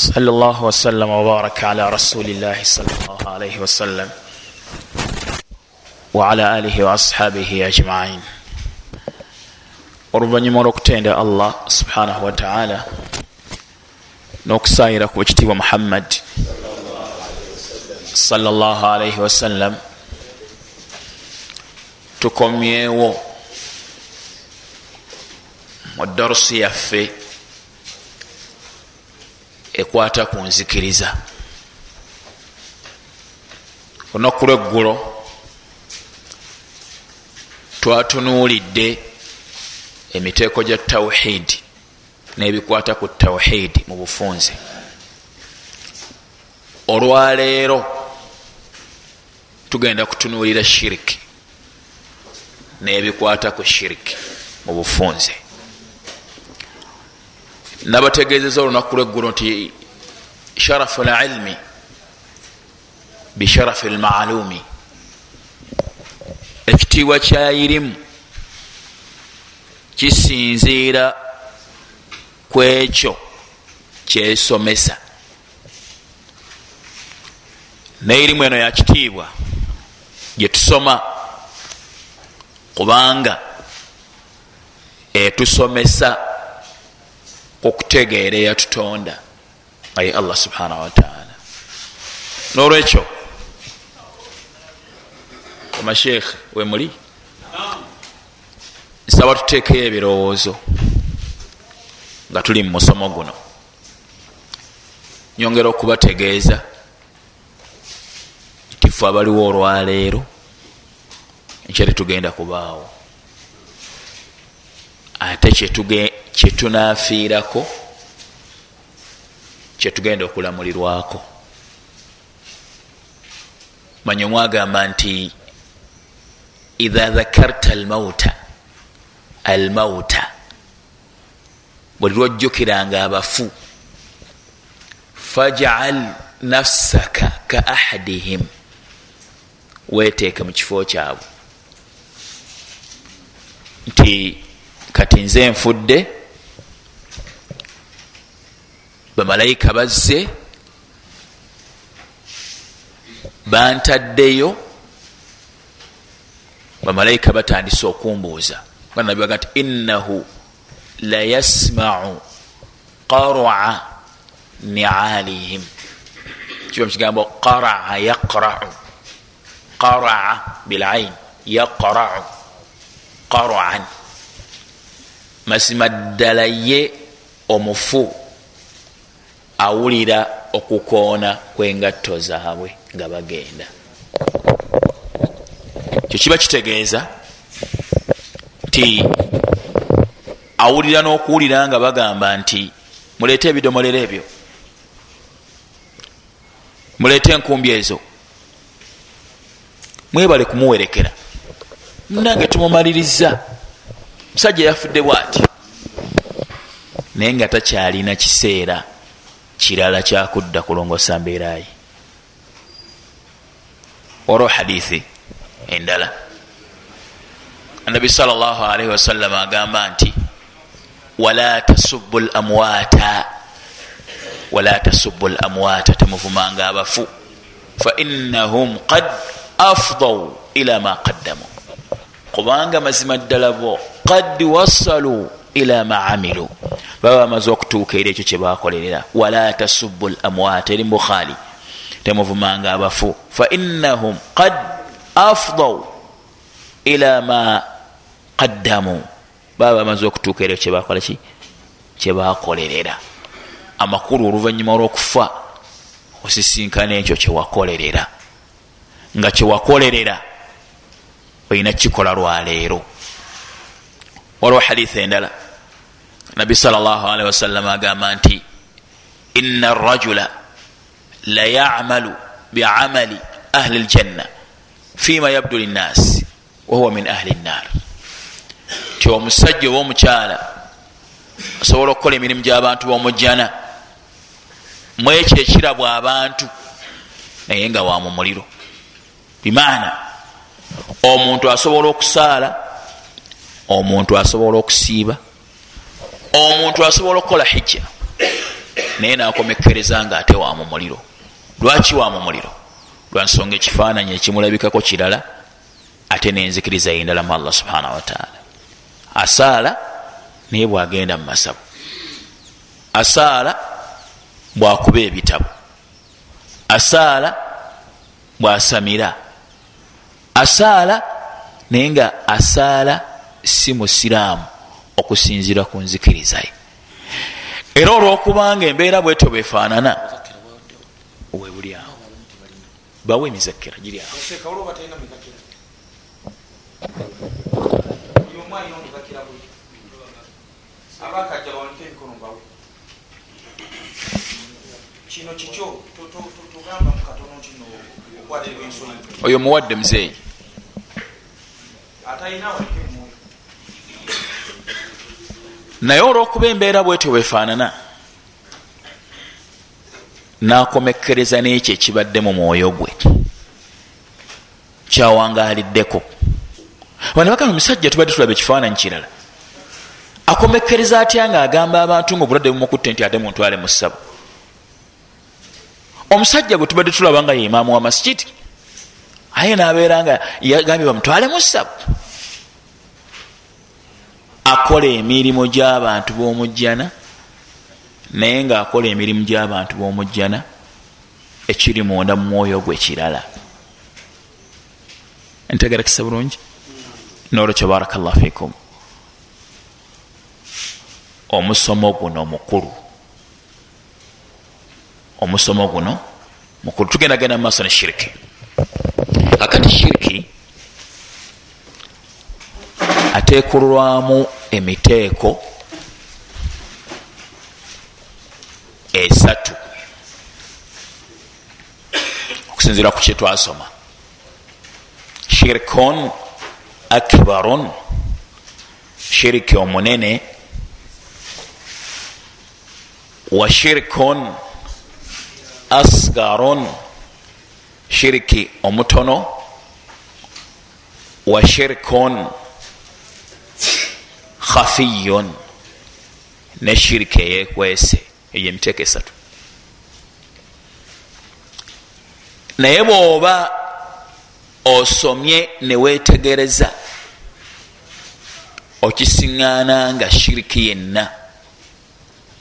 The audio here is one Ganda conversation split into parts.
صلى الله وسلم وبارك على رسول الله صلى الله عليه وسلم وعلى آله وأصحابه أجمعين oluvannyuma olwokutenda allah subhanahu wataala n'okusaayira ku ekitiibwa muhammad salllah alaihi wasallam tukomyewo mu darusi yaffe ekwata ku nzikiriza. Olunaku lweggulo twatunuulidde emiteeko gya tawhidi n'ebikwata ku tawhidi mu bufunze. Olwaleero tugenda kutunuulira shiriki n'ebikwata ku shiriki mu bufunze nabategeezeza olunaku lweggulo nti sharafu lilmi bisharafi lmaalumi ekitiibwa kyayirimu kisinziira ku ekyo kyesomesa. Neirimu eno yakitiibwa gyetusoma kubanga etusomesa okutegeera eyatutonda. Aye allah subhanahu wataala nolwekyo amashekh wemuli nsaba tuteekeyo ebirowoozo nga tuli mu musomo guno. Nyongera okubategeeza nti fe abaliwo olwaleero nkya tetugenda kubaawo. Ate kyetunafiirako kyetugenda okulamulirwako manye mwagamba nti idha dhakarta almauta almauta. Buli lwojjukiranga abafu fajal nafsaka ka ahadihim weteeke mu kifo kyabwe. Nti kati nze nfudde bamalayika bazze bantaddeyo bamalayika batandise okumbuuza. Nabibaga nti innahu layasmau qaraa nialihim. Kiba mukigambo qaraa yaqrau qaraa bilain yaqrau qaraan. Mazima ddala ye omufu awulira okukoona kwengatto zaabwe nga bagenda. Kyo kiba kitegeeza nti awulira n'okuwulira nga bagamba nti muleete ebidomolero ebyo. Muleete enkumbi ezo. Mwebale kumuwerekera. Munange tumumaliriza. Musajja yafudde bwati naye nga takyalina kiseera kirala kyakudda kulongosa mbeerayi olwo hadithi endala. Annabi salllah alaihi wasallama agamba nti wala tasubu lamwata wala tasubu lamwata temuvumanga abafu. Fainahum qad afdau ila ma qaddamu. Kubanga mazima ddala bo qad wasalu ila ma amilu. Baba bamaze okutuuka eri ekyo kyebakolerera wala tasubu lamwata eri mubukhari temuvumanga abafu. Fainahum qad afdau ila ma qaddamu. Baba bamaze okutuuka kyebakola ki? Kyebakolerera amakulu oluvanyuma olwokufa osisinkana ekyo kyewakolerera nga kyewakolerera olina kikola lwaleero waliwo haditha endala. Nabi salllahalihi wasallama agamba nti ina arajula layamalu biamali ahli ljanna fima yabdu linnasi wahuwa min ahli nnar ti omusajja oba omukyala asobola okukola emirimu gy'abantu b'omujjana mu ekyo ekirabwa abantu naye nga wa mu muliro bimaana omuntu asobola okusaala omuntu asobola okusiiba omuntu asobola okukola hijja naye nakomekkereza nga ate wa mu muliro. Lwaki wa mu muliro? Lwansonga ekifaananyi ekimulabikako kirala ate nenzikiriza yindala mu allah subhanahu wataala asaala naye bwagenda mu masabu. Asaala bwakuba ebitabo. Asaala bwasamira. Asaala naye nga asaala si musiraamu okusinzira ku nzikirizaye era olwokubanga embeera bwetyo bwefaanana webuli awo. Bawe emizakira giri awo. Kino kikyo tugamba mukatono kino okwatibwa ensonyi oyo muwadde muzeeyi. Atalinawanke mwoyo naye olwokuba embeera bwetyo bwefaanana nakomekkereza n'ekyo ekibadde mu mwoyo gwe. Kyawangaliddeko wanebagamba omusajja tubadde tulaba ekifaananyi kirala. Akomekkereza atya ngaagamba abantu nga obulwadde bumukutte nti ate muntwale mu ssabo? Omusajja gwe tubadde tulaba nga ye imaamu wa masikiti aye nabeera nga yagambye bamutwale mu ssabo akola emirimu gy'abantu b'omujjana naye ngaakola emirimu gy'abantu b'omujjana ekiri munda mu mwoyo gwe kirala. Ntegerekesa bulungi? Nolwekyo barakallah fikum omusomo guno mukulu. Omusomo guno mukulu. Tugendagenda mu maaso ne shiriki. Akati shiriki ateekulwamu emiteeko esatu. Okusinzira ku kyetwasoma shirikun akbarun. Shiriki omunene. Wa shirikun asgarun. Shiriki omutono. Wa shirikun khafiyun. Ne shiriki eyekwese eyo emiteeko esatu naye bw'oba osomye newetegereza okisiŋŋaana nga shiriki yenna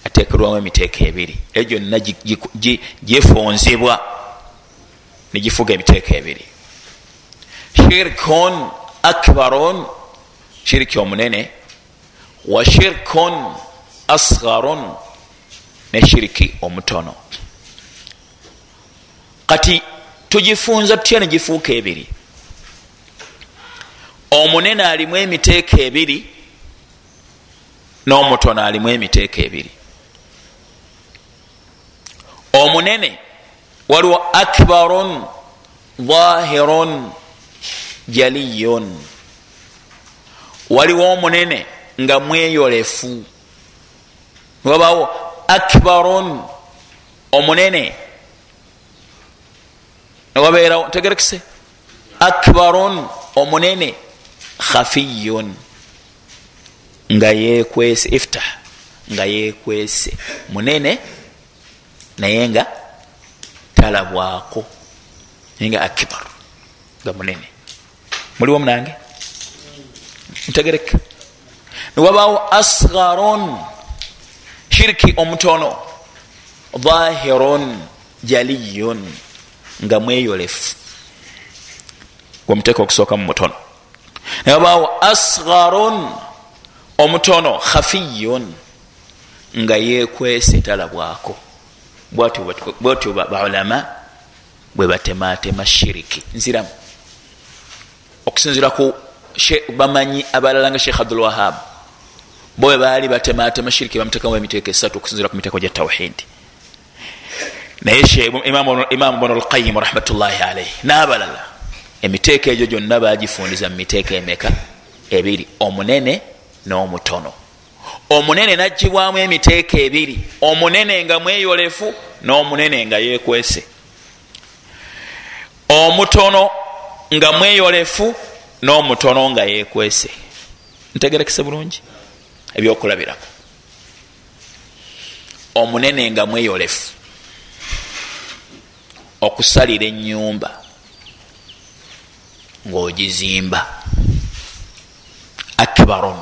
ateekerwamu emiteeko ebiri. Eyo gyonna gyefunzibwa negifuga emiteeko ebiri. Shirkun akbarun. Shiriki omunene wa shirkun asgarun ne shiriki omutono. Kati tugifunza tutya negifuuka ebiri? Omunene alimu emiteeko ebiri n'omutono alimu emiteeko ebiri. Omunene waliwo akbarun dhahirun jaliyun. Waliwo omunene nga mweyolefu. Wabawo akbarun omunene. Newabeerawo tegerekise akbarun omunene. Khafiyun nga yekwese iftah nga yekwese munene naye nga talabwako. Naye nga akibar nga munene. Muliwo munange? Ntegereka niwabawo asgarun shiriki omutono dhahirun jaliyun nga mweyolefu gwemuteeka okusooka mu mutono. Niwabawo asgarun omutono khafiyun nga yekwese talabwako bwatyo baulama bwe batematema shiriki. Nziramu. Okusinzira ku bamanyi abalala nga sheikh abdulwahab bo bwe baali batematema shiriki bamutekamu emiteeko esatu okusinzira ku miteeko gya tawhidi naye imamu bnu lqayimu rahmatullahi alaihi n'abalala emiteeko egyo gyonna bagifundiza mu miteeko emeka? Ebiri omunene n'omutono. Omunene nagibwamu emiteeko ebiri omunene nga mweyolefu n'omunene nga yekwese omutono nga mweyolefu n'omutono nga yekwese ntegerekese bulungi ebyokulabirako. Omunene nga mweyolefu. Okusalira enyumba ngaogizimba akbarun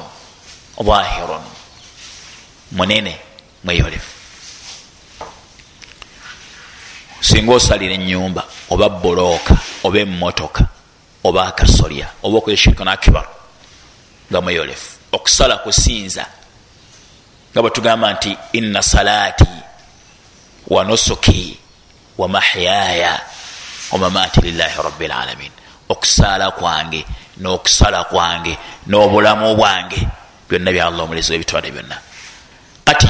dhahirun munene mweyolefu. Singa osalira enyumba oba bulooka oba emotoka oba akasolya oba okweshirika nakibaru nga mweyolefu okusala kusinza. Nga bwetugamba nti inna salaati wa nusuki wa mahyaya wamamaati lillahi rabi lalamin okusaala kwange n'okusala kwange n'obulamu bwange byonna bya allah omulezi webitwale byonna. Kati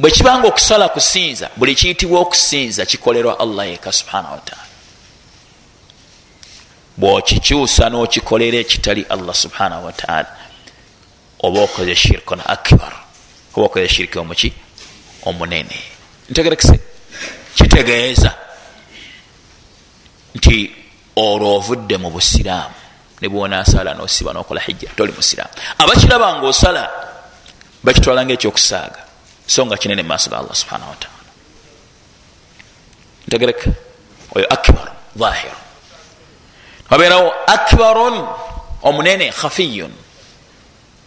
bwekibanga okusala kusinza buli kiyitibwa okusinza kikolerwa allah yeka subhanahu wataala bwokikyusa n'okikolera ekitali allah subhanahu wataala oba okoze shirkon akbar. Oba okoze shiriki omuki? Omunene. Ntegerekese. Kitegeeza nti olwo ovudde mu busiraamu ne bwonasala nosiba nokola hijja toli musiraamu. Abakiraba nga osala bakitwala nga ekyokusaaga so nga kinene mumaaso ga allah subhanahu wataala ntegereka oyo akbar dhahir wabeerawo akbarun omunene khafiyun.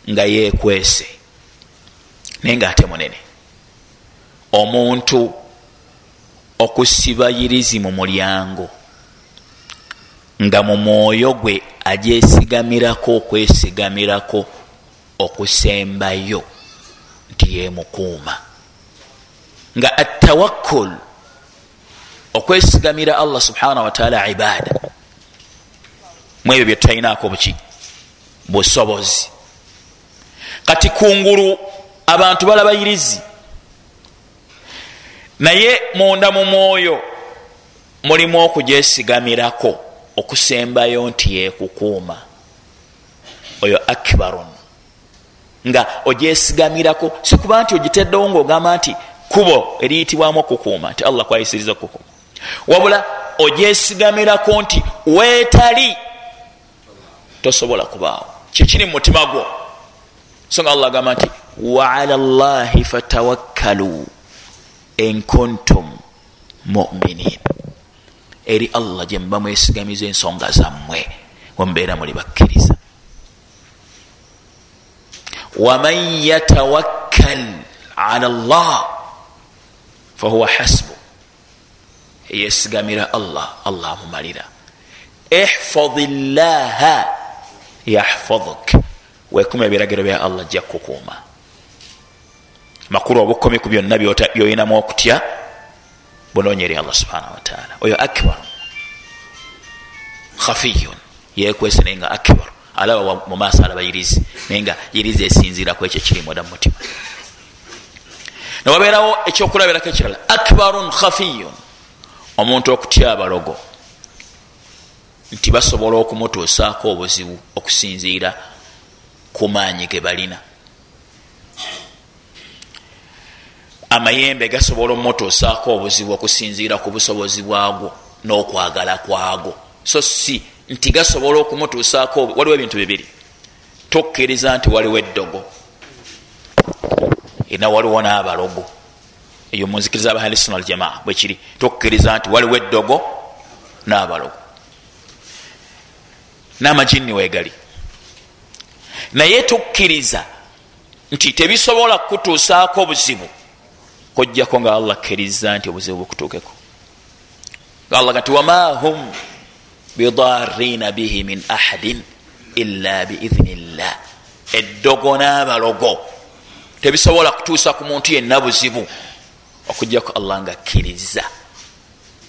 Nga yekwese naye nga ate munene omuntu okusiba yirizi mu mulyango. Nga mu mwoyo gwe agyesigamirako okwesigamirako okusembayo nti yemukuuma nga atawakkul okwesigamira allah subhanahu wataala ibaada mu ebyo byetutalinako buki? Busobozi. Kati kungulu abantu balaba yirizi naye munda mu mwoyo mulimu okugyesigamirako okusembayo nti yekukuuma oyo akbarun. Nga ogyesigamirako si kuba nti ogiteddewo ngaogamba nti kubo eriyitibwamu okukuuma nti allah kwayisiriza okukuuma. Wabula ogyesigamirako nti weetali tosobola kubaawo. Kikiri mumutima gwo. So nga allah agamba nti waala llahi fatawakkaluu enkuntum muminin. Eri allah gyemuba mwesigamiza ensonga zammwe wemubeera muli bakkiriza. Waman yatawakkal ala llah fahuwa hasbu. Yesigamira allah allah amumalira. Ihfad llaha yahfaduk wekuma ebiragiro bya allah jja kukuuma. Makulu obukomi ku byonna byoyinamu okutya bunonyeri allah subhanahu wataala oyo akbar. Khafiyun. Yekwese naye nga akbar. Alaba mumaaso alaba yirizi naye nga yirizi esinziraku ekyo kiri mweda mumutima newabeerawo ekyokulabirako ekirala. Akbarun khafiyun. Omuntu okutya abalogo nti basobola okumutuusaako obuzibu okusinziira ku maanyi ge balina. Amayembe gasobola omutuusaako obuzibu okusinziira ku busobozi bwagwo n'okwagala kwagwo. So si nti gasobola okumutuusaako waliwo ebintu bibiri. Tokkiriza nti waliwo eddogo era waliwo n'abalogo. Eyo munzikiriza abahalisuna aljamaa bwekiri tokkiriza nti waliwo eddogo n'abalogo n'amajinni weegali. Naye tukkiriza nti tebisobola kutuusaako buzibu kojjako nga allah akkiriza nti obuzibu bukutuukeko. Allah gati wama hum bidarina bihi min ahadin illa biidhini llah eddogo n'abalogo tebisobola kutuusa ku muntu yenna buzibu okujjako allah nga akkiriza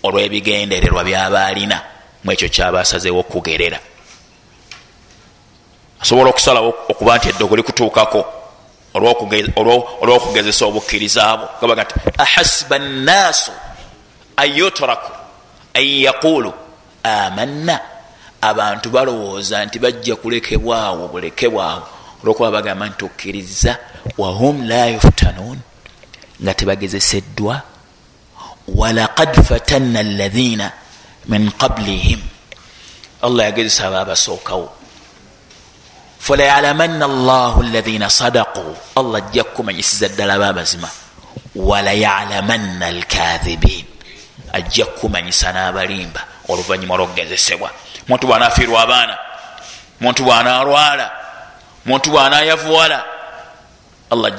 olw'ebigendererwa byaba alina mu ekyo kyaba asazeewo okugerera asobola okusalawo okuba nti eddogo likutuukako olwokugezesa obukkirizaabo gabaga nti ahasiba nnaasu an yutraku an yaqulu amanna abantu balowooza nti bajja kulekebwawo bulekebwawo olwokuba bagamba nti okkiriza wahum la yuftanuun. Nga tebagezeseddwa walaqad fatanna alaina min qablihim. Allah yagezesa aba abasookawo falayalamanna llahu alaina sadaqu allah ajja kukumanyisiza ddala ba amazima walayalamanna alkathibin ajja kukumanyisa n'abalimba oluvanyuma lwokugezesebwa muntu bwanafiirwa abaana muntu bwanalwala muntu bwanayavuwala allah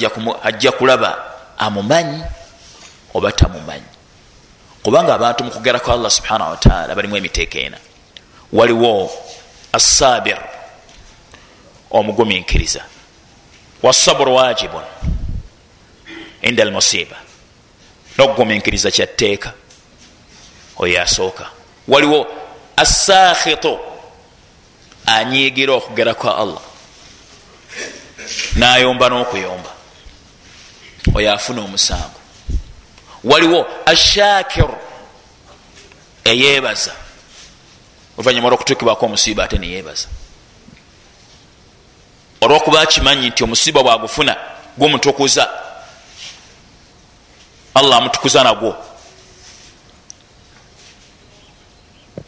ajja kulaba amumanyi oba tamumanyi kubanga abantu mukugerako allah subhanahu wataala balimu emiteeka ena waliwo assabir omuguminkiriza wasaburu wajibun inda almusiba nokuguminkiriza kyatteeka oyo asooka waliwo assakhitu anyigira okugera kwa allah. Nayomba n'okuyomba. Oyo afuna omusango. Waliwo ashakiru eyebaza oluvanyuma lwokutukibwako omusiiba ate neyebaza olwokuba akimanyi nti omusiiba bwagufuna gumutukuza allah amutukuza nagwo.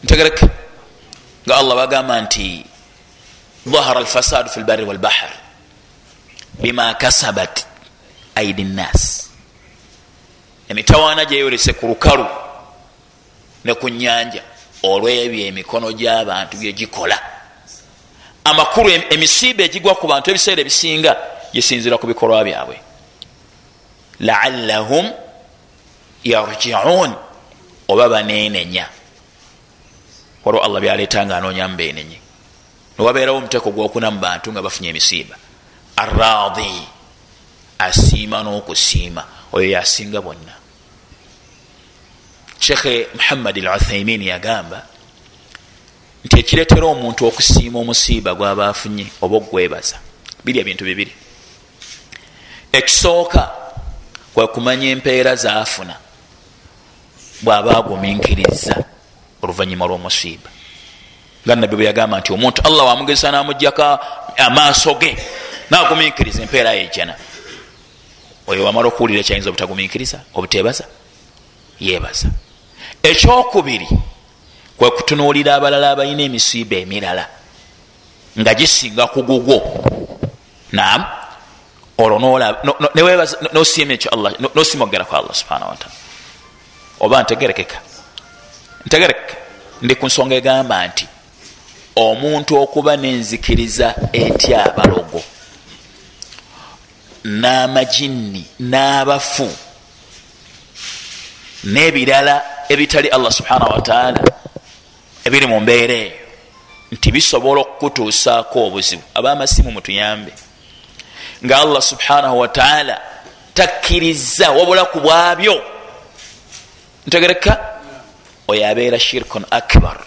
Ntegereka nga allah bagamba nti dhahara alfasadu fi lbari walbahar bima kasabat aidi nnas. Emitawaana gyeyolese ku lukalu ne ku nyanja olwebyo emikono gy'abantu byegikola amakulu emisiiba egigwa ku bantu ebiseera ebisinga gisinzira ku bikolwa byabwe. Laallahum yarjiun oba banenenya waliwo allah byaleeta nga anoonya mubenenye newabeerawo omuteeko gwokuna mu bantu nga bafunye emisiiba. Arradi asiima n'okusiima oyo yasinga bonna. Shekhe muhammad al uthaimin yagamba nti ekiretera omuntu okusiima omusiiba gwaba afunye oba okwebaza biri ebintu bibiri. Ekisooka kwe kumanya empeera zaafuna bwaba aguminkiriza oluvanyuma lwomusiiba. Nga nabbi bwe yagamba nti omuntu allah wamugezesa namugjako amaaso ge naguminkiriza empeera yejana oyo wamala okuwulira ekyayinza obutaguminkiriza obutebaza yebaza ekyokubiri kwe kutunuulira abalala abalina emisiiba emirala nga gisinga kugugwo nam olwo nosiima ekyo allah nosiima okugeraku allah subhanahu wataala oba ntegerekeka? Ntegerekeka. Ndi ku nsonga egamba nti omuntu okuba nenzikiriza etya abalogo? N'amajinni n'abafu n'ebirala ebitali allah subhanahu wataala ebiri mu mbeera eyo nti bisobola okukutuusaako obuzibu. Abamasimu mutuyambe. Nga allah subhanahu wataala takkiriza wabula ku bwabyo. Ntegereka? Oyo abeera shirkun akbar.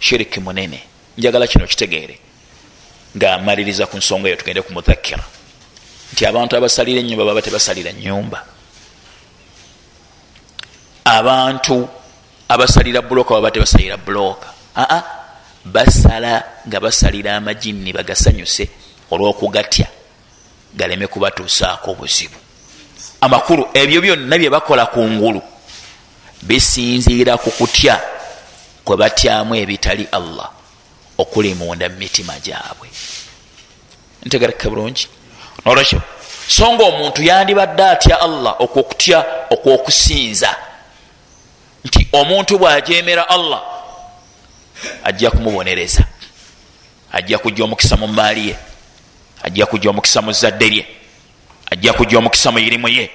Shiriki munene. Njagala kino kitegeere. Nga maliriza ku nsonga eyo tugende ku mudhakira nti abantu abasalira enyumba baba tebasalira nyumba abantu abasalira buloka baba tebasalira buloka aa basala nga basalira amajinni bagasanyuse olwokugatya galeme kubatuusaako obuzibu. Amakulu ebyo byonna bye bakola ku ngulu bisinziira ku kutya kwe batyamu ebitali allah okuli munda mumitima gyabwe. Ntegereka bulungi. Nolwekyo so nga omuntu yandibadde atya allah okwokutya okwokusinza nti omuntu bwajemera allah ajja kumubonereza. Ajja kujja omukisa mu maali ye. Ajja kujja omukisa mu zadde lye. Ajja kujja omukisa mu irimu ye.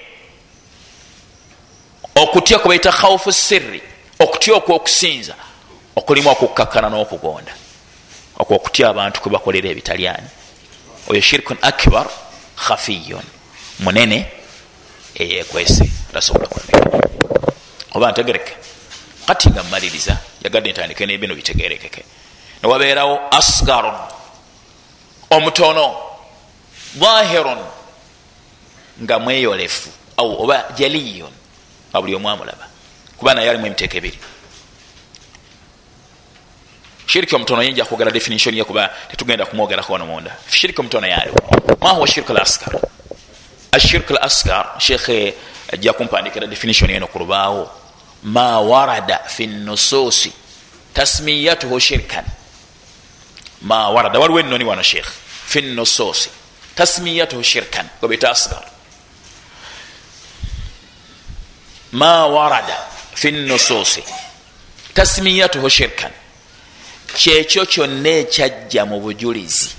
Okutya kubaita khaufu sirri okutya okwokusinza okulimu okukkakana n'okugonda okwokutya abantu kwebakolera ebitalyani oyo shirkun akbar khafiyun munene eyekwese tasobola kulamika oba ntegereke kati nga mmaliriza yagadde ntandike nebino bitegerekeke. Newabeerawo asgarun omutono dhahirun nga mweyolefu oba jaliyun nga buli omu amulaba. Kuba naye alimu emiteeko ebiri. Shiriki omutono yinja kwogera definition ye kuba tetugenda kumwogerako wano munda. Shiriki omutono yaliwo mahuwa shirk al asgar ashirk al asgar shekhe ajja kumpandikira definition yeno ku lubaawo ma warada fi nususi tasmiyatuhu shirkan ma warada waliwo enoni wano shekh fi nususi tasmiyatuhu shirkan gobeta asgar ma warada fi nusuusi tasmiyatuhu shirkan kyekyo kyonna ekyajja mu bujulizi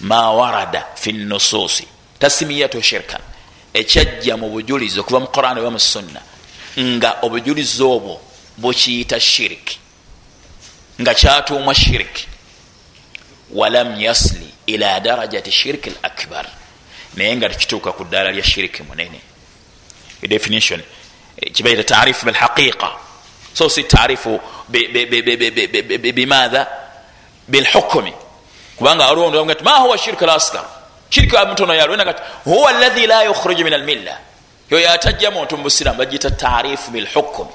ma warada fi nusuusi tasmiyatuhu shirkan ekyajja mu bujulizi okuva mu quran oba mu sunna nga obujulizi obwo bukiyita shiriki nga kyatuumwa shiriki walam yasli ila darajati shiriki l akbar naye nga tekituuka ku ddaala lya shiriki munene. Definition kibaita tarifu bilhaqiqa so si tarifu bimatha bilhukumi kubanga aliwo ti ma huwa shiriki laskar shiriki mutono yalwena kati huwa alahi la yukhriju min almilla yoyo atajja muntu mubusiramu bagiyita tarifu bilhukumi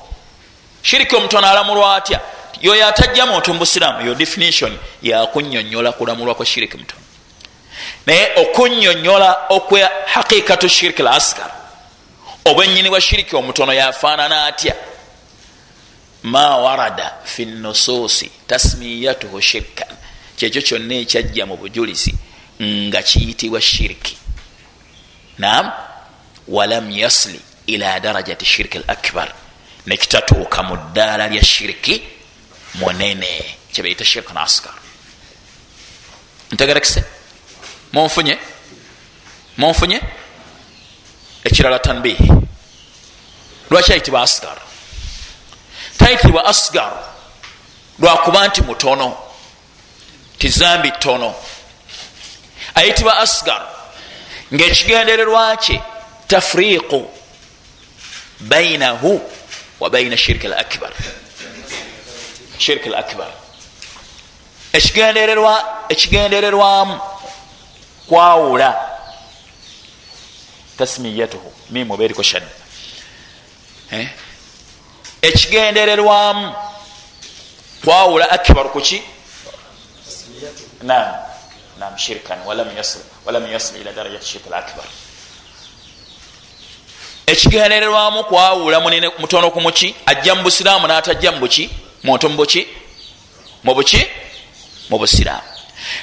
shiriki omutono alamulwa atya? Yoyo atajja muntu mubusiramu yo definition yakunyonyola kulamulwa kwa shiriki mutono naye okunyonyola okwe haqiqatu shiriki laskar obwenyini bwa shiriki omutono yafaanana atya? Ma warada fi nusuusi tasmiyatuhu shirkan kyekyo kyonna ekyajja mu bujulizi nga kiyitibwa shiriki. Nam walam yasli ila darajati shiriki l akbar nekitatuuka mu ddaala lya shiriki munene kyebaita shirkan askar. Ntegerekise munfunye munfunye ekirala tanbihi lwaki ayitibwa asgar tayitibwa asgar lwakuba nti mutono. Tizambi tono. Ayitibwa asgar ngaekigendererwa kye tafriqu bainahu wa baina shirki l akbar shirki l akbar ekigendererwamu kwawula tasmiyatuhu mimu beriko shadda eh? ekigendererwamu kwawula akibaru kuki nam nam shirkan walam yasil ila darajati shirk lakbar ekigendererwamu kwawula munene mutono ku muki ajja mu busiraamu natajja mubuki muntu mubuki mubuki mu busiraamu.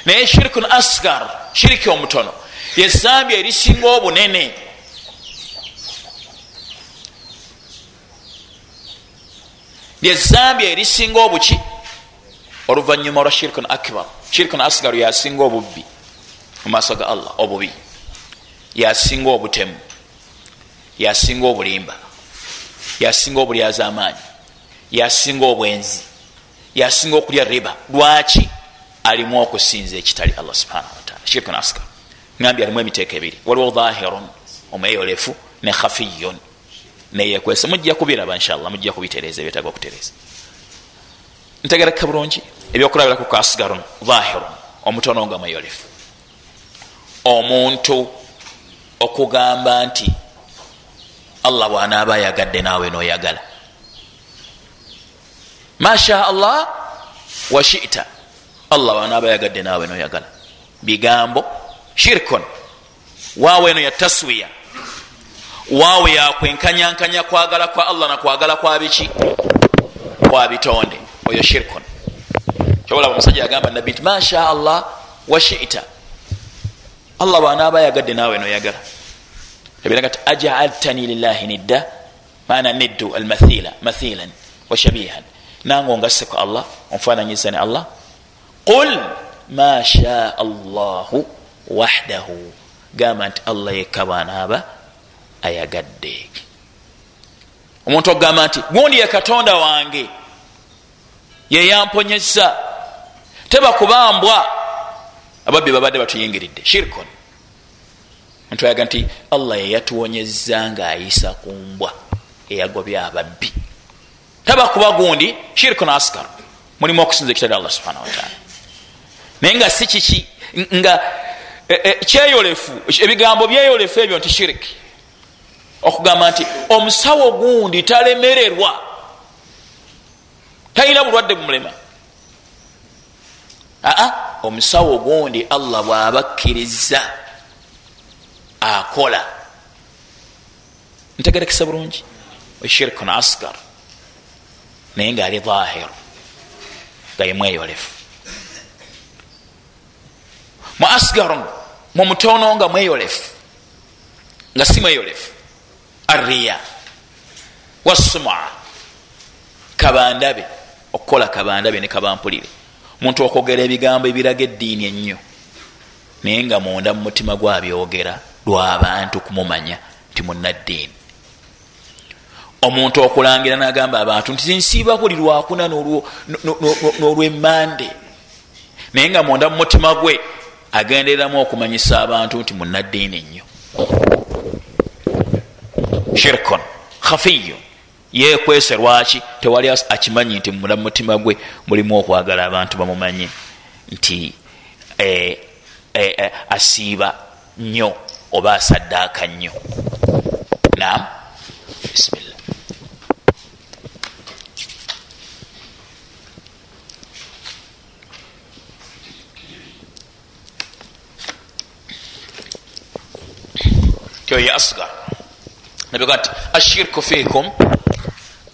Naye shirkun asgar shiriki omutono. Yezambi erisinga obunene. Lyezambi erisinga obuki oluvanyuma olwa shirkun akbar. Shirkun asgar yasinga obubbi mumaaso ga allah obubi. Yasinga obutemu yasinga obulimba yasinga obulyaza amaanyi yasinga obwenzi yasinga okulya riba. Lwaki alimu okusinza ekitali allah subhanahu wataala shirkun asgar ngambi alimu emiteeko ebiri. Waliwo dhahirun omweyolefu ne khafiyun. Neyekwesa mujja kubiraba inshallah mujja kubitereeza byetaga okutereeza. Ntegereka bulungi ebyokulabiraku kasgarun dhahirun omutono nga mweyolefu omuntu okugamba nti allah bwanaaba ayagadde naawe noyagala. Masha allah washita allah bwanaaba ayagadde naawe noyagala. Bigambo shirkun. Waawe eno ya taswiya. Waawe yakwenkanyankanya kwagala kwa allah nakwagala kwa biki? Kwa bitonde. Oyo shirkun. Kyobalaba omusajja yagamba nabbi nti masha allah washita allah bwanaaba ayagadde naawe noyagala ebiraga ti ajaaltani lillahi nidda. Maana niddu almathila mathilan washabihan nange ongasseko allah onfananyizane allah. Qul ma shaa allahu wahdahu gamba nti allah yekka bwanaaba ayagadde omuntu okugamba nti gundi ye katonda wange yeyamponyesa tebakubambwa ababbi babadde batuyingiridde shirkon omuntu ayaga nti allah yeyatuwonyeza nga ayisa ku mbwa eyagobya ababbi. Tabakuba gundi shirkon askar. Mulimu okusinza ekitali allah subhanahu wataala naye nga si kiki nga kyeyolefu ebigambo byeyolefu ebyo nti shiriki okugamba nti omusawo gundi talemererwa. Talina bulwadde bumulema. Aa omusawo gundi allah bwabakkiriza akola ntegerekesa bulungi shirkun asgar naye ngaali dhahiru nga yemweyolefu mu asgarun mu mutono nga mweyolefu nga si mweyolefu arriya wasuma kabandabe okukola kabandabe ne kabampulire muntu okwogera ebigambo ebiraga eddiini ennyo naye nga munda mu mutima gwabyogera lwabantu kumumanya nti munaddiini. Omuntu okulangira nagamba abantu nti nsiiba buli lwakuna n'olwemmande naye nga munda mu mutima gwe agendereramu okumanyisa abantu nti munaddiini ennyo shirkon khafiyo yekwese lwaki tewali akimanyi nti munda mu mutima gwe mulimu okwagala abantu bamumanye nti eh, eh, eh, asiiba nnyo oba asaddaaka nnyo. Nam bisimillah kyoye asgar. Nabiga nti ashirku fikum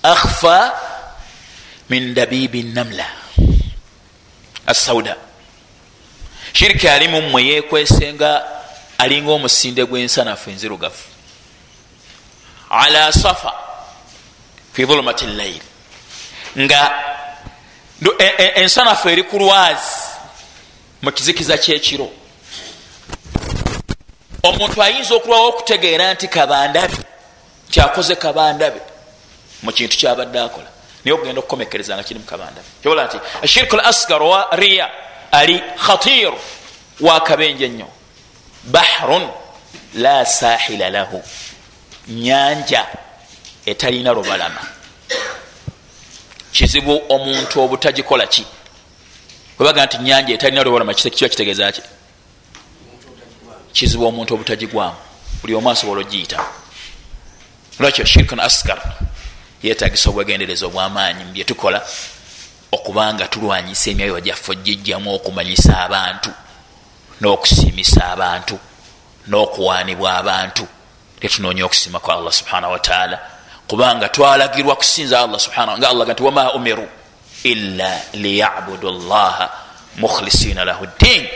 akhfa min dabibi namla. Asauda shiriki alimu mmwe yekwesenga alinga omusinde gwensanafu enzirugavu. Ala safa fi dhulumati llail. Nga e, e, ensanafu eri ku lwazi mu kizikiza kyekiro. Omuntu ayinza okulwawo okutegeera nti kabandabe kyakoze kabandabe mu kintu kyabadde akola. Naye okugenda okukomekereza nga kiri mukabandabe kyobola nti ashirku l asgar wa riya ali khatiru wakabenje nnyo bahrun la sahila lahu. Nyanja etalina lubalama. Kizibu omuntu obutagikola ki? Webaga nti nyanja etalina lubalama kiba kitegeeza ki? Kizibu omuntu obutagigwamu. Buli omu asobola ogiyita. Lwakyo shirkun asgar yetagisa obwegendereza obwamaanyi mubyetukola okubanga tulwanyisa emyoyo gyaffe ogijjamu okumanyisa abantu n'okusiimisa abantu n'okuwaanibwa abantu. Tetunoonya okusiima kwa allah subhanahu wataala kubanga twalagirwa kusinza allah subhana nga allah nti wama umiru illa liyabudu llaha mukhlisina lahu ddin.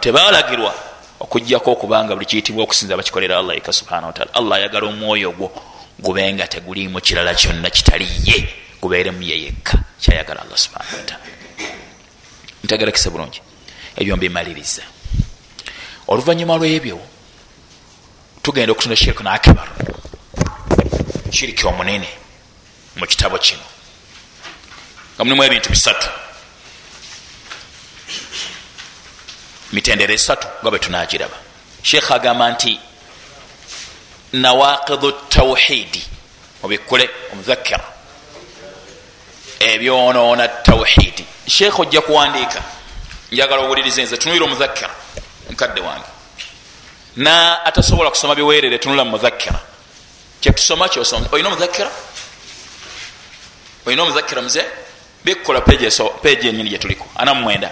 Tebalagirwa okujjako okubanga buli kiyitibwa okusinza bakikolera allah eka subhana wataala allah ayagala omwoyo gwo gubenga tegulimu kirala kyonna kitaliye gubeeremu yeyekka kyayagala allah subhana wataala ntegerekese bulungi. Ebyo mbimaliriza oluvanyuma lwebyo tugenda okutunda shirku nakibar kiriki omunene mu kitabo kino nga mulimu ebintu bisatu. Mitendero esatu nga bwe tunagiraba sheekh agamba nti nawakidu tawhidi. Obikule omuzakira ebyonoona tawhidi. Sheekh ojja kuwandiika. Njagala owuliriza nze tunulira omuzakira mukadde wange. Na atasobola kusoma biweerere tunula mumuzakira kyetusoma kyosoma. Olina omuzakira olina omuzakira muze? Bikkola peegi enyini gyetuliko ana mumwenda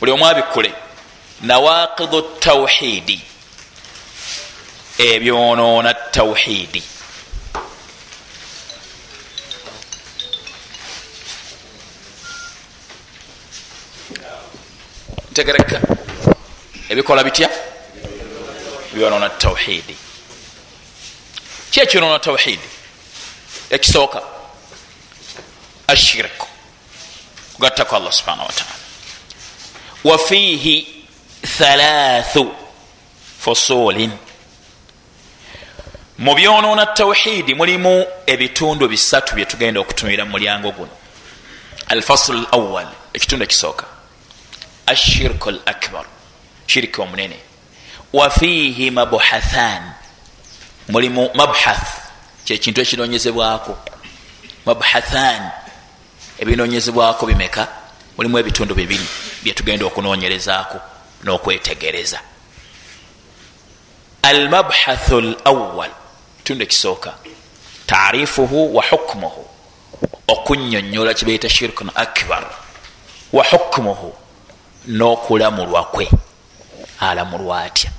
buli omu abikkule. Nawakidu tawhidi. Ebyonoona tawhidi. Ntegereka ebikola bitya? Byonoona tawhidi. Kyekyonoona tawhidi? Ekisooka ashirku kugattaku allah subhanahu wataala wafiihi thalathu fusulin mu byonoona tawhidi mulimu ebitundu bisatu byetugenda okutumira mu mulyango guno. Alfasulu lawal ekitundu ekisooka. Ashirku l akbar shiriki omunene. Wafiihi mabuhathan mulimu mabhath. Kyekintu ekinonyezebwako. Mabhathan. Ebinonyezebwako bimeka? Mulimu ebitundu bibiri byetugenda okunonyerezaako n'okwetegereza. Almabhathu lawal kitundu ekisooka. Taarifuhu wa hukmuhu. Okunyonyola kibaita shirkun akbar. Wa hukmuhu. N'okulamulwa kwe alamulwa atya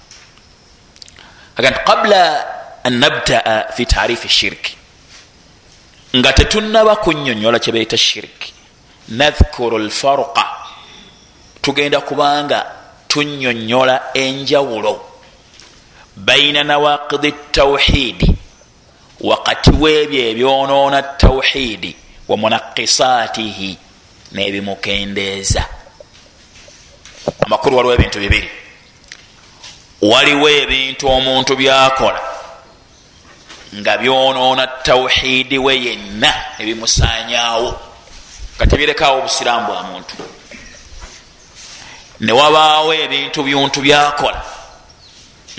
aga nti qabula an nabtaa fi taarifi shirki nga tetunaba kunyonyola kyebaita shirki nadhkuru lfarqa tugenda kubanga tunyonyola enjawulo baina nawaqidi tawhidi wakati webyo ebyonoona tawhidi wa munakisaatihi n'ebimukendeeza. Amakulu waliwo ebintu bibiri waliwo ebintu omuntu byakola nga byonoona tawhidi we yenna ebimusanyaawo nga tebirekaawo obusiraamu bwa muntu. Newabaawo ebintu byuntu byakola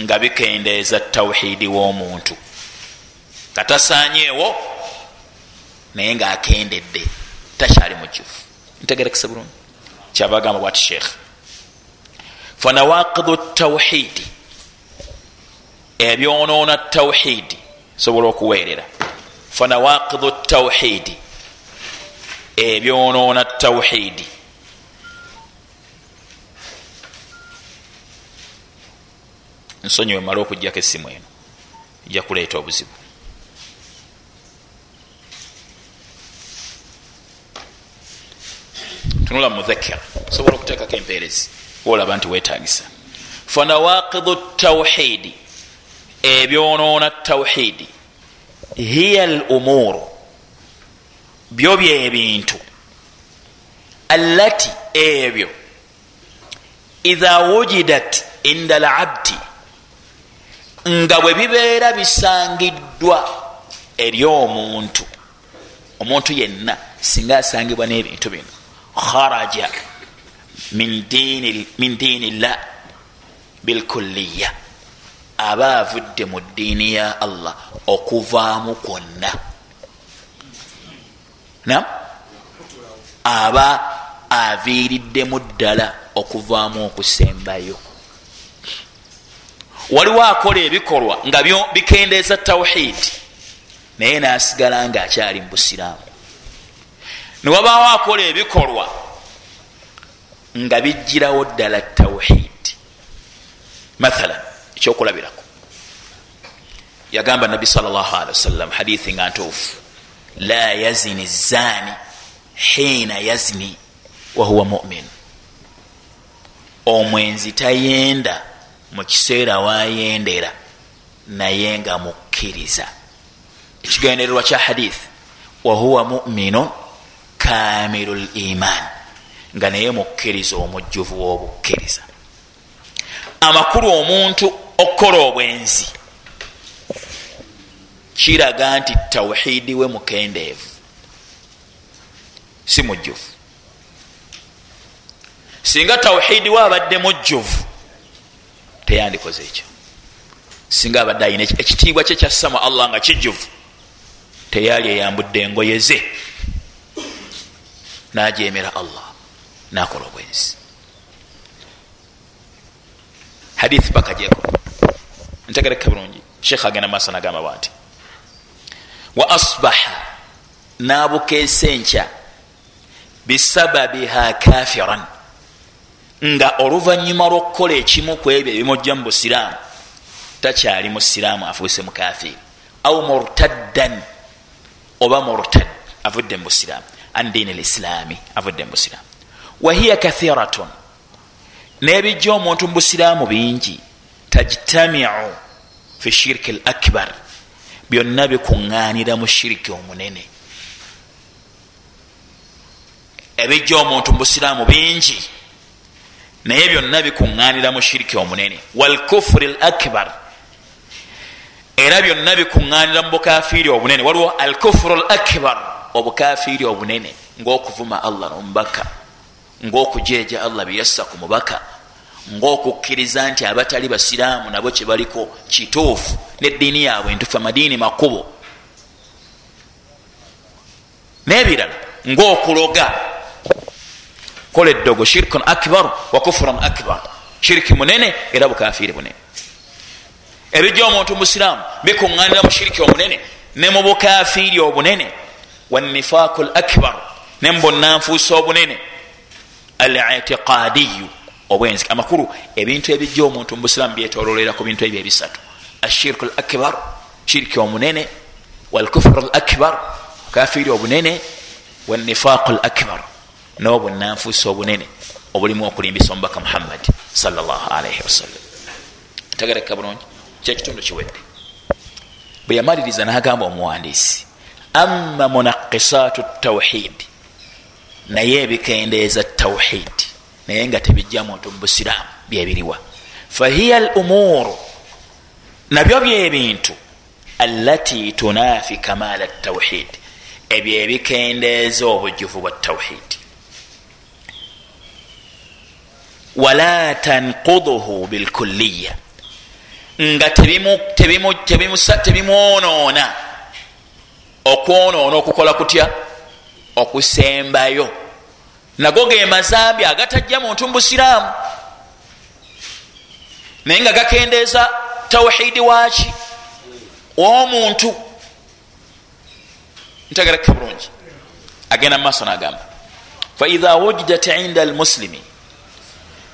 nga bikendeeza tawhidi w'omuntu. Katasanyeewo naye ngaakendedde takyali mujufu ntegerekesa bulungi. Kyabagamba bwati sheekh fanawakidu tawhidi ebyonoona tawhidi sobola okuweerera fanawakidu tawhidi ebyonoona tawhidi nsonyiwe male okujjako essimu eno ija kuleeta obuzibu tunula mudhakira osobola okuteekako empeerezi olaba nti wetagisa fanawakidu tawhidi ebyonoona tawhidi hiya l umuru byo byebintu. Allati ebyo. Idha wujidat inda labdi nga bwe bibeera bisangiddwa eri omuntu omuntu yenna singa asangibwa n'ebintu bino kharaja min diini llah bilkulliya aba avudde mu ddiini ya allah okuvaamu kwonna. Nam aba aviiriddemu ddala okuvaamu okusembayo. Waliwo akola ebikolwa nga bikendeeza tawhidi naye nasigala nga akyali mu busiraamu. Newabaawo akola ebikolwa nga bijjirawo ddala tawhidi mathalan ekyokulabirako. Yagamba nabi sawasalam hadithi nga ntuufu. La yazini zani hiina yazni wahuwa mumin. Omwenzi tayenda mu kiseera wayendera naye nga mukkiriza. Ekigendererwa kya hadithi wahuwa muminun kamiru liman nga naye mukkiriza omujjuvu w'obukkiriza. Amakulu omuntu okukola obwenzi kiraga nti tawhidi we mukendeevu si mujjuvu. Singa tawhidi we abadde mujjuvu teyandikoze ekyo. Singa abadde ayina ekitiibwa kye kyassama allah nga kijjuvu teyali eyambudde engoye ze najemera allah nakola obwenzi. Hadithi paka jeko ntegereka bulungi. Sheekh agenda maaso nagamba bwati. Wa asbaha nabukeesa enkya bisababiha kafiran. Nga oluvanyuma lwokukola ekimu ku ebyo ebimujja mu busiraamu takyali musiraamu afuuse mukafiri au murtaddan oba murtad avudde mu busiraamu. An diini lislaami avudde mu busiraamu wahiya kathiratun. N'ebijja omuntu mu busiraamu bingi tajtamiu fi shiriki l akbar byonna bikuŋŋaanira mu shiriki omunene. Ebijja omuntu mu busiraamu bingi naye byonna bikuŋŋaanira mu shiriki omunene. Walkufuri l akbar era byonna bikuŋŋaanira mu bukafiiri obunene. Waliwo alkufuru l akbar obukafiiri obunene ngaokuvuma allah nomubaka ngaokujeja allah biyassa ku mubaka ngaokukkiriza nti abatali basiraamu nabo kyebaliko kituufu neddiini yaabwe ntufu amadiini makubo. Nebirala ngaokuloga kola eddogo shirkun akbar wa kufurun akbar. Shiriki munene era bukafiiri bunene. Ebijja omuntu musiraamu bikuŋŋanira mu shiriki omunene ne mu bukafiiri obunene. Wanifaku l akbar ne mubunanfuusa obunene al itiqadiyu obwenzi amakulu ebintu ebijja omuntu mu busiraamu byetololera ku bintu ebyo ebisatu. Ashirku l akbar shiriki omunene walkufuru l akbar bukafiiri obunene wanifaku l akbar n'obunanfuusa obunene obulimu okulimbisa omubaka muhammadi sallallahu alaihi wasallam tegereka bulungi kyekitundu kiwedde. Bwe yamaliriza n'agamba omuwandiisi amma munakisaatu tawhid naye ebikendeeza tawhid. Naye nga tebijja muntu mubusiraamu byebiriwa fahiya al umuru nabyo byebintu allati tunafi kamaala tawhid. Ebyo ebikendeeza obujuvu bwa tawhid. Wala tankuduhu bilkulliya. Nga tebimwonoona okwonoona okukola kutya okusembayo. Nago ge mazambi agatajja muntu mubusiraamu naye nga gakendeeza tawhidi waki omuntu ntegereke bulungi. Agenda mumaaso nagamba faidha wujidat inda almuslimi.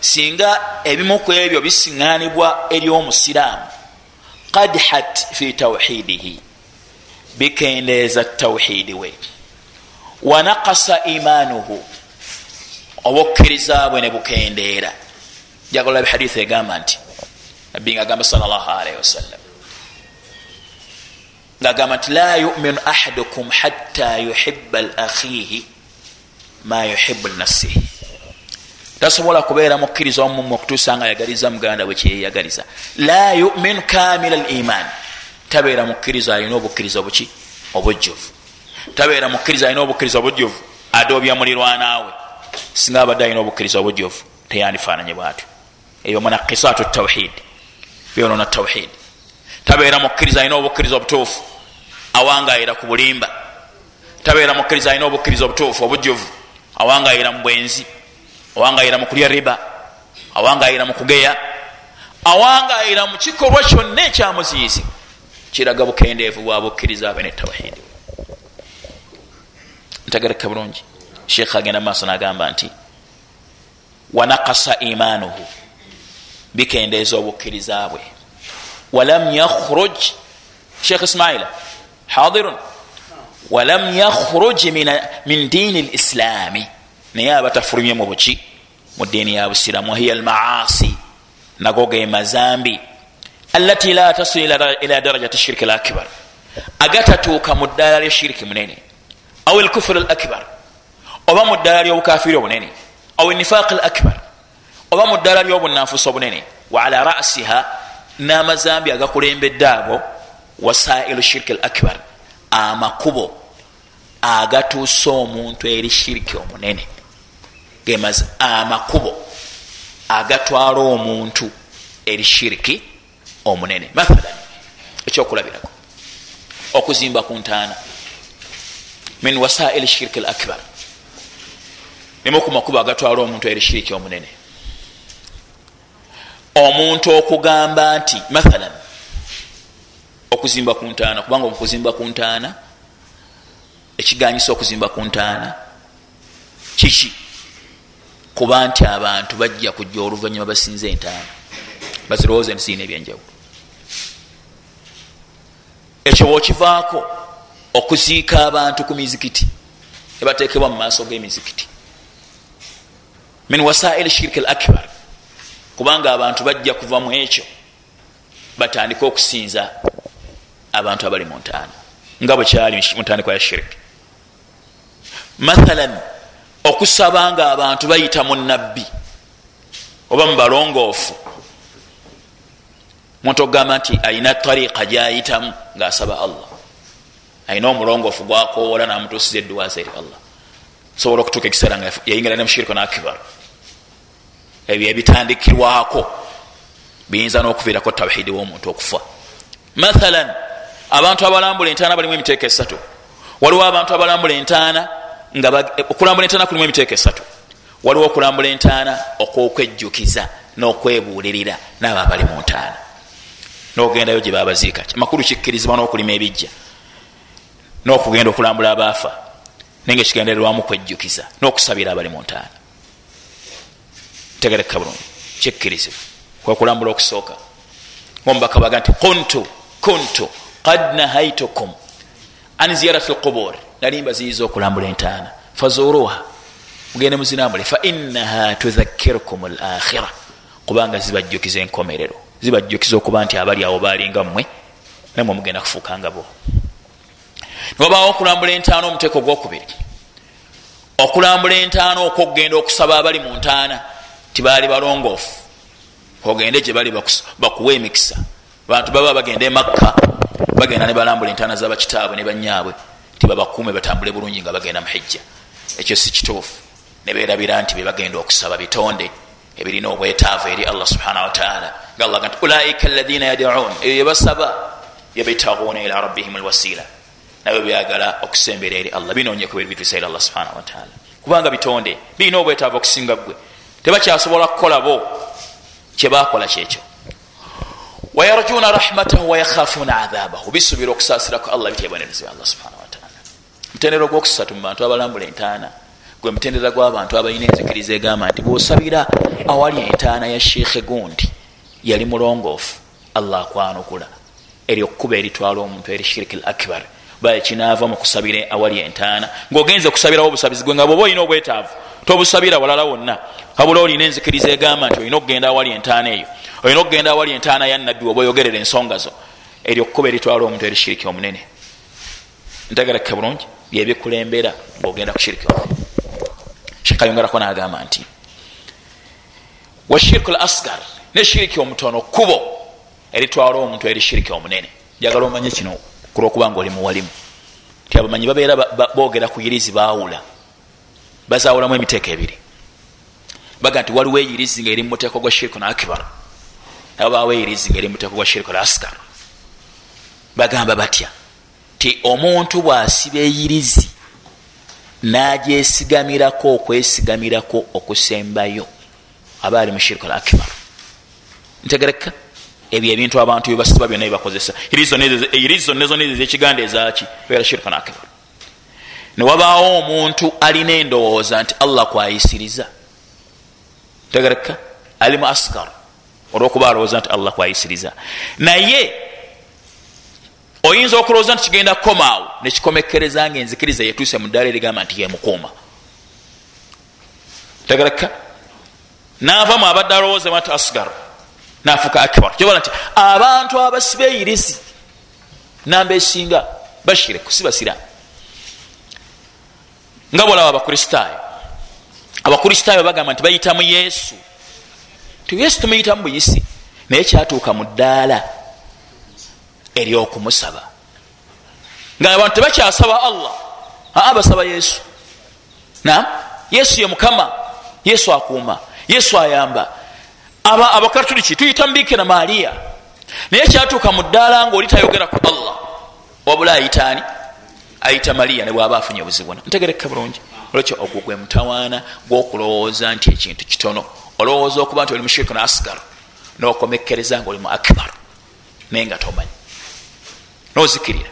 Singa ebimu ku ebyo bisiŋanibwa eri omusiraamu qadhat fi tawhidihi. Bikendeeza tawhidi we wanakasa imanuhu. Obukkiriza bwe ne bukendeera. Jagala bihaditha egamba nti nabbi nga agamba salllahalaihi wasallam ngaagamba nti la yuminu ahadukum hatta yuhiba lakhihi ma yuhibu linafsihi tasobola kubeera mukkiriza omumwe okutuusa nga ayagaliza muganda we kyeyeyagaliza la yuminu kamila liman tabeera mukkiriza alina obukkiriza buki obujjuvu tabeera mukkiriza alina obukkiriza obujjuvu adoobya mulirwanaawe singa abadde alina obukkiriza obujjuvu teyandifaananye bwatyo. Eyo munakisaatu tawhid byonona tawhid tabeera mukkiriza alina obukkiriza obutuufu? Awangayira ku bulimba. Tabeera mukkiriza alina obukkiriza obutuufu obujjuvu awangayira mu bwenzi. Awangayira mu kulya riba. Awangayira mu kugeya. Awangayira mu kikolwa kyonna ekyamuziizi kiraga bukendeevu bwa bukkiriza bwe ne tawhidi ntegereka bulungi. Sheekh agenda maaso nagamba nti wanakasa imanuhu bikendeeza obukkiriza bwe walam yakhruj sheekh ismaila hadirun. Walam yakhruj min diini lislaami. Naye aba tafulumye mu buki mu diini ya busiramu wahiya almaasi nago ge mazambi allati la tasil ila darajati shiriki l akbar agatatuuka mu ddaala lya shiriki munene aw elkufur al akbar oba mu ddaala lyobukafiri obunene aw enifaq al akbar oba mu ddaala lyobunanfusa obunene wa ala rasiha n'amazambi agakulembedde ago wasailu shiriki al akbar amakubo agatuusa omuntu eri shiriki omunene gemaze amakubo agatwala omuntu eri shiriki omunene mathalan ekyokulabirako okuzimba ku ntaana min wasaili shiriki l akbar nimu ku makubo agatwala omuntu eri shiriki omunene. Omuntu okugamba nti mathalan okuzimba ku ntaana kubanga okuzimba ku ntaana ekiganyisa okuzimba ku ntaana kiki? Kuba nti abantu bajja kujja oluvanyuma basinze entaana bazirowooza nti zirina ebyenjawulo. Ekyo bwokivaako okuziika abantu ku mizikiti ebatekebwa mu maaso g'emizikiti. Min wasaili shiriki l akbar kubanga abantu bajja kuva mu ekyo batandike okusinza abantu abali mu ntaana nga bwe kyali muntandikwa ya shiriki mathalan okusaba nga abantu bayita mu nabbi oba mu balongoofu muntu okugamba nti alina tariika gyayitamu ngaasaba allah alina omulongoofu gwakoowola namutuusiza edduwaza eri allah. Sobola okutuuka ekiseera nga yayingira ne mushiriko nakibar ebyo ebitandikirwako biyinza n'okuviirako tawhidi w'omuntu okufa. Mathalan abantu abalambula entaana balimu emiteeka esatu. Waliwo abantu abalambula entaana nga okulambula entaana kulimu emiteeka esatu. Waliwo okulambula entaana okwokwejjukiza n'okwebuulirira naabo abali mu ntaana. Nogendayo gye babaziika makulu kikkirizibwa n'okulima ebijja n'okugenda okulambula abaafa naye nga ekigendererwamu kwejjukiza n'okusabira abali mu ntaana. Tegereka bulungi. Kikkirizibwa kwekulambula okusooka ngaomubaka baga nti kuntu kuntu qad nahaitukum an ziyarati lqubur nali mbaziyiza okulambula entaana. Fazuruha mugende muzinambule. Fainaha tudhakirukum lakhira kubanga zibajjukiza enkomerero. Zibajjukiza okuba nti abali awo balinga mmwe namwe mugenda kufuukanga bo niwabaawo okulambula entaana omuteeko gwokubiri okulambula entaana okwokugenda okusaba abali mu ntaana tibaali balongoofu. Ogende gye bali bakuwa emikisa. Bantu baba bagenda emakka bagenda ne balambula entaana zabakitaabwe ne banyaabwe tibabakuume batambule bulungi nga bagenda muhijja ekyo si kituufu. Neberabira nti bebagenda okusaba bitonde ebirina obwetaavu eri allah subhanahu wataala nga allah ga nti ulaika alaina yadun ebyo byebasaba yabitaguuna ila rabbihim lwasila nabyo byagala okusembera eri allah. Binonyeku bebitusa eri allah subhanahu wataala kubanga bitonde birina obwetaavu okusinga gwe tebakyasobola kukolabo kyebakola kyekyo. Wayarjuna rahmatahu wayakhafuna adhabahu bisubira okusasiraku allah bityebanerezebwa allah subhanahu wataala mutendero gwokusatu mu bantu abalambula entaana. Gwe mutendera gw'abantu abalina enzikiriza egamba nti bwosabira awali entaana ya sheekhe gundi yali mulongoofu. Allah akwanukula. Eryo kkuba eritwala omuntu eri shiriki l akbar kinaava mu kusabira awali entaana. Ngaogenze okusabirawo obusabizi gwe nga bwoba olina obwetaavu tobusabira walala wonna. Habula olina enzikiriza egamba nti olina okugenda awali entaana eyo olina okugenda awali entaana ya nabbi oba oyogerera ensonga zo. Eryo kkuba eritwala omuntu eri shiriki omunene ntegereke bulungi byebikulembera ngaogenda ku shiriki omunene. Shekayongerako nagamba nti washirku l asgar ne shiriki omutono kubo eritwala omuntu eri shiriki omunene. Njagala omanye kino kulwokubanga oli muwalimu. Ti abamanyi babeera boogera ku irizi baawula. Bazawulamu emiteeko ebiri. Baga nti waliwo eyirizi nga eri mumuteeko gwa shirku nakibar nababaawo eyirizi nga eri mumuteeko gwa shirku l asgar bagamba batya ti omuntu bwasiba eyirizi nagyesigamirako okwesigamirako okusembayo aba ali mushirku al akbar ntegereka ebyo ebintu abantu byebasiba byonna byebakozesa iri zonna zonna ezo zekiganda ezaki beera shirku al akbar. Newabaawo omuntu alina endowooza nti allah kwayisiriza. Ntegereka ali mu askar. Olwokuba alowooza nti allah kwayisiriza. Naye oyinza okulowooza nti kigenda kukomaawo nekikomekereza nga enzikiriza yetuuse mu ddaala erigamba nti yemukuuma. Tegereka? Naavamu abadde alowooza nti asgar nafuuka akbar kyobola nti abantu abasiba eyirizi namba esinga bashiriku si basiraamu nga bwolaba abakristaayo abakristaayo bagamba nti bayitamu yesu. Ti yesu tumuyitamu buyisi naye kyatuuka mu ddaala eryokumusaba. Nga abantu tebakyasaba allah. Aa basaba yesu. Nam yesu ye mukama. Yesu akuuma. Yesu ayamba abakatuliki tuyita mubikira maaliya. Naye kyatuuka mu ddaala nga oli tayogera ku allah. Wabula ayitaani ayita maliya ne bwaba afunye obuzibuna ntegereka bulungi. Olwekyo ogwo gwe mutawaana gwokulowooza nti ekintu kitono. Olowooza okuba nti oli mushiriku ne asgar nokomekereza nga oli mu akbar. Naye nga tomanyi. Nozikirira.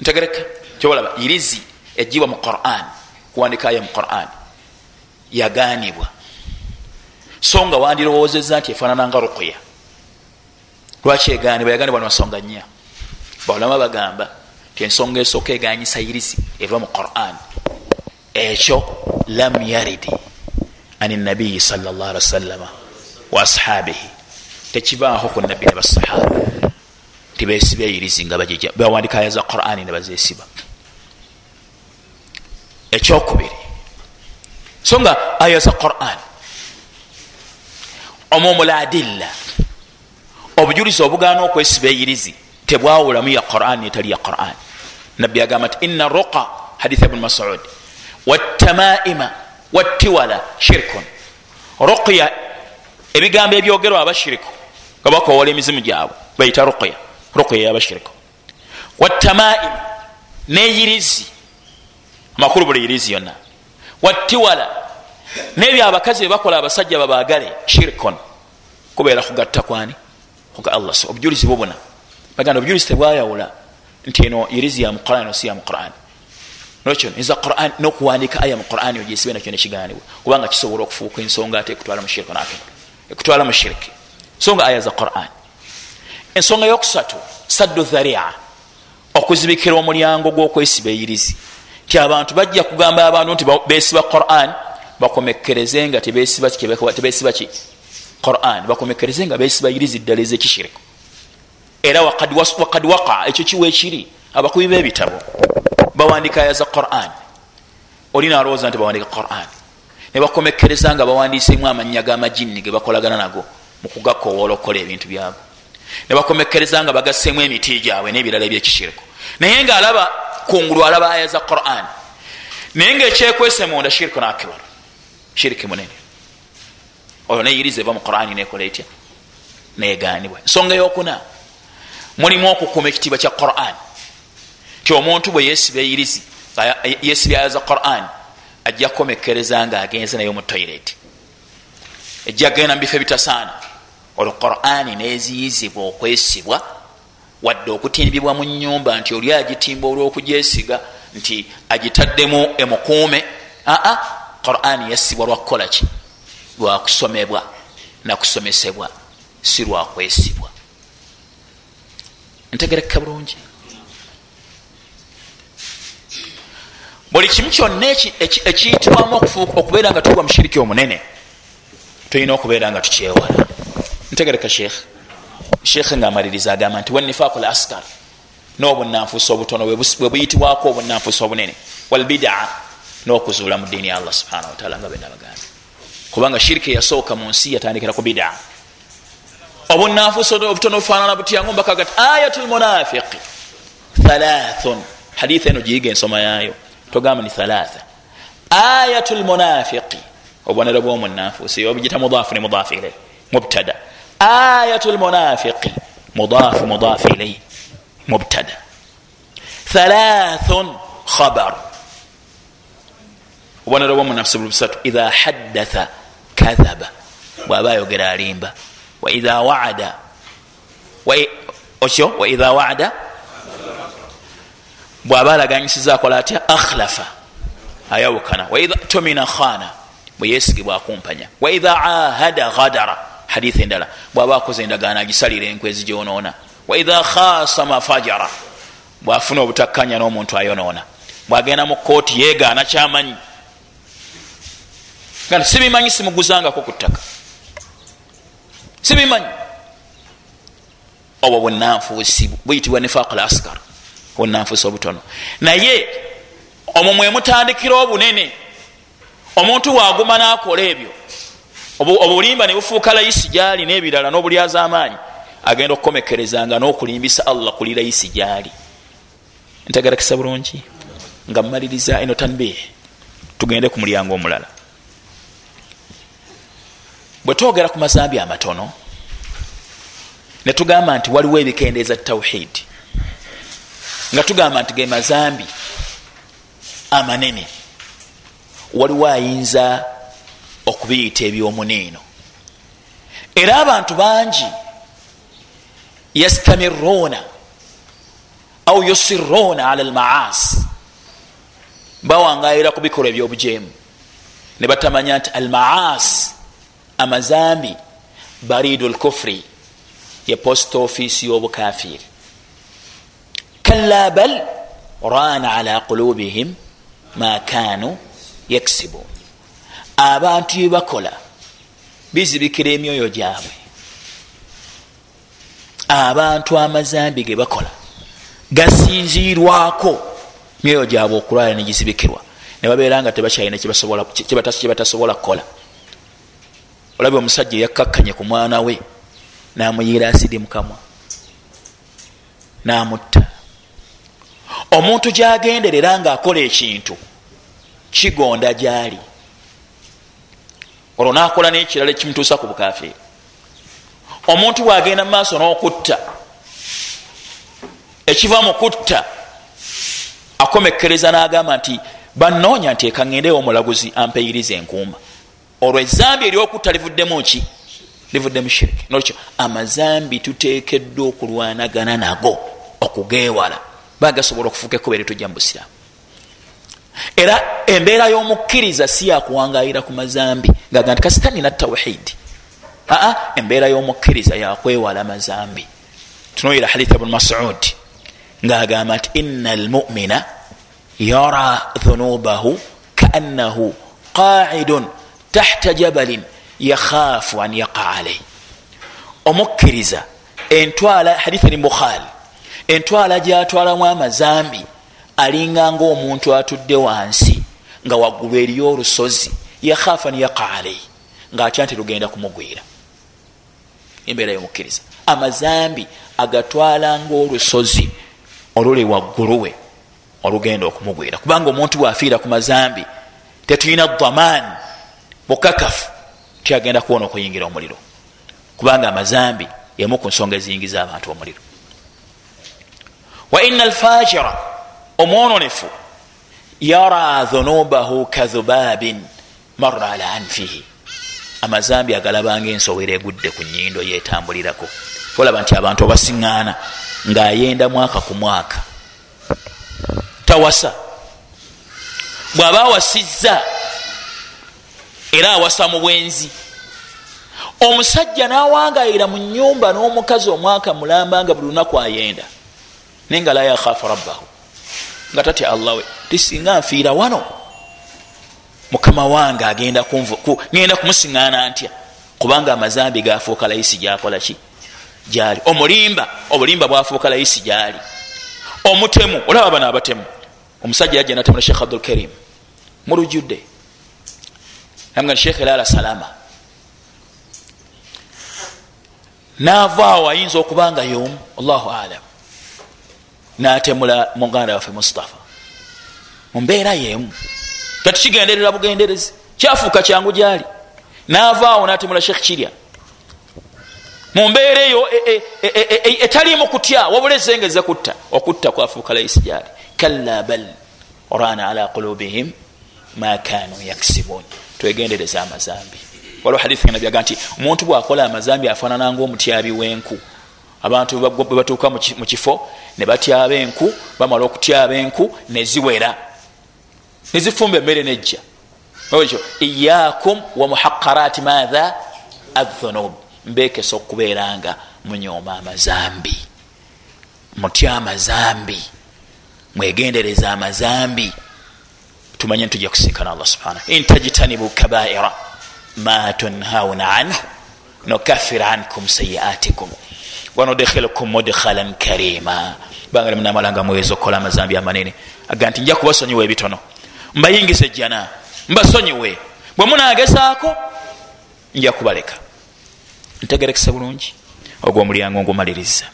Ntegereka kyobalaba irizi ejibwa mu quran kuwandika aya mu quran yaganibwa so nga wandirowoozeza nti efaanananga rukuya lwaki eganibwa yaganibwa namasonga nnya baulama bagamba ti ensonga esooka eganyisa irizi eva mu quran. Ekyo lam yaridi ani nabiyi salllah ali wasallama wa ashabihi. Tekivaaho ku nabbi ne basahaba. Tibesiba eyirizi nga bawandika aya za qurani ne bazesiba ekyokubiri so nga aya za quran omumuladilla obujulizi obugaana okwesiba eyirizi tebwawulamu ya quran etali ya quran. Nabbi agamba nti ina ruqa haditha ibuni masud watamaima wattiwala shirkun. Ruqya ebigambo ebyogerwa abashiriku nga bakowola emizimu gyabwe bayita ruqya ruqya yabashiriku watamaima neyirizi amakulu buli yirizi yonna wattiwala. Nebyo abakazi bebakola abasajja babagale shirkun kubeera kugatta kwani? Kuga allah obujulizi bubuna baganda obujulizi tebwayawula. Nti eno irizi ya muquran no si ya muquran. Nokyo nza quran nokuwandika aya mu quran ogyesibe nakyo nekiganibwa kubanga kisobola okufuuka ensonga ate ekutwala mushiriki nakino ekutwala mushiriki so nga aya za quran. Ensonga yokusatu saddu dharia okuzibikira omulyango gwokwesiba eyirizi ti abantu bajja kugamba abantu nti besiba quran bakomekereze nga tebesiba ki quran bakomekereze nga besibayiriza eddala ezekishiriku era wakad waqa ekyo kiwa ekiri abakubi b'ebitabo bawandika aya za quran. Olina alowooza nti bawandika quran. Nebakomekereza nga bawandiisemu amannya g'amajinni ge bakolagana nago mukugakowoola okukola ebintu byago nebakomekereza nga bagasseemu emiti gyabwe n'ebirala ebyekishiriku naye ngaalaba kungulu alaba aya za quran. Naye ngaekyekwese munda shirikun akibar shiriki munene. Oyo neyiriza eva mu qurani nekola etya? Neganibwa ensonga yokuna. Mulimu okukuma ekitiibwa kya quran. Ti omuntu bwe yesiba eyirizi yesiba aya za quran ajja kukomekereza nga agenze nayo mu toilet. Ejja genda mu bifo ebitasaana. Olwo qurani neziyizibwa okwesibwa wadde okutimbibwa mu nyumba nti oli agitimba olwokujesiga nti agitaddemu emukuume. Aa qurani yasibwa lwakukolaki lwakusomebwa nakusomesebwa si lwakwesibwa ntegereka bulungi. Buli kimu kyonna ekiyitibwamu okubeera nga tugwa mushiriki omunene tulina okubeera nga tukyewala. Ntegereka sheekh sheekhe ngaamaliriza agamba nti wanifaku l askar n'obunanfuusa obutono bwe buyitibwako obunanfuusa obunene. Walbidaa n'okuzuula mu diini ya allah subhana wataala nga bena bagambye kubanga shiriki eyasooka mu nsi yatandikira ku bidaa obunanfuusa obutono bufaanana butyangu mbakaga ti ayatu lmunafiqi thalathun haditha eno giyiga ensoma yaayo. Togamba ni thalatha. Ayatu lmunafiqi obubonero bwomunanfuusi obugita mudaafu ne mudaafu ilai mubtada ayatu lmunafiqi mudaafu mudaafu ilai mubtada thalathun khabar obubonero bwomunanfuusi buli busatu idha haddatha kadhaba bwaba ayogera alimba waidha waada okyo waidha waada bwaba alaganyisiza akola atya akhlafa ayawukana waidha tumina khana bweyesigibwa akumpanya waidha ahada ghadara hadithi endala. Bwaba akoze endagaano agisalira enkwezi gyonoona. Waidha khasama fajara bwafuna obutakkanya n'omuntu ayonoona. Bwagenda mu kooti yeegaana kyamanyi. Nga sibimanyi simuguzangako ku ttaka. Sibimanyi. Obwo bunanfuusi buyitibwa nifaq l askar bunanfuusi obutono. Naye omwo mwemutandikira obunene omuntu waaguma nakola ebyo obulimba nebufuuka layisi gyali nebirala n'obulyaza amaanyi agenda okukomekerezanga n'okulimbisa allah kuli layisi gyali. Ntegerakisa bulungi nga mumaliriza eno tanbih tugende ku mulyango omulala. Bwe twogera ku mazambi amatono netugamba nti waliwo ebikendeeza tawhidi nga tugamba nti ge mazambi amanene. Waliwo ayinza okubiyita ebyomuniino era abantu bangi yastamiruuna au yusiruuna ala almaasi bawangayira ku bikolwa ebyobujeemu. Ne batamanya nti almaasi amazambi baridu lkufri ye post office y'obukafiri kalla bal rana ala qulubihim ma kanu yaksibun abantu byebakola bizibikira emyoyo gyabwe. Abantu amazambi ge bakola gasinzirwako myoyo gyabwe okulwala negizibikirwa nebabeera nga tebakyalina kyebatasobola kukola. Olabye omusajja eyakkakkanye ku mwana we namuyiira asidi mukamwa namutta. Omuntu gyagenderera ngaakola ekintu kigonda gyali olwo nakola nekirala ekimutuusa ku bukafiri omuntu bwagenda mu maaso n'okutta ekiva mu kutta akomekereza n'agamba nti banoonya nti ekaŋŋendewo omulaguzi ampeyiriza enkuuma. Olwo ezambi eryokutta livuddemu ki? Livuddemu shiriki. Nolwekyo amazambi tuteekeddwa okulwanagana nago okugeewala. Bagasobola okufuuka ekkuba eritujja mu busiraamu era embeera y'omukkiriza si yakuwangayira ku mazambi. Ngaga nti kasitanina tawhidi aa embeera y'omukkiriza yakwewala mazambi. Tunoyira haditha bnu masud. Ngaagamba nti ina almumina yara dhunubahu kaannahu qaidun tahta jabalin yakhaafu an yaqa alaihi omukkiriza entwala hadith eri bukhari entwala gyatwalamu amazambi alinganga omuntu atudde wansi nga waggulu eriyo olusozi yakhaafu an yaqa alaihi ngaatya nti lugenda kumugwira. Embeera yomukkiriza. Amazambi agatwalanga olusozi oluli wagguluwe olugenda okumugwira. Kubanga omuntu bwafiira ku mazambi tetulina daman bukakafu tyagenda kuwona okuyingira omuliro. Kubanga amazambi emu ku nsonga eziyingiza abantu omuliro. Wa ina alfajira omwononefu yara dhunubahu kadhubabin marra ala anfihi. Amazambi agalabanga ensowera egudde ku nyindo yetambulirako olaba nti abantu obasiŋŋaana ng'ayenda mwaka ku mwaka. Tawasa. Bw'aba awasizza era awasa mu bwenzi. Omusajja n'awangayira mu nyumba n'omukazi omwaka mulamba nga buli lunaku ayenda. Naye nga la yakhaafu rabbahu nga tatya allah we tisinga nfiira wano. Mukama wange agenda ngenda kumusiŋŋaana ntya? Kubanga amazambi gafuuka layisi gyakola ki? Gyali. Omulimba obulimba bwafuuka layisi gyali. Omutemu olaba bano abatemu. Omusajja yajja natemula shekh abdul karim. Mulujjudde namga ni shekh elala salama. Naavaawo ayinza okubanga yomu. Allahu alam natemula muganda waffe mustafa. Mumbeera yemu. Tetukigenderera bugenderezi. Kyafuuka kyangu gyali. Naavaawo natemula shekh kirya. Mumbeera eyo etalimu kutya? Wabula ezengeze kutta. Okutta kwafuuka laisi gyali. Kalla bal orana ala qulubihim ma kanu yaksibun. Twegendereza amazambi. Waliwo hadithi ganabyaga nti omuntu bwakola amazambi afaanananga omutyabi w'enku abantu bwe batuuka mu kifo ne batyaba enku bamala okutyaba enku neziwera nezifumba emmere nejja. Ekyo iyakum wa muhaqarati matha adhunub mbekesa okubeeranga munyooma amazambi mutya amazambi mwegendereza amazambi. Tumanye ntujja kusinkana allah subhanah intajtanibu kabaira ma tunhauna anhu nukafir ankum sayiatikum wanudkhilukum mudkhalan karima. Banga munamalanga muweza okukola amazambi amanene. Aga nti nja kubasonyiwa ebitono. Mbayingisa ejjana mbasonyiwe. Bwe munagezaako nja kubaleka. Ntegerekese bulungi. Ogwo omulyango ngumaliriza.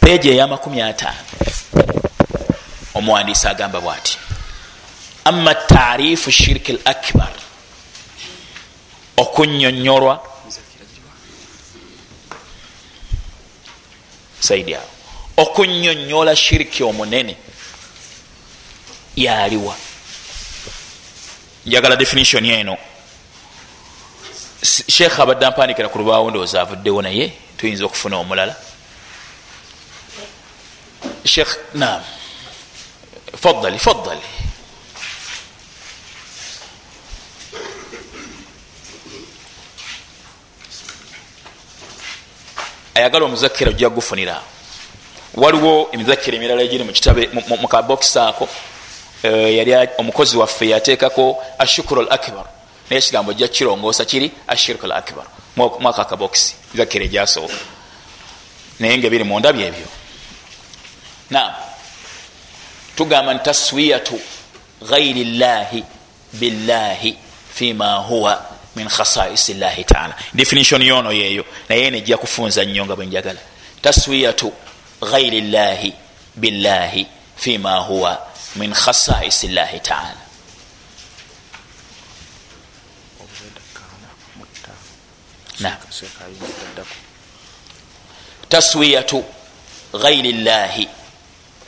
Peegi eyamakumi ataano. Omuwandiisi agamba bwati. Ama taarifu shiriki l akbar okunyonyolwa saidi awo okunyonyola shiriki omunene. Yaliwa njagala definition eno sheekh abadde ampandikira ku lubaawo ndowooza avuddewo naye tuyinza okufuna omulala. Sheekh nam fadali fadali ayagala omuzakira ojja gufunira waliwo emizakira emirala egiri mu kabokisi ako yali omukozi waffe yateekako ashukuru al akbar naye ekigambo ojja kirongoosa kiri ashirku al akbar mwaka akabokisi mizakira egyasooka naye nga biri munda byebyo. Nam tugamba nti taswiyatu ghairi llahi billahi fima huwa min khasaisi llahi taala. Definition yono yeeyo naye nejja kufunza nnyo nga bwenjagala. Taswiyatu ghairi llahi billahi fima huwa min khasaisi llahi taala taswiyatu ghairi llahi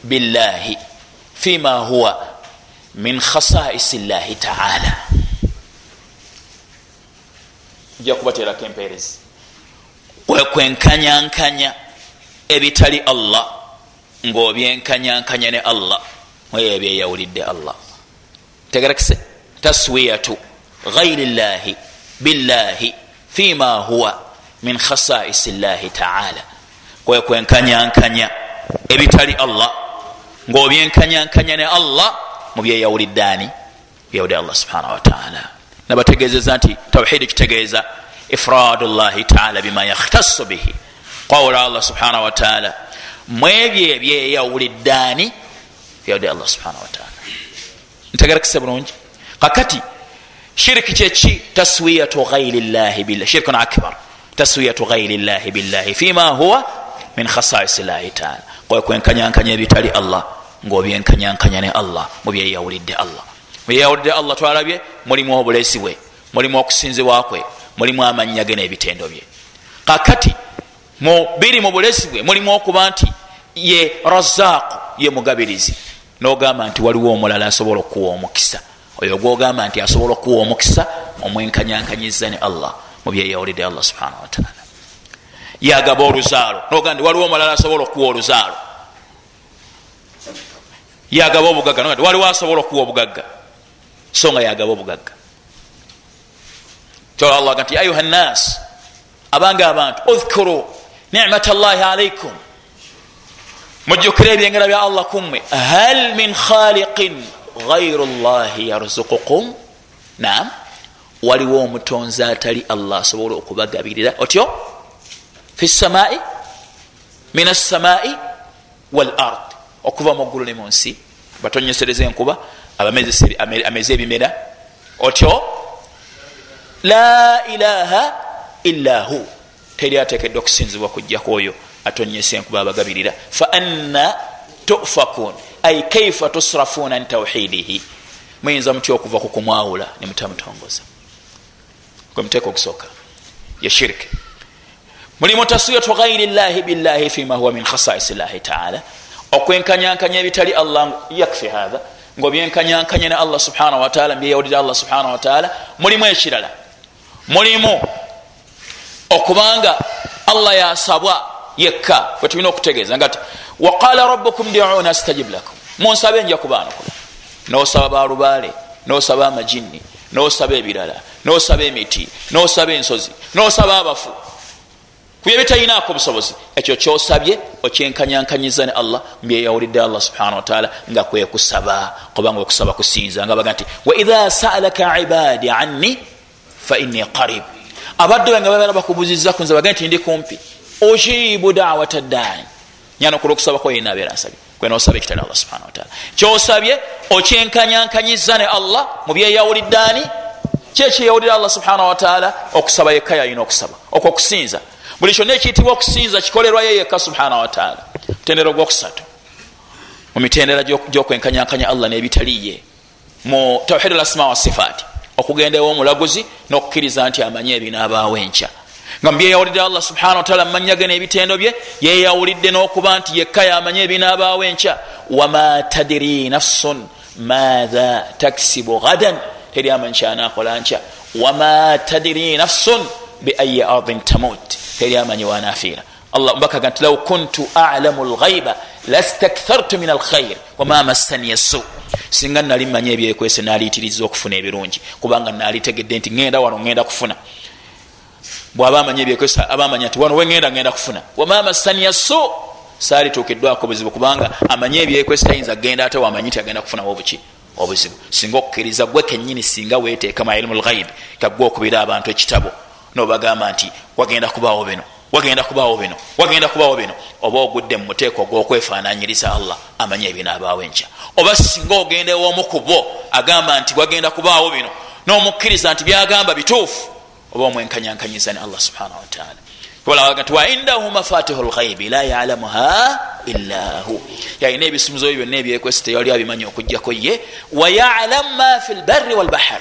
billahi fima huwa min khasaisi llahi taala nja kubateerako empeerezi. Kwekwenkanyankanya ebitali allah ngaobyenkanyankanya ne allah eyo ebyeyawulidde allah. Tegerekise taswiyatu ghairi llahi billahi fima huwa min khasaisi llahi taala kwekwenkanyankanya ebitali allah ngaobyenkanyankanya ne allah mubyeyawulidde ani? Byeyawulidde allah subhanahu wataala nabategezeza nti tawhidi kitegeeza ifradu llahi taala bima yakhtasu bihi. Qawla allah subhanahu wataala mwebyo ebyeyawuliddaani yawudde allah subhanahu wataala ntegerekese bulungi. Kakati shiriki kyeki taswiyatu ghairi llahi billah. Shirkun akbar. Taswiyatu ghairi llahi billahi fima huwa min khasaisi llahi taala kwekwenkanyankanya ebitali allah ngaobyenkanyankanya ne allah mubyeyawulidde allah mubyeyawulidde allah twalabye mulimu obulesi bwe mulimu okusinzibwakwe mulimu amanya ge n'ebitendo bye. Kakati biri mu bulesi bwe mulimu okuba nti ye razaaku ye mugabirizi. Nogamba nti waliwo omulala asobola okuwa omukisa. Oyo gwogamba nti asobola okuwa omukisa omwenkanyankanyiza ne allah mubyeyawulidde allah subhanahu wataala yagaba oluzaalo. Noga nti waliwo omulala asobola okuwa oluzaalo. Yagaba obugagga. Noga nti waliwo asobola okuwa obugagga so nga yagaba obugagga kyola allah nti ayuha nnas abange abantu udhkuru nimat llahi alaikum mujjukire ebyengera bya allah kummwe hal min khaliqin gairu llahi yarzukukum nam waliwo omutonzi atali allah asobola okubagabirira otyo fi samai min assamai wal ard okuva mu ggulu ne mu nsi batonyesereza enkuba ameze ebimera? Otyo? La ilaha illa hu. Teri atekedde okusinzibwa kujjaku oyo atonyesa enkuba abagabirira. Fa anna tufakun. Ai kaifa tusrafuna an tauhidihi muyinza mutya okuva ku kumwawula? Nemutamutongoza gwemuteeka okusooka. Ye shiriki mulimu taswiyatu ghairi llahi billahi fima huwa min khasaisi llahi taala. Okwenkanyankanya ebitali allah yakfi hatha ngaobyenkanyankanya ne allah subhanahu wataala mbyeyawulira allah subhanahu wataala mulimu ekirala. Mulimu okubanga allah yasabwa yekka. Wetulina okutegeeza nga ti waqala rabukum diuna astajib lakum. Munsabe nja kubaanukula nosaba balubaale nosaba amajinni nosaba ebirala nosaba emiti nosaba ensozi nosaba abafu kubye bitayinaako obusobozi ekyo kyosabye okyenkanyankanyiza ne allah mbyeyawulidde allah subhanahu wataala nga kwekusaba kubanga okusaba kusinza. Nga baga nti waidha saalaka ibadi anni faini qarib. Abadde bange babeera bakubuziza kunze bage nti ndi kumpi. Ujibu dawata ddani nyana okula okusabako yena abeera nsabye kwenosaba ekitali allah subhana wataala kyosabye okyenkanyankanyiza ne allah mubyeyawuliddaani kyekyeyawulira allah subhana wataala okusaba yekka yalina okusaba. Okwo okusinza buli kyonna ekiyitibwa okusinza kikolerwayo yekka subhana wataala mutendera ogwokusatu mu mitendera gyokwenkanyankanya allah nebitaliye mu tawhid lasma wasifaati okugenda ewa omulaguzi nokukkiriza nti amanye ebinaabaawo enkya. Nga mubyeyawulidde allah subhana wataala mumanya ge n'ebitendo bye yeyawulidde n'okuba nti yekka yamanye ebinaabaawo enkya. Wama tadiri nafsun matha taksibu gadan teri amanyi kyanakola nkya. Wama tadiri nafsun beayi ardin tamut teri amanyi wanafiira allah mbakaga nti law kuntu alamu lghaiba lastakthartu min alkhair wama massaniya su singa nali mmanyi ebyekwese naliitiriza okufuna ebirungi kubanga nalitegedde nti ŋenda wano ŋenda kufuna bwaba amanyi ebyekwese abamanya nti wano weŋenda ŋenda kufuna wama massaniya su salituukiddwako buzibu kubanga amanyi ebyekwese tayinza genda ate wamanyi nti agenda kufunawo obuki obuzibu singa okukkiriza gwe kenyini singa weteeka mailimu lghaibi kagwe okubira abantu ekitabo nobagamba nti wagenda kubaawo bino wagenda kubaawo bino wagenda kubaawo bino. Oba ogudde mu muteeko ogwokwefaananyiriza allah amanyi ebinaabaawo enkya. Oba singa ogenda ew'omu ku bo agamba nti wagenda kubaawo bino n'omukkiriza nti byagamba bituufu oba omwenkanyankanyiza ne allah subhanahu wataala waindahu mafatihu lghaibi la yalamuha illa hu. Yalina ebisumuzo byo byonna ebyekwesi teyali abimanyi okugjako ye wayalamu ma fi lbarri walbahar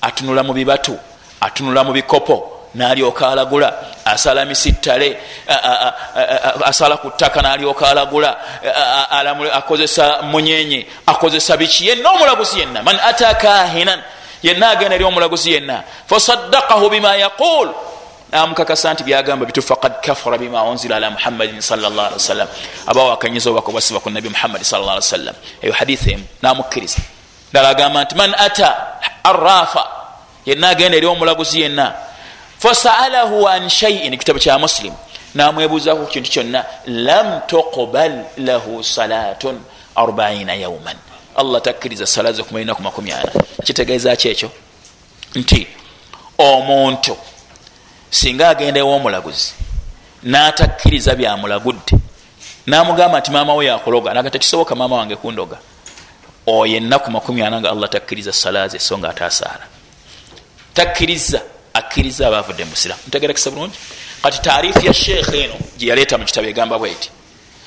atunula mu bibatu atunula mu bikopo nalyoka alagula asala misittale asala ku ttaka nalyoka alagula akozesa munyenye akozesa biki yenna omulaguzi yenna man ata kahinan yenna agenda eri omulaguzi yenna fasaddakahu bima yaqul namukakasa nti byagamba bitu fakad kafara bima unzila ala muhammadin salllah ali wasallam abawakanyiza obaka obasiba ku nabi muhammadi salla ali wasallam eyo hadithi emu namukkiriza ddala agamba nti man ata arrafa? Yenna agenda eri omulaguzi yenna. Fasaalahu an shaiin ekitabo kya muslim. Namwebuuzaku ku kintu kyonna lam tuqbal lahu salatun 40 yauman allah takkiriza sala ze kumalina ku makumi ana. Kitegeeza ki ekyo? Nti omuntu singa agenda ew'omulaguzi n'atakkiriza byamulagudde namugamba nti maama we yakuloga naga tekisoboka maama wange kundoga oyo ennaku makumi ana nga allah takkiriza sala ze so nga atasaala takkiriza akkiriza abavudde musiramu ntegerekesa bulungi? Kati taarifu ya sheekh eno gyeyaleeta mu kitabo egamba bweti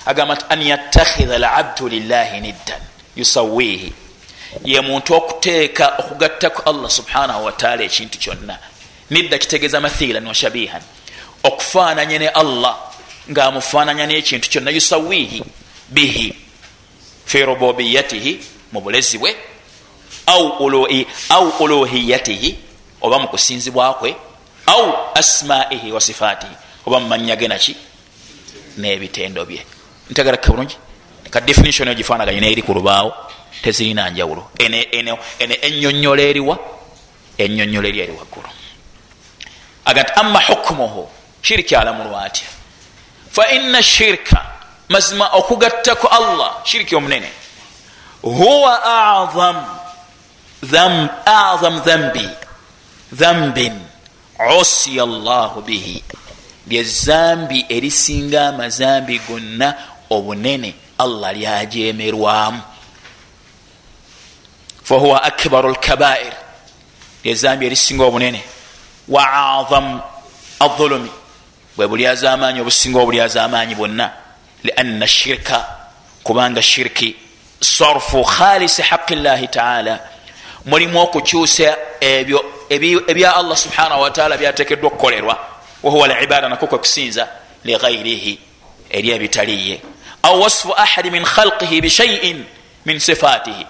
agamba nti an yattakhidha labdu lillahi niddan yusawihi. Ye muntu okuteeka okugattaku allah subhanahu wataala ekintu kyonna. Nidda kitegeeza mathilan wa shabihan okufaananya ne allah ngaamufaananya nekintu kyonna yusawihi bihi fi rububiyatihi mu bulezi bwe au uluhiyatihi oba mu kusinzibwakwe au asmaihi wa sifatihi oba mumanya ge naki n'ebitendo bye. Ntegereka bulungi? Ka definition yo gifaanaganye neeri ku lubaawo tezirina njawulo. Ene ennyonnyola eriwa ennyonnyola eri eri waggulu. Agati ama hukumuhu shiriki alamulwa atya fa ina shirka mazima okugattako allah shiriki omunene huwa azam dhambi dhambin usiya llahu bihi. Lyezambi erisinga amazambi gonna obunene allah lyajemerwamu. Fahuwa akbaru lkabair lyezambi erisinga obunene. Wa azam aulumi bwe bulyazamanyi obusinga obulyazamanyi bwonna. Lianna shirka kubanga shirki sarfu khalisi haqi llahi taala. Mulimu okukyusa ebyo ebya allah subhanahu wataala byatekeddwa okukolerwa. Wahuwa libada nako kwekusinza lighairihi eri ebitaliye. Au wasfu ahadi min khalqihi bishaiin min sifatihi.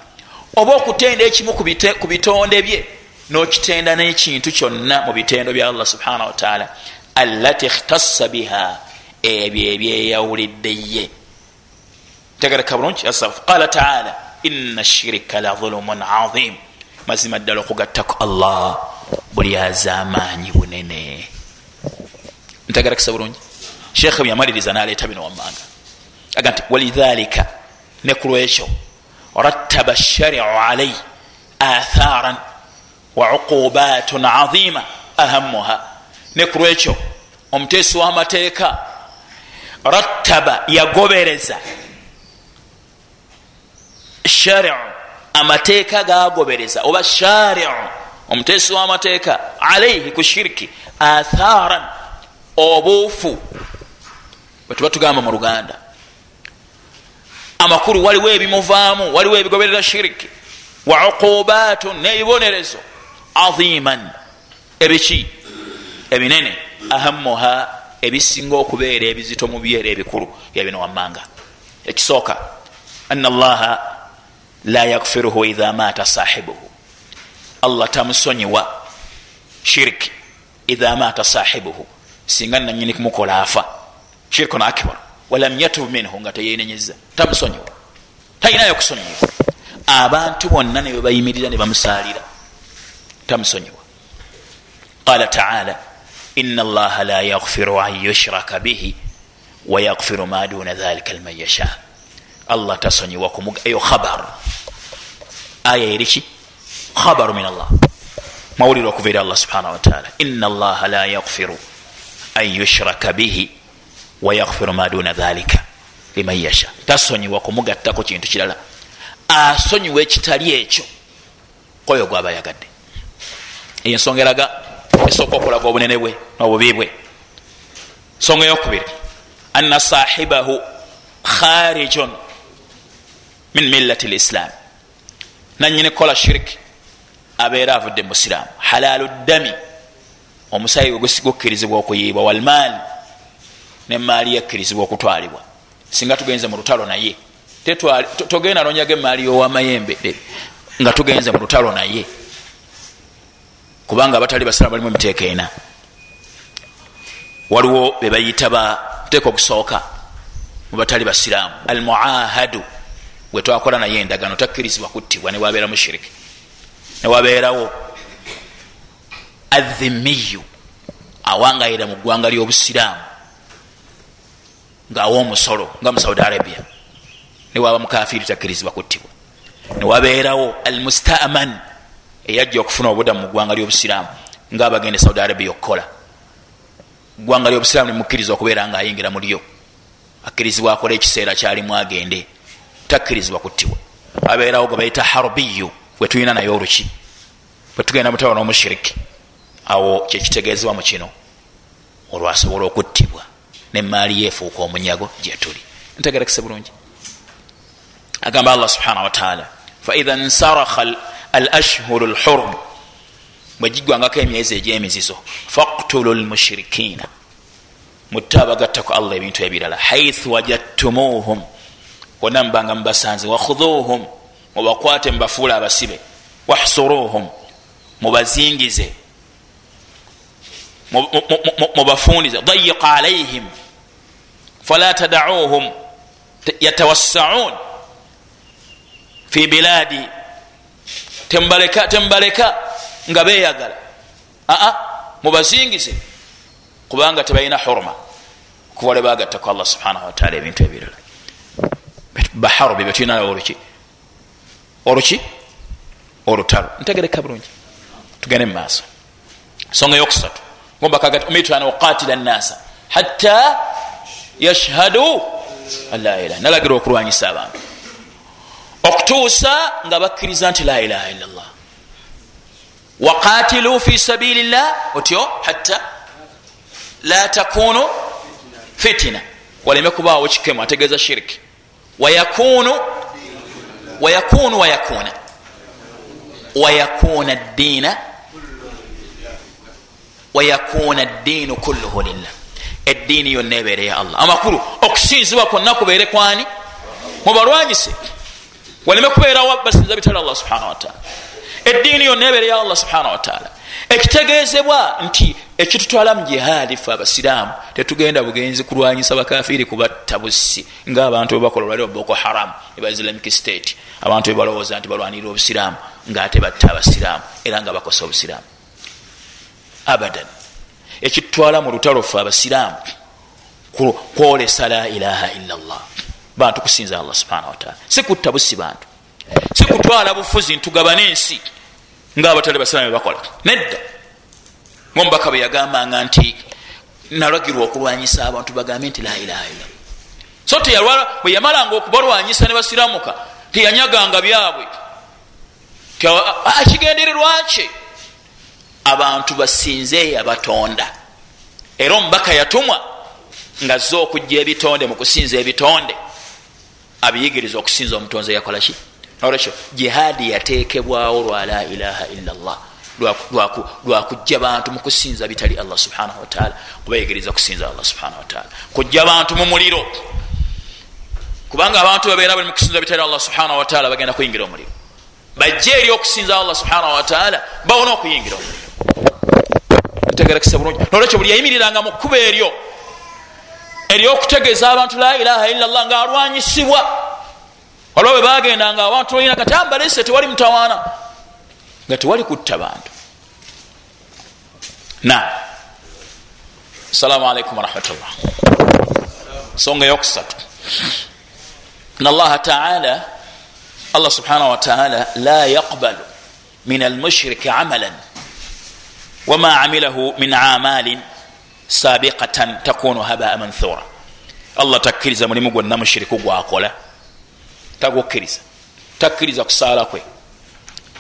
Oba okutenda ekimu ku bitonde bye nokitenda nekintu kyonna mu bitendo bya allah subhanahu wataala allati ikhtassa biha ebyo ebyeyawuliddeye tegereka bulungi qala taala ina shirika la dhulumun azim. Mazima ddala okugattaku allah buli azamaanyi bunene. Ntegerekesa bulungi? Sheekhe byamaliriza naleeta bino wammanga. Aga nti walidhalika ne ku lwekyo rattaba shariu alai atharan wa uqubatun azima ahamuha ne ku lwekyo omuteesi w'amateeka rattaba yagobereza shariu. Amateeka gagobereza oba shariu. Omuteesi w'amateeka alaihi ku shiriki atharan obuufu. Bwetuba tugamba mu luganda amakulu waliwo ebimuvaamu waliwo ebigoberera shiriki wa uqubatun nebibonerezo aziman ebiki ebinene ahamuha ebisinga okubeera ebizito mu byera ebikulu byabino wammanga. Ekisooka ana allaha la yakfiruhu idha mata sahibuhu allah tamusonyiwa shiriki idha mata sahibuhu singa nanyini kumukola afa shirikun akbar walam yatub minhu nga teyenenyeza tamusonyiwa talinayo kusonyiwa abantu bonna nebwe bayimirira ne bamusaalira tamusonyiwa qala taala ina allaha la yaghfiru an yushraka bihi wayaghfiru ma duna dhalika lman yasha allah tasonyiwa eyo khabar. Aya eriki khabaru min allah. Mawulire okuva eri allah subhanahu wataala ina allaha la yaghfiru an yushraka bihi wayaghfiru ma duna dhalika liman yasha. Tasonyiwa kumugattako kintu kirala. Asonyiwa ekitali ekyo. Koyo gwaba yagadde. Eyo ensonga eraga esooka okulaga obunene bwe nobubi bwe. Nsonga eyokubiri anna sahibahu kharijun min millati lislam. Nanyini kukola shiriki abeera avudde musiraamu halalu ddami omusayi gwe gukkirizibwa okuyiibwa walmaali nemaali yekkirizibwa okutwalibwa. Singa tugenze mu lutalo naye togenda nonyaga emaali yowamayembe nga tugenze mu lutalo naye. Kubanga abatali basiraamu balimu emiteeka ena. Waliwo bebayita ba teeka okusooka mubatali basiraamu al muahadu gwe twakola naye endagano takkirizibwa kuttibwa newabeera mushiriki newabeerawo adhimiyu awangayira mu ggwanga ly'obusiraamu ngaawa omusolo nga mu saudi arabia. Newaba mukafiri takkirizibwa kuttibwa newabeerawo al mustaman eyajja okufuna obudamu mu ggwanga ly'obusiraamu ngaabagende saudi arabia okukola ggwanga lyobusiraamu limukkiriza okubeera nga ayingira mu lyo. Akkirizibwa akola ekiseera kyalimu agende takkirizibwa kuttibwa abeerawo gwe bayita harbiyu wetulina naye oluki. Bwetugenda mutaba n'omushiriki awo kyekitegeezebwa mu kino olwasobola okuttibwa. Nemaali yeefuuka omunyago gyetuli ntegerekese bulungi. Agamba allah subhanahu wataala faidha nsaraha al ashhuru lhurum bwe gigwangako emyezi egyemizizo faktulu lmushirikina mutta abagattaku allah ebintu ebirala. Haithu wajattumuhum wonna mubanga mubasanze wakhudhuhum mubakwate mubafuula abasibe. Wahsuruhum mubazingize. Mubafundize. Dayiqa alaihim fala tadauhum yatawassaun fi biladi tembaleka tembaleka nga beyagala aa mubazingize. Kubanga tebalina hurma kubale bagattaku allah subhanahu wataala ebintu ebirala baharu bye betulinayo oluki oluki olutalo ntegereka bulungi. Tugende mumaaso ensonga yokusatu umirtana uqatila nasa hatta yashhadu la ilaha nalagira okulwanyisa abantu. Okutuusa nga bakkiriza nti la ilaha illa llah waqatilu fi sabili llah otyo hatta la takunu fitina. Waleme kubaawo kikemu ategeeza shiriki wayakunu wayakunu wayakuna wayakuna ddiina wayakuna ddiinu kulluhu lillah eddiini yonna ebeere ya allah amakulu okusinzibwa kwonna kubeere kwani mubalwanyise waleme kubeerawo basinza bitala allah subhanahu wataala eddiini yonna ebeere ya allah subhanahu wataala ekitegeezebwa nti ekitutwala mu jihaadi fe abasiraamu tetugenda bugenzi kulwanyisa bakafiri kubatta busi ngaabantu bebakola olwali boko haram eba islamic state. Abantu bebalowooza nti balwanirira obusiraamu ngaate batta abasiraamu era nga bakosa obusiraamu. Abadan ekitutwala mu lutalo fe abasiraamu kwolesa la ilaha illa llah bantu kusinza allah subhanahu wataala sikutta busi bantu. Sikutwala bufuzi ntugabane ensi ngaabatale basiraamu bebakola nedda ngaomubaka bwe yagambanga nti nalagirwa okulwanyisa abantu bagambe nti la ilaha illa. So teyalwala bwe yamalanga okubalwanyisa ne basiramuka teyanyaganga byabwe. Kigendererwakye abantu basinze abatonda era omubaka yatumwa nga ze okujja ebitonde mu kusinza ebitonde. Abiyigiriza okusinza omutonzi yakolaki olwekyo jihaadi yatekebwawo lwa la ilaha illa llah lwakujja bantu mukusinza bitali allah subhanahu wataala kubayigiriza kusinza allah subhanahu wataala kujja bantu mu muliro. Kubanga abantu babeera bali mukusinza bitali allah subhanahu wataala bagenda kuyingira omuliro. Bajje eri okusinza allah subhanahu wataala bawona okuyingira omuliro. Ntegerekesa bulungi. Nolwekyo buli yayimiriranga mu kkuba eryo eryokutegeeza abantu la ilaha illa llah ngaalwanyisibwa waliwo bwe bagenda nga abantu balina kati ambalese tewali mutawaana nga tewali kutta bantu. Na assalamu alaikum warahmatullah nsonga yokusatu. N allaha taala allah subhanahu wataala la yaqbalu min almushriki amalan wama amilahu min amalin sabiqatan takunu habaa manthura allah takkiriza mulimu gwonna mushiriku gwakola. Tagukkiriza. Takkiriza kusaala kwe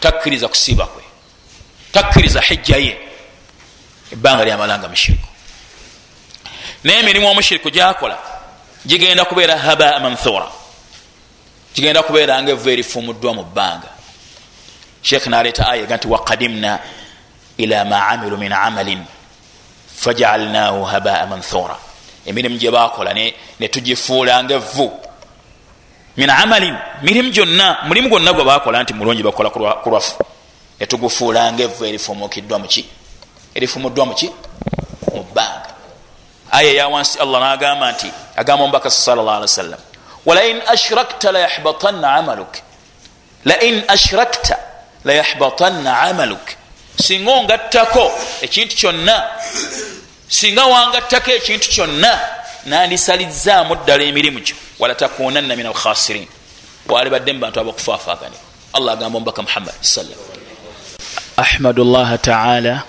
takkiriza kusiiba kwe. Takkiriza hijja ye. Ebbanga lyamalanga mushiriku. Naye emirimu omushiriku gyakola gigenda kubeera habaa manthura. Gigenda kubeera nga evu erifumuddwa mu bbanga. Sheekh naleeta aya ga nti waqadimna ila ma amilu min amalin fajaalnahu habaa manthura. Emirimu gye bakola netugifuula nga evvu min amalin mirimu gyonna mulimu gwonna gwe bakola nti mulungi bakola ku lwafu. Netugufuula nga evvu erifumukiddwa muki erifumuddwa muki mu bbanga aya eyawansi allah nagamba nti agamba omubaka salllah ali wasallam walain ashrakta layahbatanna amaluk. Lain ashrakta layahbatanna amaluk. Singa ongattako ekintu kyonna singa wangattako ekintu kyonna nandisalizaamu ddala emirimu gyo walatakunanna min alkhasirin. Walibadde mu bantu abakufaafaganira allah agamba omubaka muhammad sallam. أحمد الله تعالى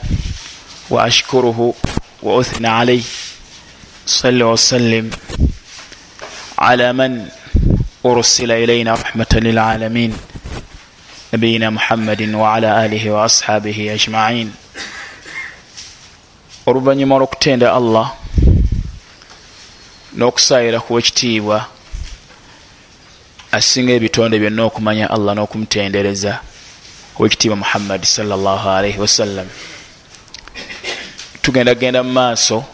وأشكره وأثنى عليه صلى وسلم على من أرسل إلينا رحمة للعالمين نبينا محمد وعلى آله وأصحابه أجمعين oluvannyuma lw'okutenda allah n'okusayira kuwa ekitiibwa asinga ebitonde byonna okumanya allah n'okumutendereza owekitiibwa muhammadi salllah alaihi wasallam tugenda genda mu maaso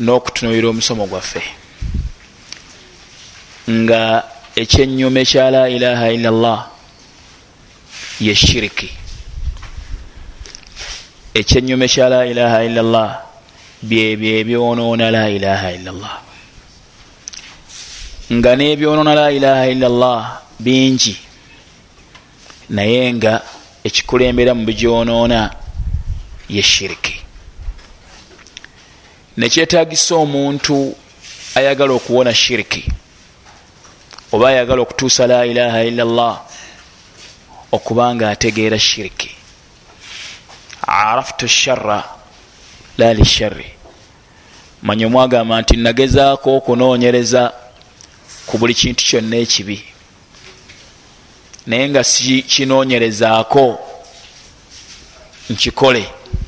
n'okutunuulira omusomo gwaffe. Nga ekyenyuma ekya la ilaha illa llah ye shiriki. Ekyenyuma ekya la ilaha illa llah byebyo ebyonoona la ilaha illa llah nga n'ebyonoona la ilaha illa llah bingi naye nga ekikulembera mu bigyonoona ye shiriki nekyetagisa omuntu ayagala okuwona shiriki oba ayagala okutuusa la ilaha illa llah okubanga ategeera shiriki araftu shara la lishari manya omwagamba nti nagezaako okunoonyereza ku buli kintu kyonna ekibi. Naye nga kinoonyerezaako nkikole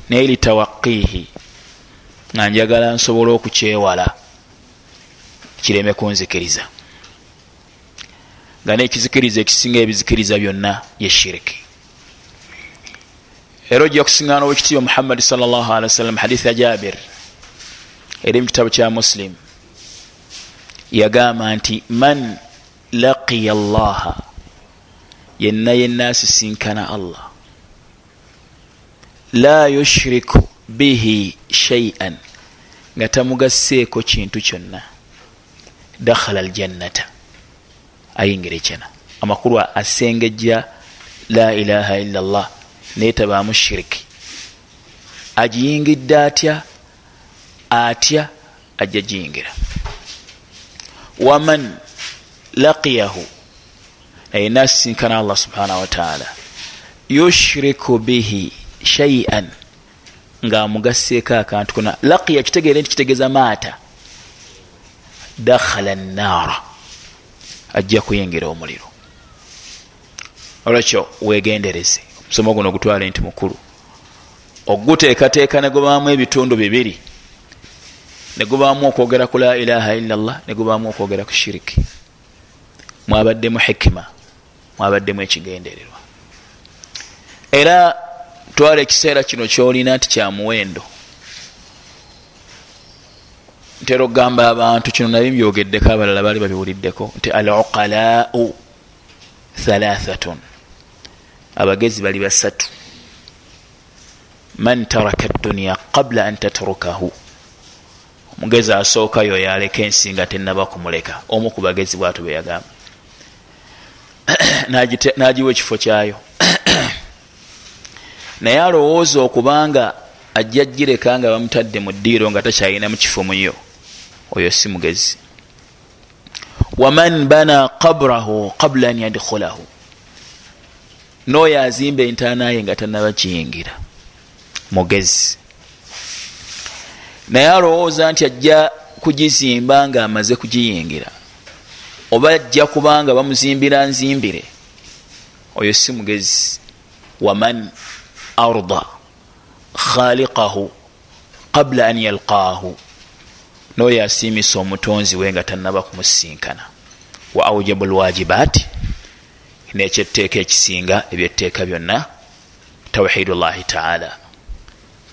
naye litawaqihi nga njagala nsobole okukyewala kireme kunzikiriza. Nga nekizikiriza ekisinga ebizikiriza byonna ye shiriki. Era ojja kusiŋana owekitiibwa muhammadi sawasalam hadithi ya jabir eri mu kitabu kya muslim yagamba nti man laqiya llaha yenna yenna asisinkana allah. La yushriku bihi shaian nga tamugaseeko kintu kyonna. Dakhala aljannata ayingira ekyana amakulu asengejja la ilaha illa llah naye tabaamu shiriki agiyingidde atya atya ajja giyingira waman laqiyahu naye nasisinkana allah subhanahu wataala yushriku bihi shaian ngaamugaseeko akantu kona. Laqiya kitegeere nti kitegeeza maata. Dakhala naara ajja kuyingira omuliro. Olwekyo wegendereze omusomo guno ogutwale nti mukulu. Oguteekateeka negubaamu ebitundu bibiri negubaamu okwogera ku la ilaha illa llah negubaamu okwogera ku shiriki. Mwabaddemu hikima mwabaddemu ekigendererwa. Era twala ekiseera kino kyolina nti kyamuwendo ntera okugamba abantu kino nabi mbyogeddeko abalala baali babiwuliddeko nti al uqalau thalathatun abagezi bali basatu. Man taraka dduniya qabla an tatrukahu omugezi asookayo yaleka ensi nga tenaba kumuleka. Omu ku bagezi bwatu beyagamba nagiwa ekifo kyayo. Naye alowooza okubanga ajja gireka nga bamutadde mu ddiiro nga takyalina mukifo muyo oyo si mugezi. Waman bana qabrahu qabla an yadkhulahu. Nooyo azimba entaanaye nga tanaba kiyingira. Mugezi naye alowooza nti ajja kugizimba nga amaze kugiyingira. Oba ajja kubanga bamuzimbira nzimbire. Oyo si mugezi. Waman arda khaliqahu qabla an yalqaahu. Noyo asiimisa omutonzi we nga tanaba kumusinkana. Wa aujabu lwajibaati nekyetteeka ekisinga ebyetteeka byonna tawhidu llahi taala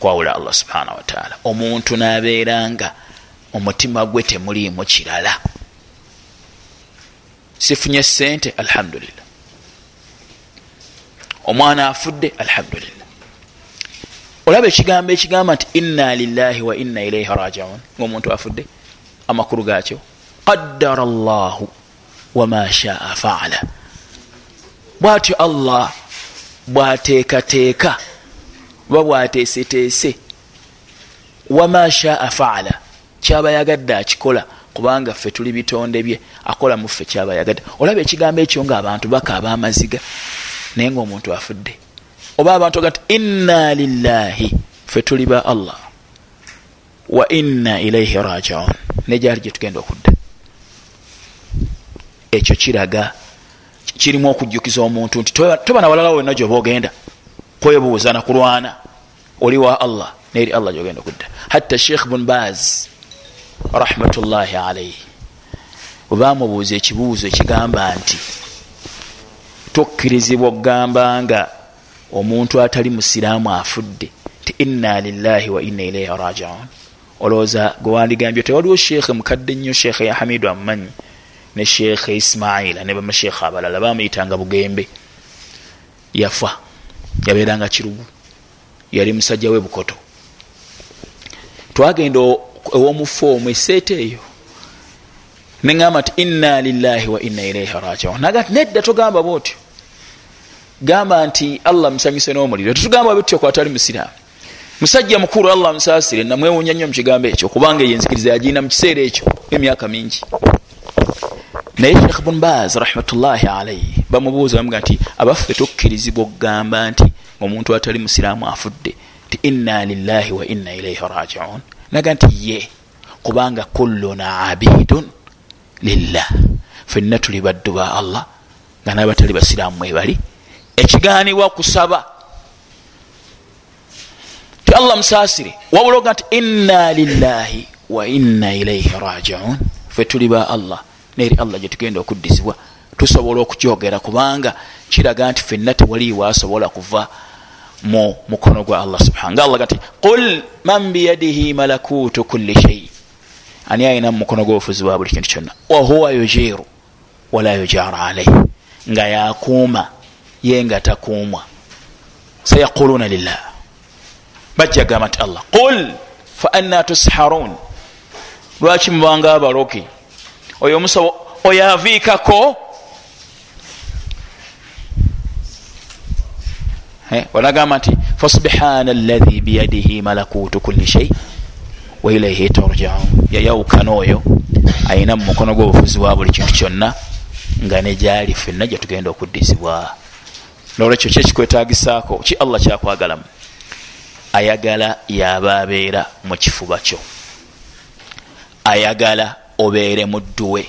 kwawula allah subhanahu wataala omuntu nabeeranga omutima gwe temuliimu kirala. Sifunye sente alhamdulillah. Omwana afudde alhamdulillah. Olaba ekigambo ekigamba nti inna lillahi wa inna ilaihi rajiun ngaomuntu afudde amakulu gakyo qaddara llahu wama shaa faala. Bwatyo allah bwateekateeka oba bwateeseteese. Wama shaa faala. Kyaba yagadde akikola kubanga ffe tuli bitonde bye. Akola muffe kyaba yagadde olaba ekigambo ekyo nga abantu bakaaba amaziga naye ngaomuntu afudde. Oba abantu ga nti inna lillahi fe tuli ba allah. Wa inna ilaihi rajiun nejali gyetugenda okudda. Ekyo kiraga kirimu okujjukiza omuntu nti toba nawalala wonna gyoba ogenda kwebuuza nakulwana oli wa allah neri allah gyogenda okudda hatta sheikh bun baz rahmatullahi alaihi webamubuuza ekibuuzo ekigamba nti tokkirizibwa okugamba nga omuntu atali musiraamu afudde ti inna lillahi wa inna ilaihi rajiun olowooza gwewandigambye tewaliwo sheekhe mukadde nnyo sheekhe ya hamidu amumanyi ne sheekhe ismaila ne bamasheekhe abalala bamuyitanga bugembe. Yafa yabeeranga kirubu yali musajja we bukoto. Twagenda ewomufu omwo eseeta eyo. Neŋamba nti inna lillahi wa inna ilaihi rajiun naga ti nedda togamba bwotyo. Gamba nti allah musanyuse n'omuliro. Tetugamba bwetyo kwatali musiraamu. Musajja mukulu allah musaasire namwewunya nnyo mukigambo ekyo kubanga eyenzikiriza yagirina mu kiseera ekyo emyaka mingi naye shekh bun baz rahmatullahi alaihi bamubuuza bamuga nti abaffe tukkirizibwa okugamba nti omuntu atali musiraamu afudde ti inna lillahi wa inna ilaihi rajiun naga nti ye kubanga kulluna abidun lillah fenna tuli baddu ba allah nga nabatali basiraamu mwebali ekiganibwa kusaba? Ti allah musaasire wabuloga nti inna lillahi wa inna ilaihi rajiun fe tuli ba allah neri allah gyetugenda okuddizibwa. Tusobola okujogera kubanga kiraga nti fenna tewaliiwo asobola kuva mu mukono gwa allah subhana nga allah gati qul man biyadihi malakutu kulli shei ani ayina mu mukono gwobufuzi bwa buli kintu kyonna? Wahuwa yujiru wala yujaru alaihi nga yakuuma ye nga takuumwa. Sayaquluna lillah. Bajja gamba nti allah qul fa anna tusharun. Lwaki mubanga abaloki oyo omusawo oyo aviikako. Wanagamba nti fasubhana allahi biyadihi malakutu kulli shei wailaihi turjaun. Yayawukana oyo ayina mu mukono gw'obufuzi bwa buli kintu kyonna nga nejali fenna gyetugenda okuddizibwa. Nolwekyo kyekikwetagisaako ki allah kyakwagalamu? Ayagala yaba abeera mu kifuba kyo. Ayagala obeere mudduwe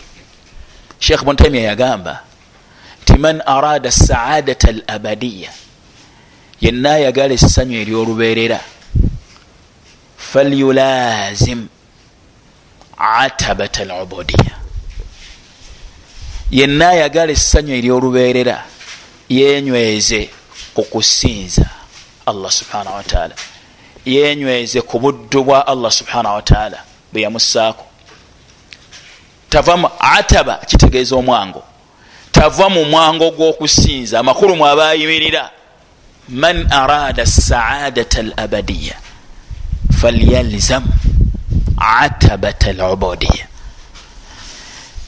sheekh buntamia yagamba nti man arada saadata al abadiya yenna ayagala essanyu eryolubeerera. Falyulazim atabat al ubudiya yenna ayagala essanyu eryolubeerera yenyweze ku kusinza allah subhanahu wataala yenyweze ku buddu bwa allah subhanahu wataala bwe yamussaako tava ataba kitegeeza omwango. Tava mu mwango gw'okusinza. Amakulu mwaba ayimirira man arada saadata al abadiya falyalzam atabat al ubudiya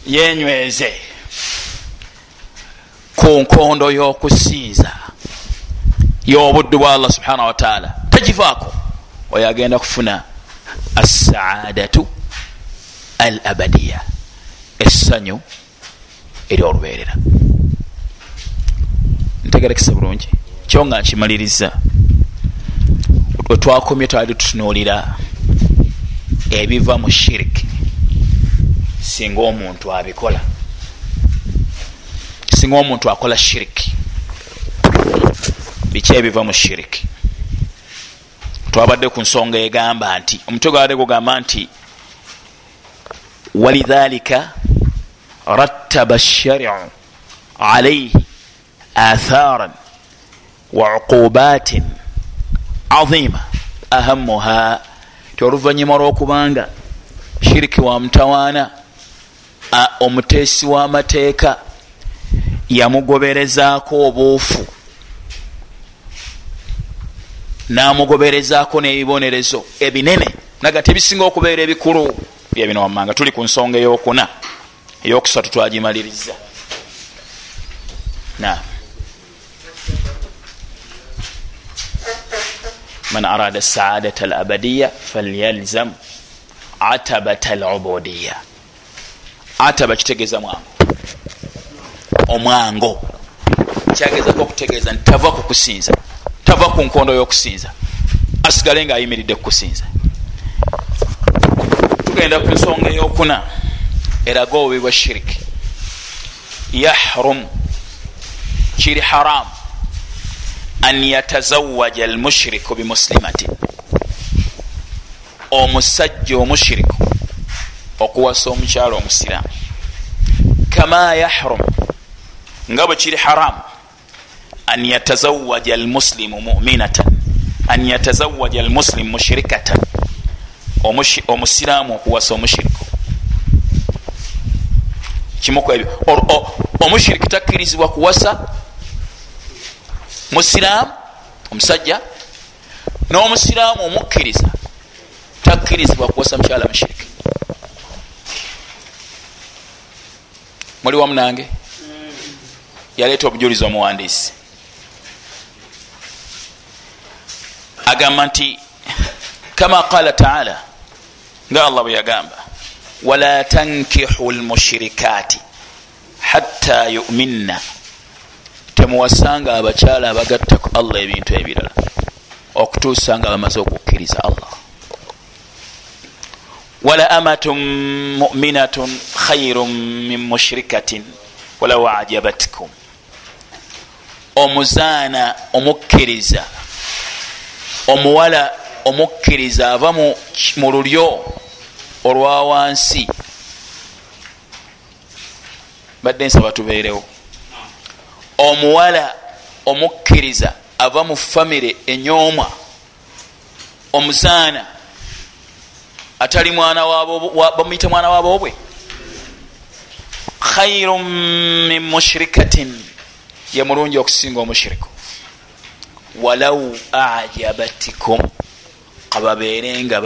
yenyweze ku nkondo y'okusinza y'obuddu bwa allah subhanahu wataala tagivaako. Oyo agenda kufuna assaadatu al abadiya essanyu eryolubeerera ntegerekesa bulungi. Kyo nga nkimaliriza wetwakomye twali tutunuulira ebiva mu shiriki singa omuntu abikola. Singa omuntu akola shiriki biki ebiva mu shiriki twabadde ku nsonga egamba nti omutwe gwabadde gugamba nti walidhalika rattaba shariu alaihi atharan wa uqubatin azima ahamuha ti oluvanyuma lwokubanga shiriki wa mutawaana omuteesi w'amateeka yamugoberezaako obuufu namugoberezaako n'ebibonerezo ebinene naga nti ebisinga okubeera ebikulu byebino wammanga. Tuli ku nsonga eyokuna eyokusatu twagimaliriza. Na. Man arada saadat al abadiya falyalzam atabat al ubudiya ataba kitegeeza mwango. Omwango. Kyagezako okutegeeza nti tava kukusinza tava ku nkondo y'okusinza. Asigale nga ayimiridde kukusinza tugenda ku nsonga eyokuna eraga obubi bwa shiriki yahrum kiri haramu an yatazawaja almushiriku bimuslimatin omusajja omushiriku okuwasa omukyalo omusiraamu. Kama yahrum nga bwe kiri haramu an yatazawaja almuslimu muminatan. An yatazawaja almuslimu mushirikatan omusiraamu okuwasa omushiriku kimuku ebyo. Omushiriki takkirizibwa kuwasa musiraamu omusajja n'omusiraamu omukkiriza takkirizibwa kuwasa mukyala mushiriki. Muli wamu nange? Yaleeta obujulizi omuwandiisi. Agamba nti kama qala taala nga allah bwe yagamba wala tankihu lmushirikaati hatta yuminna. Temuwasanga abakyala abagatta ku allah ebintu ebirala okutuusa nga bamaze okukkiriza allah. Wala amatun muminatun khairun min mushirikatin walaw ajabatkum. Omuzaana omukkiriza omuwala omukkiriza ava mu lulyo olwa wansi. Badde nsaba tubeerewo. Omuwala omukkiriza ava mu famire enyoomwa. Omuzaana atali mwana bamuyite mwana waboobwe khairu min mushirikatin ye mulungi okusinga omushiriku walau ajabatikum kababeere nga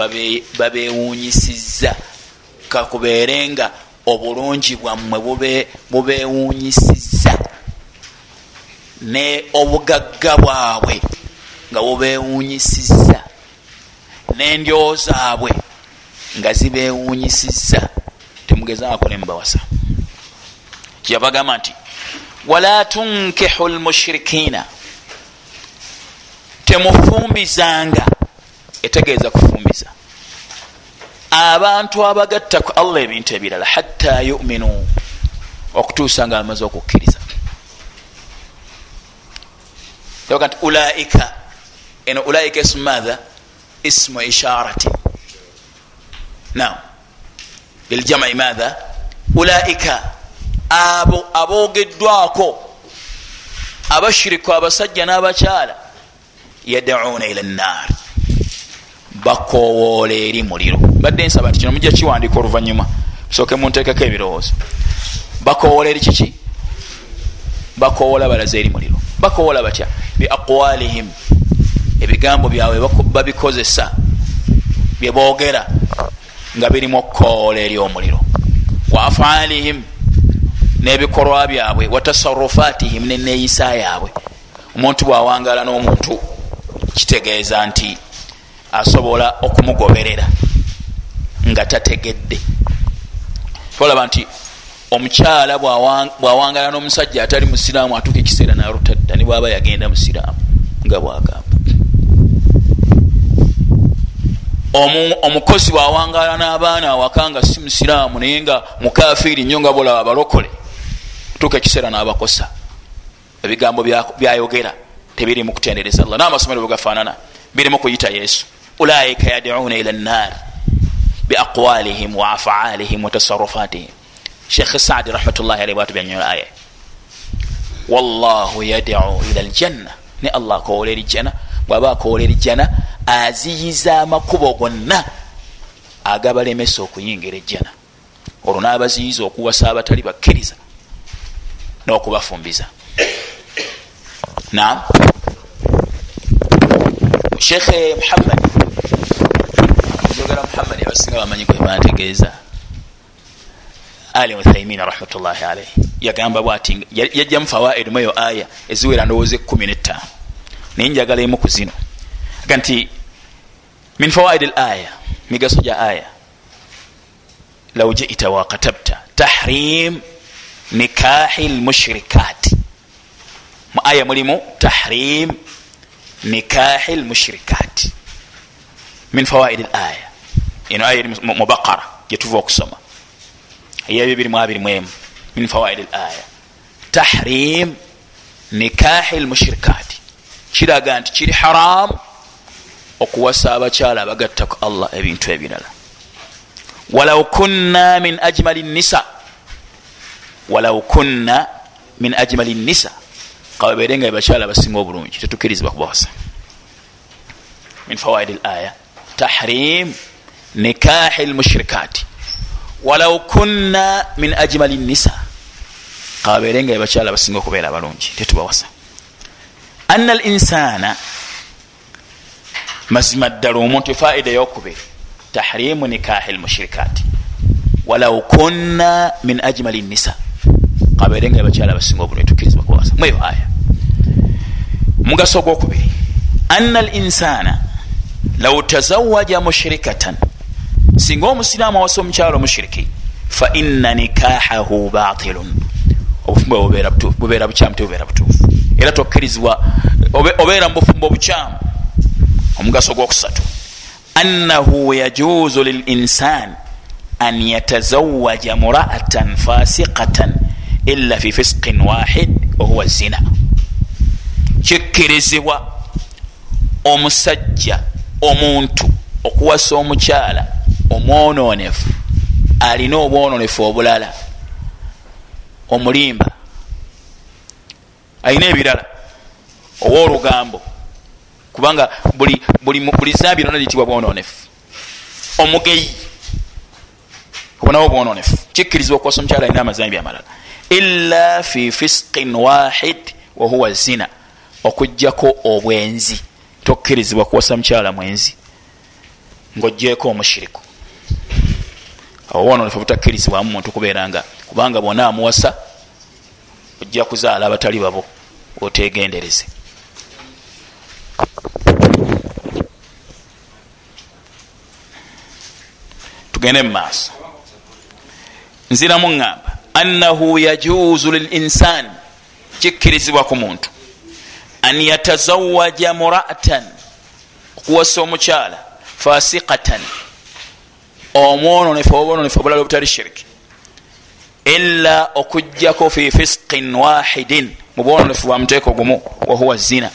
babewunyisiza kakubeere nga obulungi bwammwe bubewunyisiza ne obugagga bwabwe nga bubewunyisiza n'endyo zaabwe nga zibewunyisiza temugezaako nemubawasa kyeyabagamba nti wala tunkihu lmushirikiina temufumbizanga etegeeza kufumbiza abantu abagatta ku allah ebintu ebirala hatta yuminu okutuusa nga bamaze okukkiriza. Yaga nti ulaika eno ulaika ismu matha ismu isharati nam liljamai matha ulaika abo abogeddwako abashiriku abasajja n'abakyala yadauna ila nar bakowoola eri muliro. Badde nsaba nti kino mujja kiwandiika oluvanyuma soke muntekeko ebirowoozo. Bakowoola eri kiki? Bakowoola balaze eri muliro. Bakowoola batya? Biaqwalihim ebigambo byabwe babikozesa byeboogera nga birimu okukowoola eri omuliro. Wa afalihim n'ebikolwa byabwe. Watasarufatihim neneeyisa yaabwe. Omuntu bwawangala n'omuntu kitegeeza nti asobola okumugoberera nga tategedde. Tolaba nti omukyala bwawangala n'omusajja atali musiraamu atuuka ekiseera narutadda ne bwaba yagenda musiraamu nga bwagamba. Omukozi bwawangala n'abaana awaka nga si musiraamu naye nga mukafiiri nnyo nga bolaba abalokole tuuka ekiseera n'abakosa. Ebigambo byayogera tebiri mu kutendereza. Allah n'amasomero bwegafaanana birimu kuyita yesu ulaika yaduna ila nnar biaqwalihim wa afalihim watasarufatihim shekh saadi rahmatullahi alaihi bwatu byanyola aya wallahu yadcu ila ljanna ne allah akowola erijjana bwaba akowola erijjana aziyiza amakubo gonna agabalemesa okuyingira ejjana olwo n'abaziyiza okuwasa abatali bakkiriza n'okubafumbiza nam shekhe muhammadi njogera muhammadi abasinga bamanyi kwe bantegeeza ali uthaimin rahmatullahi alaihi yagamba bwati yajjamu fawaidu mweyo aya eziwera ndowooza ekumi netaano naye njagala emu ku zino. Aga nti min fawaid l aya migaso gya aya law jita wakatabta tahrim nikahi lmushrikati mu aya mulimu tahrim nikahi lmushrikati min fawaid l aya eno aya eri mu baqara gyetuva okusoma. Eya bibiri mu abiri muemu min fawaid l aya. Tahrim nikahi lmushrikati kiraga nti kiri haramu okuwasa abakyala abagattaku allah ebintu ebirala. Walau kunna min ajmali nisa. Walau kunna min ajmali nisa. Kababeere nga bakyala basinga obulungi tetukirizibwa kubawasa min fawaid l aya. Tahrim nikahi lmushrikati. Walau kunna min ajmali nisa. Kababeere nga bakyala basinga okubeera abalungi tetubawasa anna al insana mazima ddala omuntu efaida eyokubiri tahrimu nikahi lmushrikati. Walau kunna min ajmali nisa. Kabeere nga bakyala basinga obulungi tukirizibwa kuwasa mweyo aya mugaso ogwokubiri anna al insana law tazawaja mushrikatan singa omusiraamu awasa omukyalo omushiriki fa inna nikahahu batilun obufumbo bubeera bukyamu tebubeera butuufu. Era tokkirizibwa obeera mu bufumbo bukyamu omugaso gwokusatu. Annahu yajuzu lilinsan an yatazawaja muraatan fasiqatan illa fi fisqin wahid wahuwa zina. Kikkirizibwa omusajja omuntu okuwasa omukyala omwononefu alina obwononefu obulala omulimba alina ebirala owoolugambo kubanga buli, zambi lona litibwa bwononefu. Omugeyi obonawo bwononefu kikkirizibwa okuwasa omukyala alina amazambi amalala. Illa fi fisqin wahid wahuwa zina okugjako obwenzi tokkirizibwa kuwasa mukyala mwenzi ngaogyeko omushiriku obwononefu butakkirizibwamu muntu kubeeranga kubanga bwona amuwasa ojja kuzaala abatali babo otegendereze. Tugende mumaaso nziramu ŋŋamba. Annahu yajuzu lilinsan kikkirizibwa ku muntu. An yatazawaja mura'atan. Okuwasa omukyala fasiqatan omwononefu obwononefu obulala obutali shiriki illa okugjako fi fisqin wahidin mu bwononefu bwa muteeko gumu wahuwa zina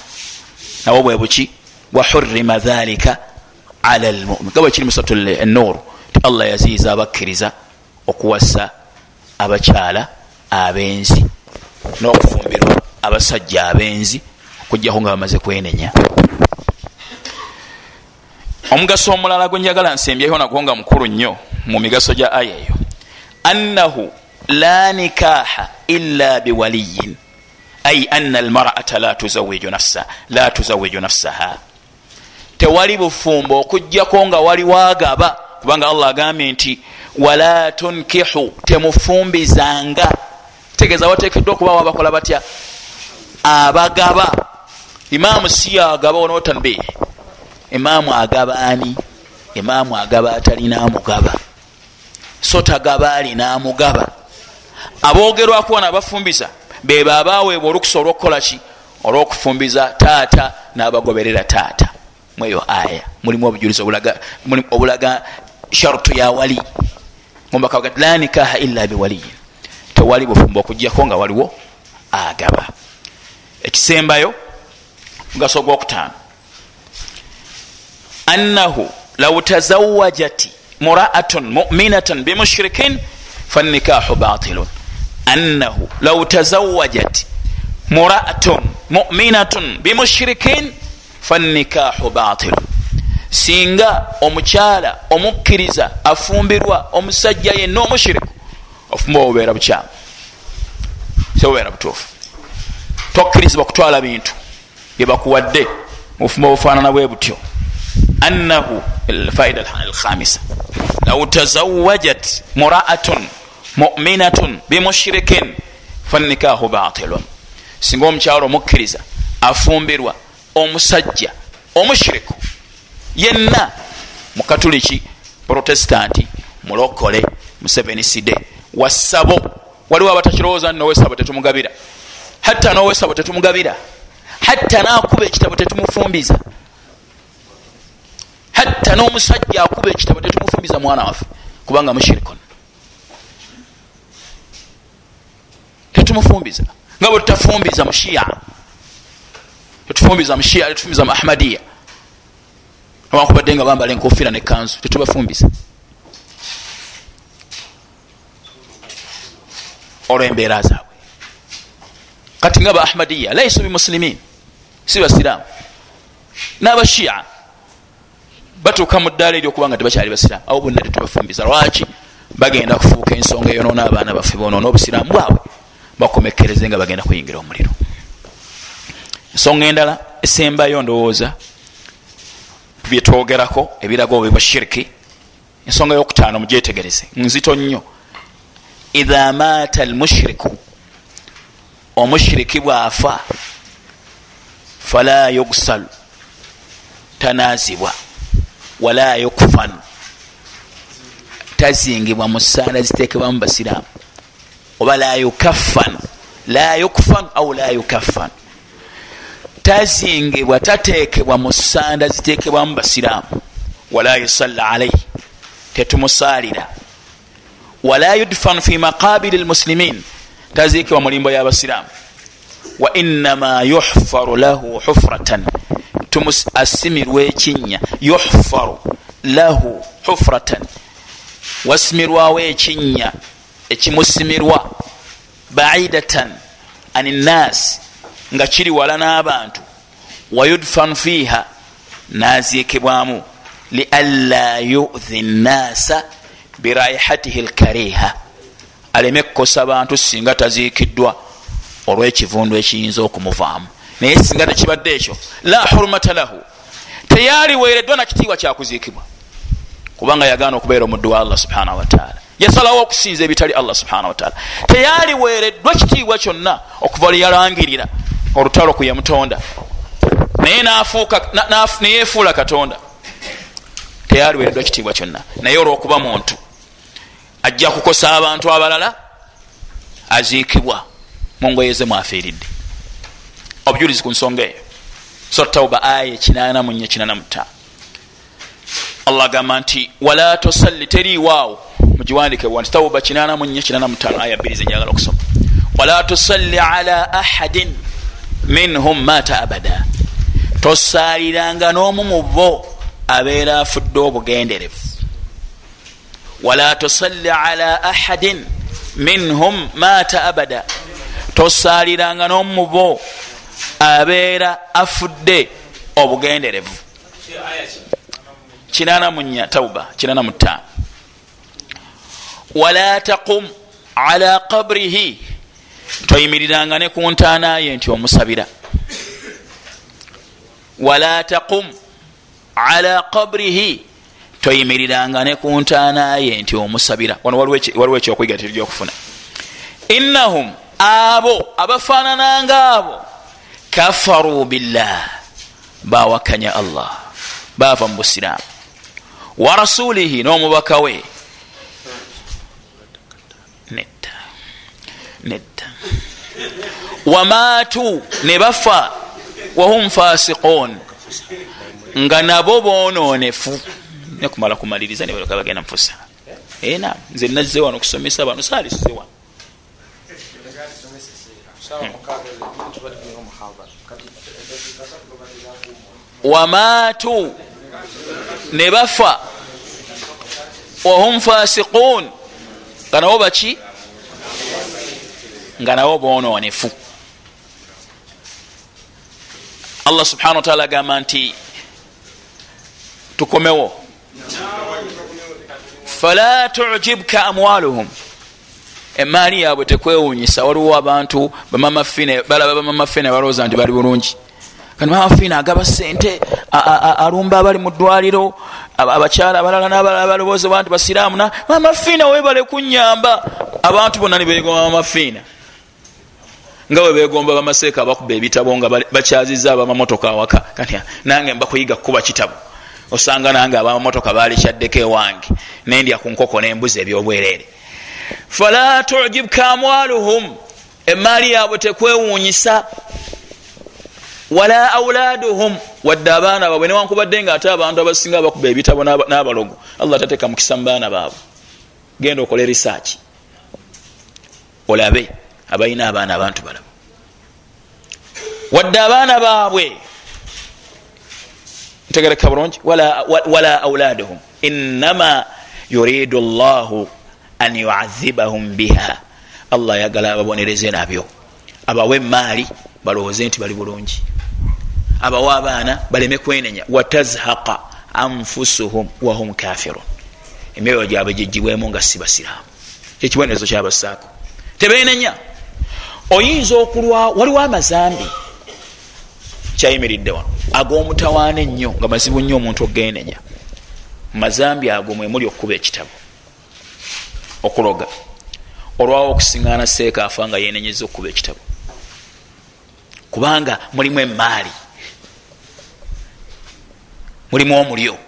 nabwo bwe buki? Wahurima dhalika ala lmumin gabwe kiri musatu enuru ti allah yaziiza abakkiriza okuwasa abakyala abenzi n'okufumbirwa abasajja abenzi okujjako nga bamaze kwenenya omugaso omulala gwe njagala nsembyeho nagwo nga mukulu nnyo mu migaso gya aya eyo. Annahu la nikaha illa biwaliyin. Ai anna almarata la tuzawiju nafsaha. Tewali bufumbo okugjako nga wali wagaba kubanga allah agambye nti wala tunkihu temufumbizanga tegeeza watekeddwa okubawo abakola batya? Abagaba. Imaamu si agaba onotanbe imaamu agaba ani? Imaamu agaba atalina amugaba. So tagaba alina amugaba aboogerwako wano abafumbiza bebe abaweebwa olukusa olwokukolaki olwokufumbiza taata n'abagoberera taata. Mweyo aya mulimu obujulizi obulaga sharutu ya wali. Mumbakaga la nikaha illa biwaliyin tewali bufumba okugjako nga waliwo agaba. Ekisembayo mugaso gwokutaano annahu law tazawajat muraatun muminatan bimushrikin fannikahu batilun annahu law tazawajat muraatun muminatun bimushrikin fannikahu batilun singa omukyala omukkiriza afumbirwa omusajja yenna omushiriku ofumba obubeera bukyamu sebubeera butuufu tokkirizibwa kutwala bintu byebakuwadde obufumbo bufaanana bwe butyo annahu faida alkhamisa law tazawajat muraatun muminatun bimushirikin fanikahu batilun singa omukyalo omukkiriza afumbirwa omusajja omushiriku yenna mukatuliki protesitanti mulokole museveniside wasabo waliwo abatakirowooza nowesabo tetumugabira hatta nowesabo tetumugabira hatta nakuba ekitabo tetumufumbiza hatta n'omusajja akuba ekitabo tetumufumbiza mwana waffe kubanga mushirikon tetumufumbiza nga bwe tutafumbiza mushiya tetufumbiza mushiya tetufumbiza mu ahmadiya awankubadde nga bambala enkofiira nekanzu tetubafumbiza olwembeera zaabwe. Kati nga ba ahmadiya laisu bimusilimin si basiraamu n'abashiya batuuka mu ddaala eri okuba nga tebakyali basiraamu. Abo bonna tetubafumbiza lwaki? Bagenda kufuuka ensonga eyonoona abaana baffe bonoona obusiraamu bwabwe. Bakomekereze nga bagenda kuyingira omuliro. Ensonga endala esembayo ndowooza byetwogerako ebiraga obwe bwa shiriki. Ensonga yokutaano mugyetegereze nzito nnyo. Idha maata almushiriku omushiriki bwafa fala yugsalu tanazibwa wala yukfan. Tazingibwa mu ssaala zitekebwamu basiraamu. Oba la yukaffan. La yukfan au la yukaffan. Tazingibwa tatekebwa mu sanda zitekebwamu basiraamu. Wala yusalla alaihi tetumusalira. Wala yudfan fi maqabiri lmuslimin tazikibwa mu limbo y'abasiraamu wa inama yuhfaru lahu hufratan asimirwa ekinya yuhfaru lahu hufratan. Wasimirwawo ekinya ekimusimirwa. Baidatan an nnaasi nga kiri wala n'abantu. Wayudfan fiiha naziikibwamu. Lianla yuhi nnaasa biraihatihi lkariha aleme kukosa bantu singa taziikiddwa olw'ekivundu ekiyinza okumuvaamu naye singa tekibadde ekyo. La hurumata lahu. Teyaliweereddwa nakitiibwa kyakuziikibwa kubanga yagaana okubeera omuddu wa allah subhanahu wataala yasalawo okusinza ebitali allah subhanahu wataala teyaliweereddwa kitiibwa kyonna okuva lyalangirira olutalo ku yamutonda naye neyefuula katonda. Teyaliweereddwa kitiibwa kyonna. Naye olwokuba muntu ajja kukosa abantu abalala aziikibwa mungoye ze mwafiiridde obujulizi ku nsonga eyo. Sotauba aya ekinana mu nya kinana mutaano allah agamba nti wala tosalli teriiwaawo mugiwandike wanti tauba kinana mu nya kinana mutaano aya bbiri zenjagala okusoma. Wala tosalli ala ahadin minhum mata abada. Tosaaliranga n'omu mu bo abeera afudde obugenderevu. Wala tosalli ala ahadin minhum mata abada. Tosaaliranga n'omu mu bo abeera afudde obugenderevu. Kinana munya tauba kinana mutaano wala taqum ala qabrihi. Toyimiriranga ne ku ntaanaye nti omusabira. Wala taqum ala qabrihi. Toyimiriranga ne ku ntaanaye nti omusabira. Wano waliwo ekyokuyiga tiri gyokufuna. Innahum abo abafaanananga abo kafaru billah. Bawakanya allah. Bava mu busiraamu wa rasulihi n'omubaka we. Nedda nedda wamaatu ne bafa wahum fasiqun. Nga nabo bononefu. Nekumala kumaliriza nebaleka bagenda mufusa ena nze nazze wano okusomesa bano saalisize wano wamaatu ne bafa wahum fasiqun. Nga nabo baki? Nga nabo bononefu allah subhanahu wataala agamba nti tukomewo. Fala tujibka amwaluhum. Emaali yaabwe tekwewunyisa waliwo abantu balaba bamamaffe ne balowooza nti bali bulungi kati mamafiina agaba sente alumba abali mu ddwaliro abakyala abalala nabalala balowooza nti basiraamu mamafiina webale kunyamba abantu bonna nibegomba mamafiina nga we begomba bamaseeka abakuba ebitabo nga bakyaziza abamamotoka awaka. Nange mbakuyiga kukuba kitabo. Osanga nange abamamotoka balikyaddeko ewange. Nendya ku nkoko nembuzi ebyobwereere. Fala tujibka amwaluhum. Emaali yaabwe tekwewuunyisa wala auladuhum wadde abaana baabwe newankubadde nga ate abantu abasinga bakuba ebitabo n'abalogo. Allah tateeka mukisa mu baana baabwe. Genda okole risaaki olabe abalina abaana abantu balaba wadde abaana baabwe ntegereka bulungi wala auladuhum innama yuridu llahu an yuadhibahum biha. Allah ayagala ababonereze nabyo. Abawe emaali balowooze nti bali bulungi abawa abaana baleme kwenenya watazhaqa anfusuhum wahum kafirun emyoyo gyabwe gigibwemu nga si basiraamu. Kyekibonerezo kyabasaako tebenenya oyinza okulwa waliwo amazambi? Kyayimiridde wano. Ag'omutawaana ennyo nga mazibu nnyo omuntu ogenenya mazambi ago mwemuli okukuba ekitabo. Okuloga. Olwawo okusiŋgaana seeka afa nga yenenyeza okukuba ekitabo. Kubanga mulimu emaali mulimu omulyo.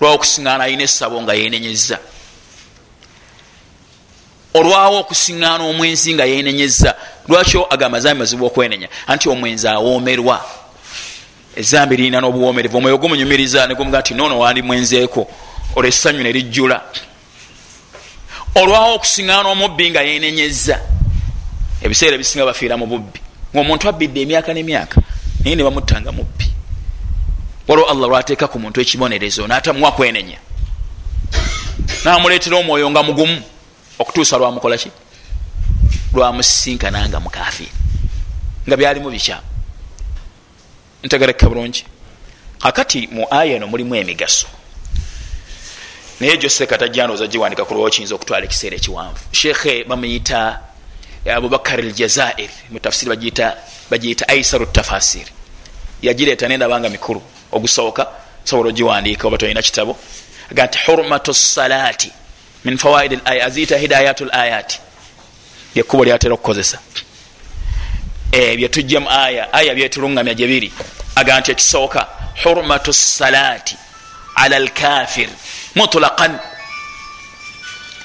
Olwawo okusiŋgaana alina essabo nga yenenyeza olwawo okusiŋgaana omwenzi nga yenenyeza lwakyo agambazambi mazibu okwenenya? Anti omwenzi awoomerwa. Ezambi lirina n'obuwomerevu omwoyo gumunyumiriza negumuga nti nono wandi mwenzeeko olwo essanyu ne lijjula. Olwawo okusiŋgaana omubbi nga yenenyeza ebiseera ebisinga bafiira mu bubbi. Ngaomuntu abbidde emyaka nemyaka naye ne bamuttanga mubbi waliwo allah lwateeka ku muntu ekibonerezo natamuwa kwenenya. Namuleetera omwoyo nga mugumu. Okutuusa lwamukolaki lwamusinkana nga mukafiri nga byalimu bikyamu ntegereka bulungi. Kakati mu aya eno mulimu emigaso. Naye joseka tajjandoza giwandika kulwawo kiyinza okutwala ekiseera ekiwanvu. Shekhe bamuyita abubakar aljazair mutafsiri bagiyita aisaru tafasir. Yagireeta nendabanga mikulu ogusooka sobola ogiwandiika oba tolina kitabo aga nti hurmatu salati min fawaid laya aziyita hidayatu layati lyekkubo lyatera okukozesa. Byetujja mu aya aya byetulungamya gyebiri aga nti ekisooka hurmatu salati ala lkafir mutlaqan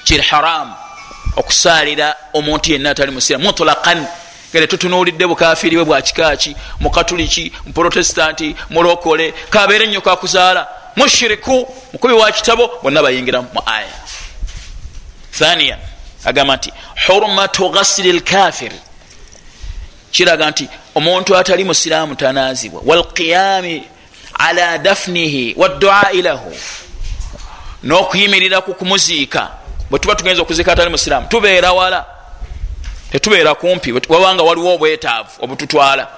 kiri haramu okusaalira omuntu yenna atali musiramu mutlaqan nga tetutunuulidde bukafiri bwe bwakikaki mukatuliki muprotestanti mulokole kabeere nnyo kakuzaala mushiriku mukubi wa kitabo bonna bayingira mu aya. Thaniya agamba nti hurmatu ghasili lkafir. Kiraga nti omuntu atali musiraamu tanaazibwa. Walqiyami ala dafnihi wadduai lahu. N'okuyimirira ku kumuziika. Bwe tuba tugenza okuziika atali musiraamu tubeera wala tetubeera kumpi wabanga waliwo obwetaavu obututwala.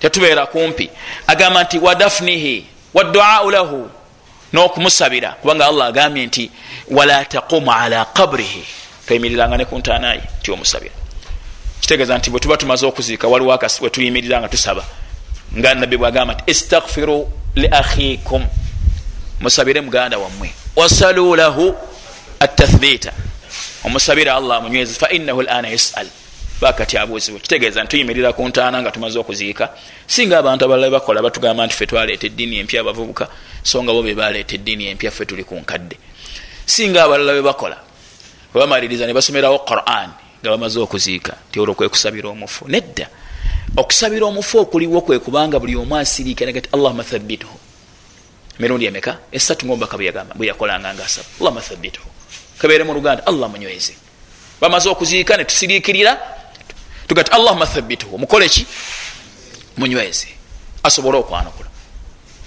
Tetubeera kumpi. Agamba nti wadafnihi wadduau lahu n'okumusabira kubanga allah agambye nti wala taqumu ala qabrihi. Toyimiriranga ne ku ntaanaye ti omusabira. Kitegeeza nti bwe tuba tumaze okuziika waliwo akasi we tuyimirira nga tusaba. Nga nabbi bwagamba nti istakfiru li akhikum musabire muganda wammwe. Wasalu lahu atathbita omusabire allah amunywezi fainahu lana yasal. Bakati abuuzibwa kitegeeza nti tuyimirira ku ntaana nga tumaze okuziika. Singa abantu abalala bakola batugamba nti fe twaleeta eddiini empya abavubuka so nga bo be baleeta eddiini empya ffe tuli ku nkadde. Singa abalala be bakola webamaliriza ne basomerawo quran nga bamaze okuziika nti olwo kwekusabira omufu. Nedda okusabira omufu okuliwo kwe kubanga buli omu asiriikanaga ti allahuma thabituhu emirundi emeka? Esatu ngaomubaka bwe yakolanga nga asaba. Allahuma thabituhu kabeere mu luganda allah munyweze bamaze okuziika netusiriikirira tugati allahuma thabituhu mukoleki munyweze. Asobole okwanukula.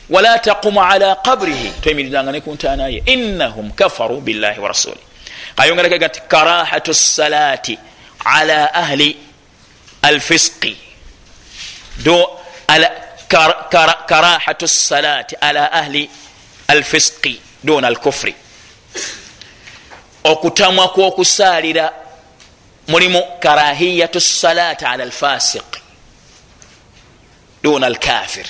Wala taqumu ala qabrihi. Twemiriranga ne ku ntaanaye innahum kafaru billahi wa rasuli. Ayongereko gati karahatu salati ala ahli alfisqi. Do ala karahatu salati ala ahli alfisqi. Duna alkufri okutamwa kwokusaalira mulimu karahiyatu salati ala alfasiq duna alkafir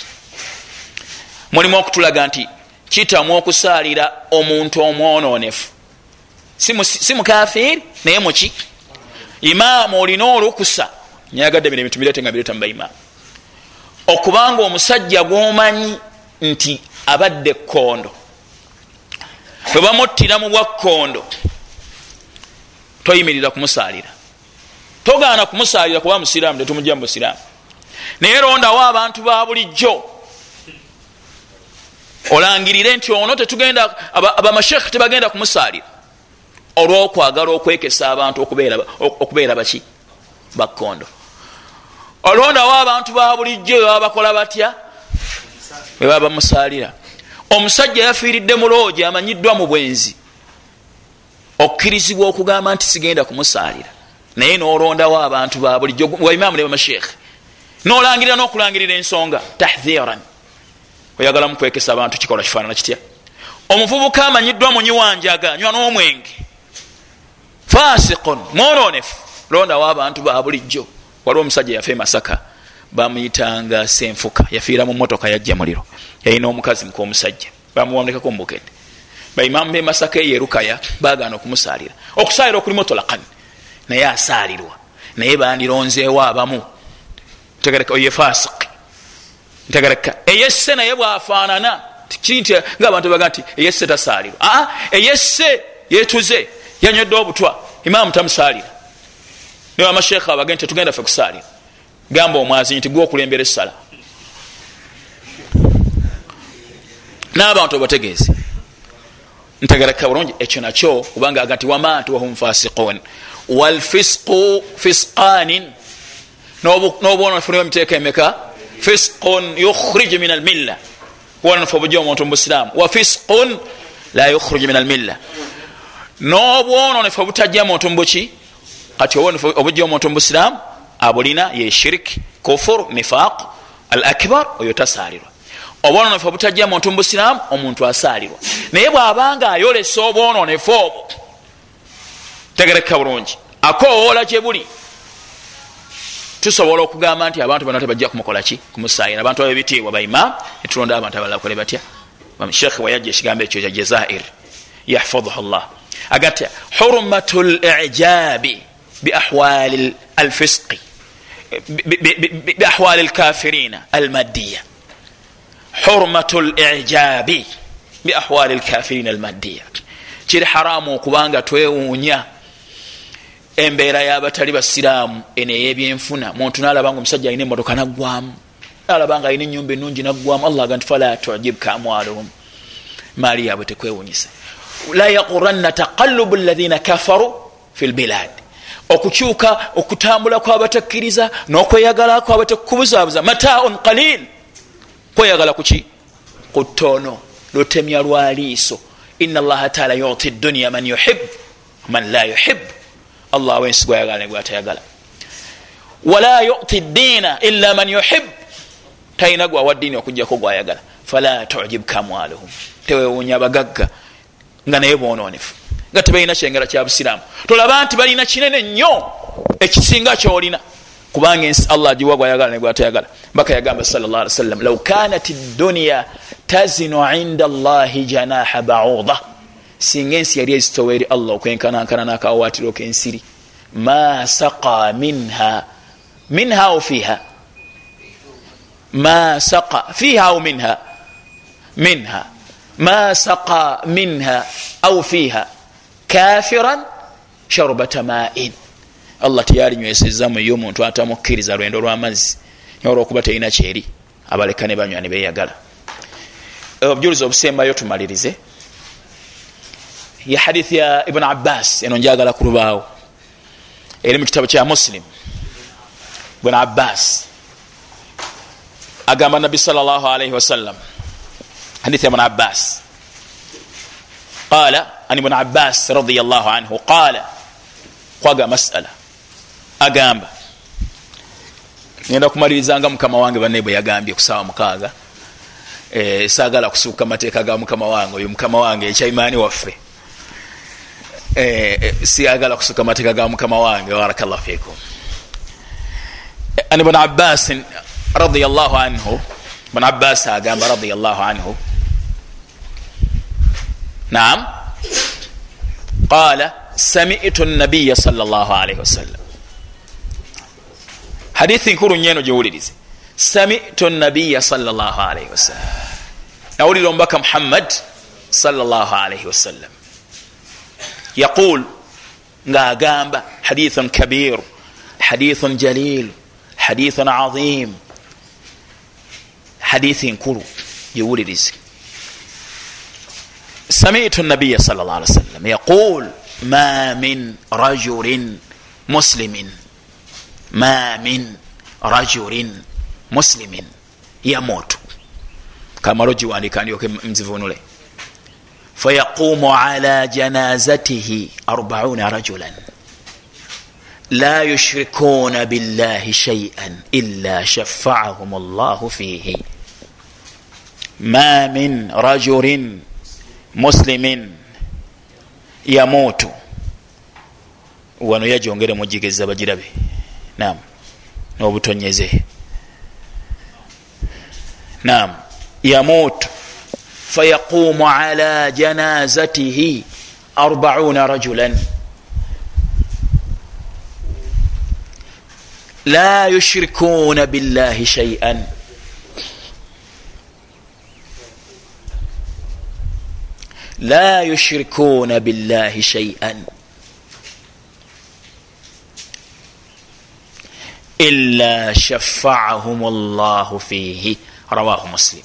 mulimu okutulaga nti kitamu okusaalira omuntu omwononefu si mukafiri naye muki imaamu olina olukusa nyagadde bino ebintu birete nga bireta mubaimaamu okubanga omusajja gwomanyi nti abadde ekkondo bwe bamuttira mu bwakkondo toyimirira kumusaalira togaana kumusaalira kuba musiraamu tetumujja mu busiraamu. Naye rondawo abantu ba bulijjo. Olangirire nti ono tetugenda abamashekh tebagenda kumusaalira olwokwagala okwekesa abantu okubeera baki? Bakkondo olondawo abantu ba bulijjo bebaba bakola batya? Bebaba bamusaalira omusajja yafiiridde muloogi amanyiddwa mu bwenzi okkirizibwa okugamba nti sigenda kumusaalira naye nolondawo abantu ba bulijjo waimaamu ne bamashekhe nolangirira nokulangirira ensonga tahdhiran oyagala mukwekesa abantu kikola kifaanana kitya? Omuvubuka amanyiddwa munyiwanjaga nywa n'omwenge. Fasiqun mwononefu londawo abantu ba bulijjo. Waliwo omusajja yafe masaka bamuyitanga senfuka yafiira mu motoka yajja muliro. Yalina omukazi mukomusajja bamuwondekako mubukede baimamu bemasaka eyerukaya bagana okumusaalira okusaalira okuli motolakan naye asaalirwa. Naye bandironzeewo abamu. Ntegereka oye fasik ntegereka eyesse naye bwafaanana. Kiri nti nga abantu baga nti eyesse tasaalirwa. Aa eyesse yetuze yanywedde obutwa. Imaamu tamusaalira niwe amashekha abage nti tetugenda fe kusaalira gamba omwazi nti gwe okulembera essala. N'abantu obategeeze ntegereka bulungi ekyo nakyo kubanga aga nti wamantu wahum fasiqun. Walfisqu fisqanin. N'obwonofu niwo emiteeka emeka? Fisqun yukhriju min almilla bwonofu obujja omuntu mubusiramu wa fisqun la yukhriju min almilla n'obwononefu obutajja muntu mubuki kati obujja omuntu mubusiramu abulina ye shirik kufur nifaq al akbar oyo tasaalirwa obwononefu obutajja muntu mubusiramu omuntu asaalirwa. Naye bwabanga ayolesa obwononefu obwo tegereka bulungi. Akowoola gyebuli tusobola okugamba nti abantu bano tebajja kumukolaki kumusayira abantu abo ebitiibwa baima netulonda abantu abalala bakole batya? Shekhe wayajja ekigambo ekyo kya jazair yahfadhu llah agati hurmatu lijabi biahwali alfisqi biahwali lkafirina almaddiya hurmatu lijabi biahwali lkafirina almaddiya kiri haramu okubanga twewuunya embeera y'abatali basiraamu eno eyebyenfuna. Muntu nalaba nga omusajja alina emotoka naggwamu nalaba nga alina enyumba enungi naggwamu allah aga nti fala tujibka amwaluhum maali yaabwe tekwewunyisa. La yaquranna taqalubu lathina kafaru fi lbilad okukyuka okutambula kwabatakkiriza n'okweyagala kwabatekubuzaabuza mataun qalil kweyagala kuki ku ttono lutemya lwaliiso ina allaha taala yuti dunya man yuhibu man la yuhibu allah awensi gwayagala negwatayagala wala yuti diina ila man yuhib. Talina gwawa diini okujjako gwayagala. Fala tujibka amwaluhum tewewunya abagagga nga naye bononefu nga tebalina kyengera kya busiraamu. Tolaba nti balina kinene nnyo ekisinga kyolina kubanga ensi allah giwa gwayagala negwatayagala mbaka yagamba salllah ali wasallam lau kanat dunya tazinu inda allahi janaha bauda. Singa ensi yali ezitowa eri allah okwenkanankana nakawatiro kensiri ma saqa minha. Minha au fiha? Ma saqa fiha au minha? Minha. Ma saqa minha au fiha? Kafiran sharbata main allah teyalinywesezzamu yo omuntu atamukkiriza lwendo lwamazzi olwokuba terina kyeri abaleka ne banywa ne beyagala obujulizi obusembayo tumalirize. Ya hadithi ya ibuni abbas eno njagala kulubaawo eri mu kitabo kya muslim. Ibuni abbas. Agamba nabi salllah alaihi wasallam hadithi ya ibuni abbas. Qala an ibuni abbas radiallah anhu qala kwaga masala agamba. Ngenda kumalirizanga mukama wange banne bwe yagambye kusaawa mukaaga. E, saagala kusuuka mateeka ga mukama wange oyo mukama wange ekyaimaani waffe. Siyagala kusuka mateeka ga mukama wange barakallah fikum an ibn abbas radiallahu anhu bn abbas agamba radiallahu anhu. Naam. Qala samitu nabiya sal llah alaihi wasallam hadithi nkuru nyeno giwulirize samitu nabiya sal llah alaihi wasallam nawulira omubaka muhammad sal llah alaihi wasallam yaqul ngaagamba hadithun kabiru hadithun jalilu hadithun azim. Hadithi nkulu giwulirize samitu nabiya sal llah alih wasallam yaqul ma min rajulin muslimin ma min rajulin muslimin. Yamutu kamalo giwandika ndyoke nzivunule fayaqumu ala janazatihi arbauna rajulan. La yushrikuna billahi shaian illa shafaahum llahu fihi. Ma min rajulin muslimin. Yamutu wano yajongere mujigeza bagirabe nam nobutonyeze nam yamutu fayaqumu ala janazatihi arbauna rajulan. La yushrikuna billahi shaian la yushrikuna billahi shaian illa shafaahum llahu fihi rawahu muslim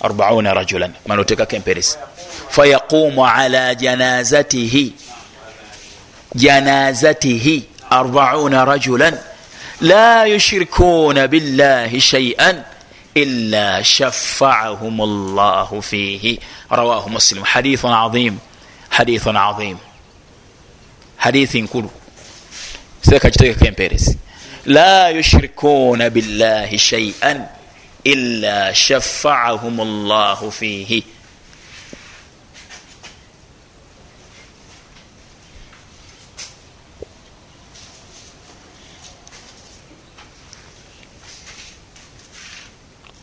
arbauna rajulan manotekako emperesi fayaqumu ala janazatihi janazatihi arbauna rajulan la yushrikuna billahi shaian illa shafaahum llahu fihi rawahu muslim hadithun azim hadithun azim hadithi nkulu seka kitegeko emperesi la yushrikuna billahi shaian illa shafaahum llahu fihi.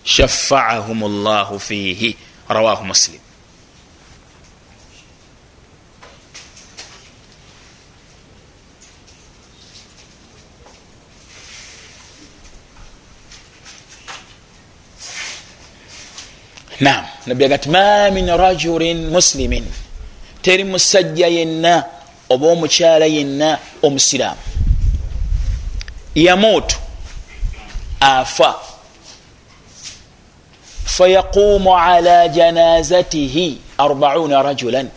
Shafaahum llahu fihi. Rawahu muslim nam nabbi agati ma min rajulin muslimin. Teri musajja yenna oba omukyala yenna omusiraamu yamuutu afa. Fayaqumu ala janazatihi arbauna rajulan.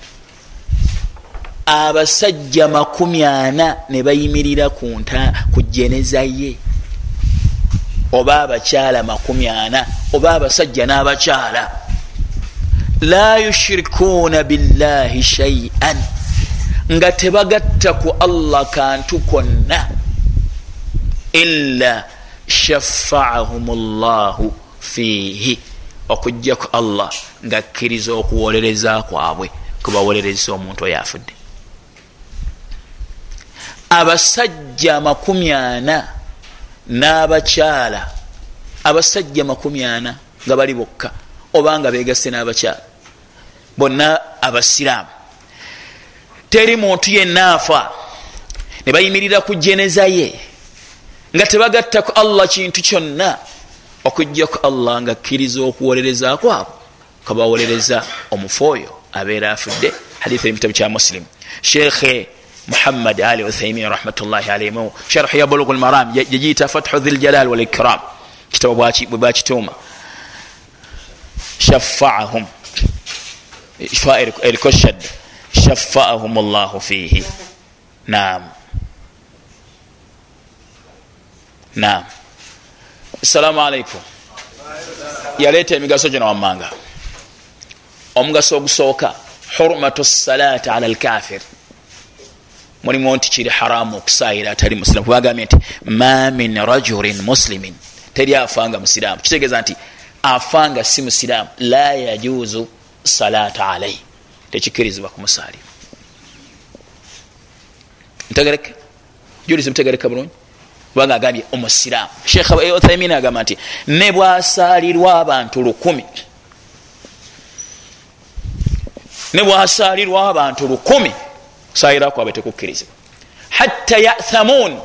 Abasajja makumi ana ne bayimirira ku jeneza ye oba abakyala makumi ana oba abasajja n'abakyala. La yushirikuuna billahi shaian nga tebagatta ku allah kantu konna illa shafaahum llahu fiihi okujjaku allah ngaakkiriza okuwolereza kwabwe kubawolereza omuntu oyo afudde. Abasajja makumi ana n'abakyala abasajja makumi ana nga bali bokka obanga begasse n'abakyala bonna abasiraamu. Teri muntu yenna afa ne bayimirira ku jeneza ye nga tebagattaku allah kintu kyonna okujjaku allah nga akkiriza okuwolereza kwabo. Kabawolereza omufu oyo abeera afudde haditha eri mukitabu kya muslim. Sheekhe muhammad ali uthaimin rahmatullahi alaihimu sharhu ya bulugu lmaram yagiyita fathu dhiljalal walikram kitabu bwe bakituuma shafaahum eriko shadda shafaahum llahu fihi. Naam. Naam. Assalamu alaikum yaleeta emigaso gino wammanga. Omugaso ogusooka. Hurmatu salati ala lkafir mulimu nti kiri haramu okusaayira atali musiramu kubagambye nti ma min rajulin muslimin. Teri afanga musiraamu. Kitegeeza nti afanga si musiraamu. La yajuzu salata alaihi tekikirizibwa kumusaalira ntegereke julizi mutegereka bulungi. Kubanga agambye omusiraamu. Sheekh uthaimin agamba nti ne bwasaalirwa abantu lukumi. Ne bwasaalirwa abantu lukumi kusaalira kwabwe tekukkirizibwa. Hatta yathamun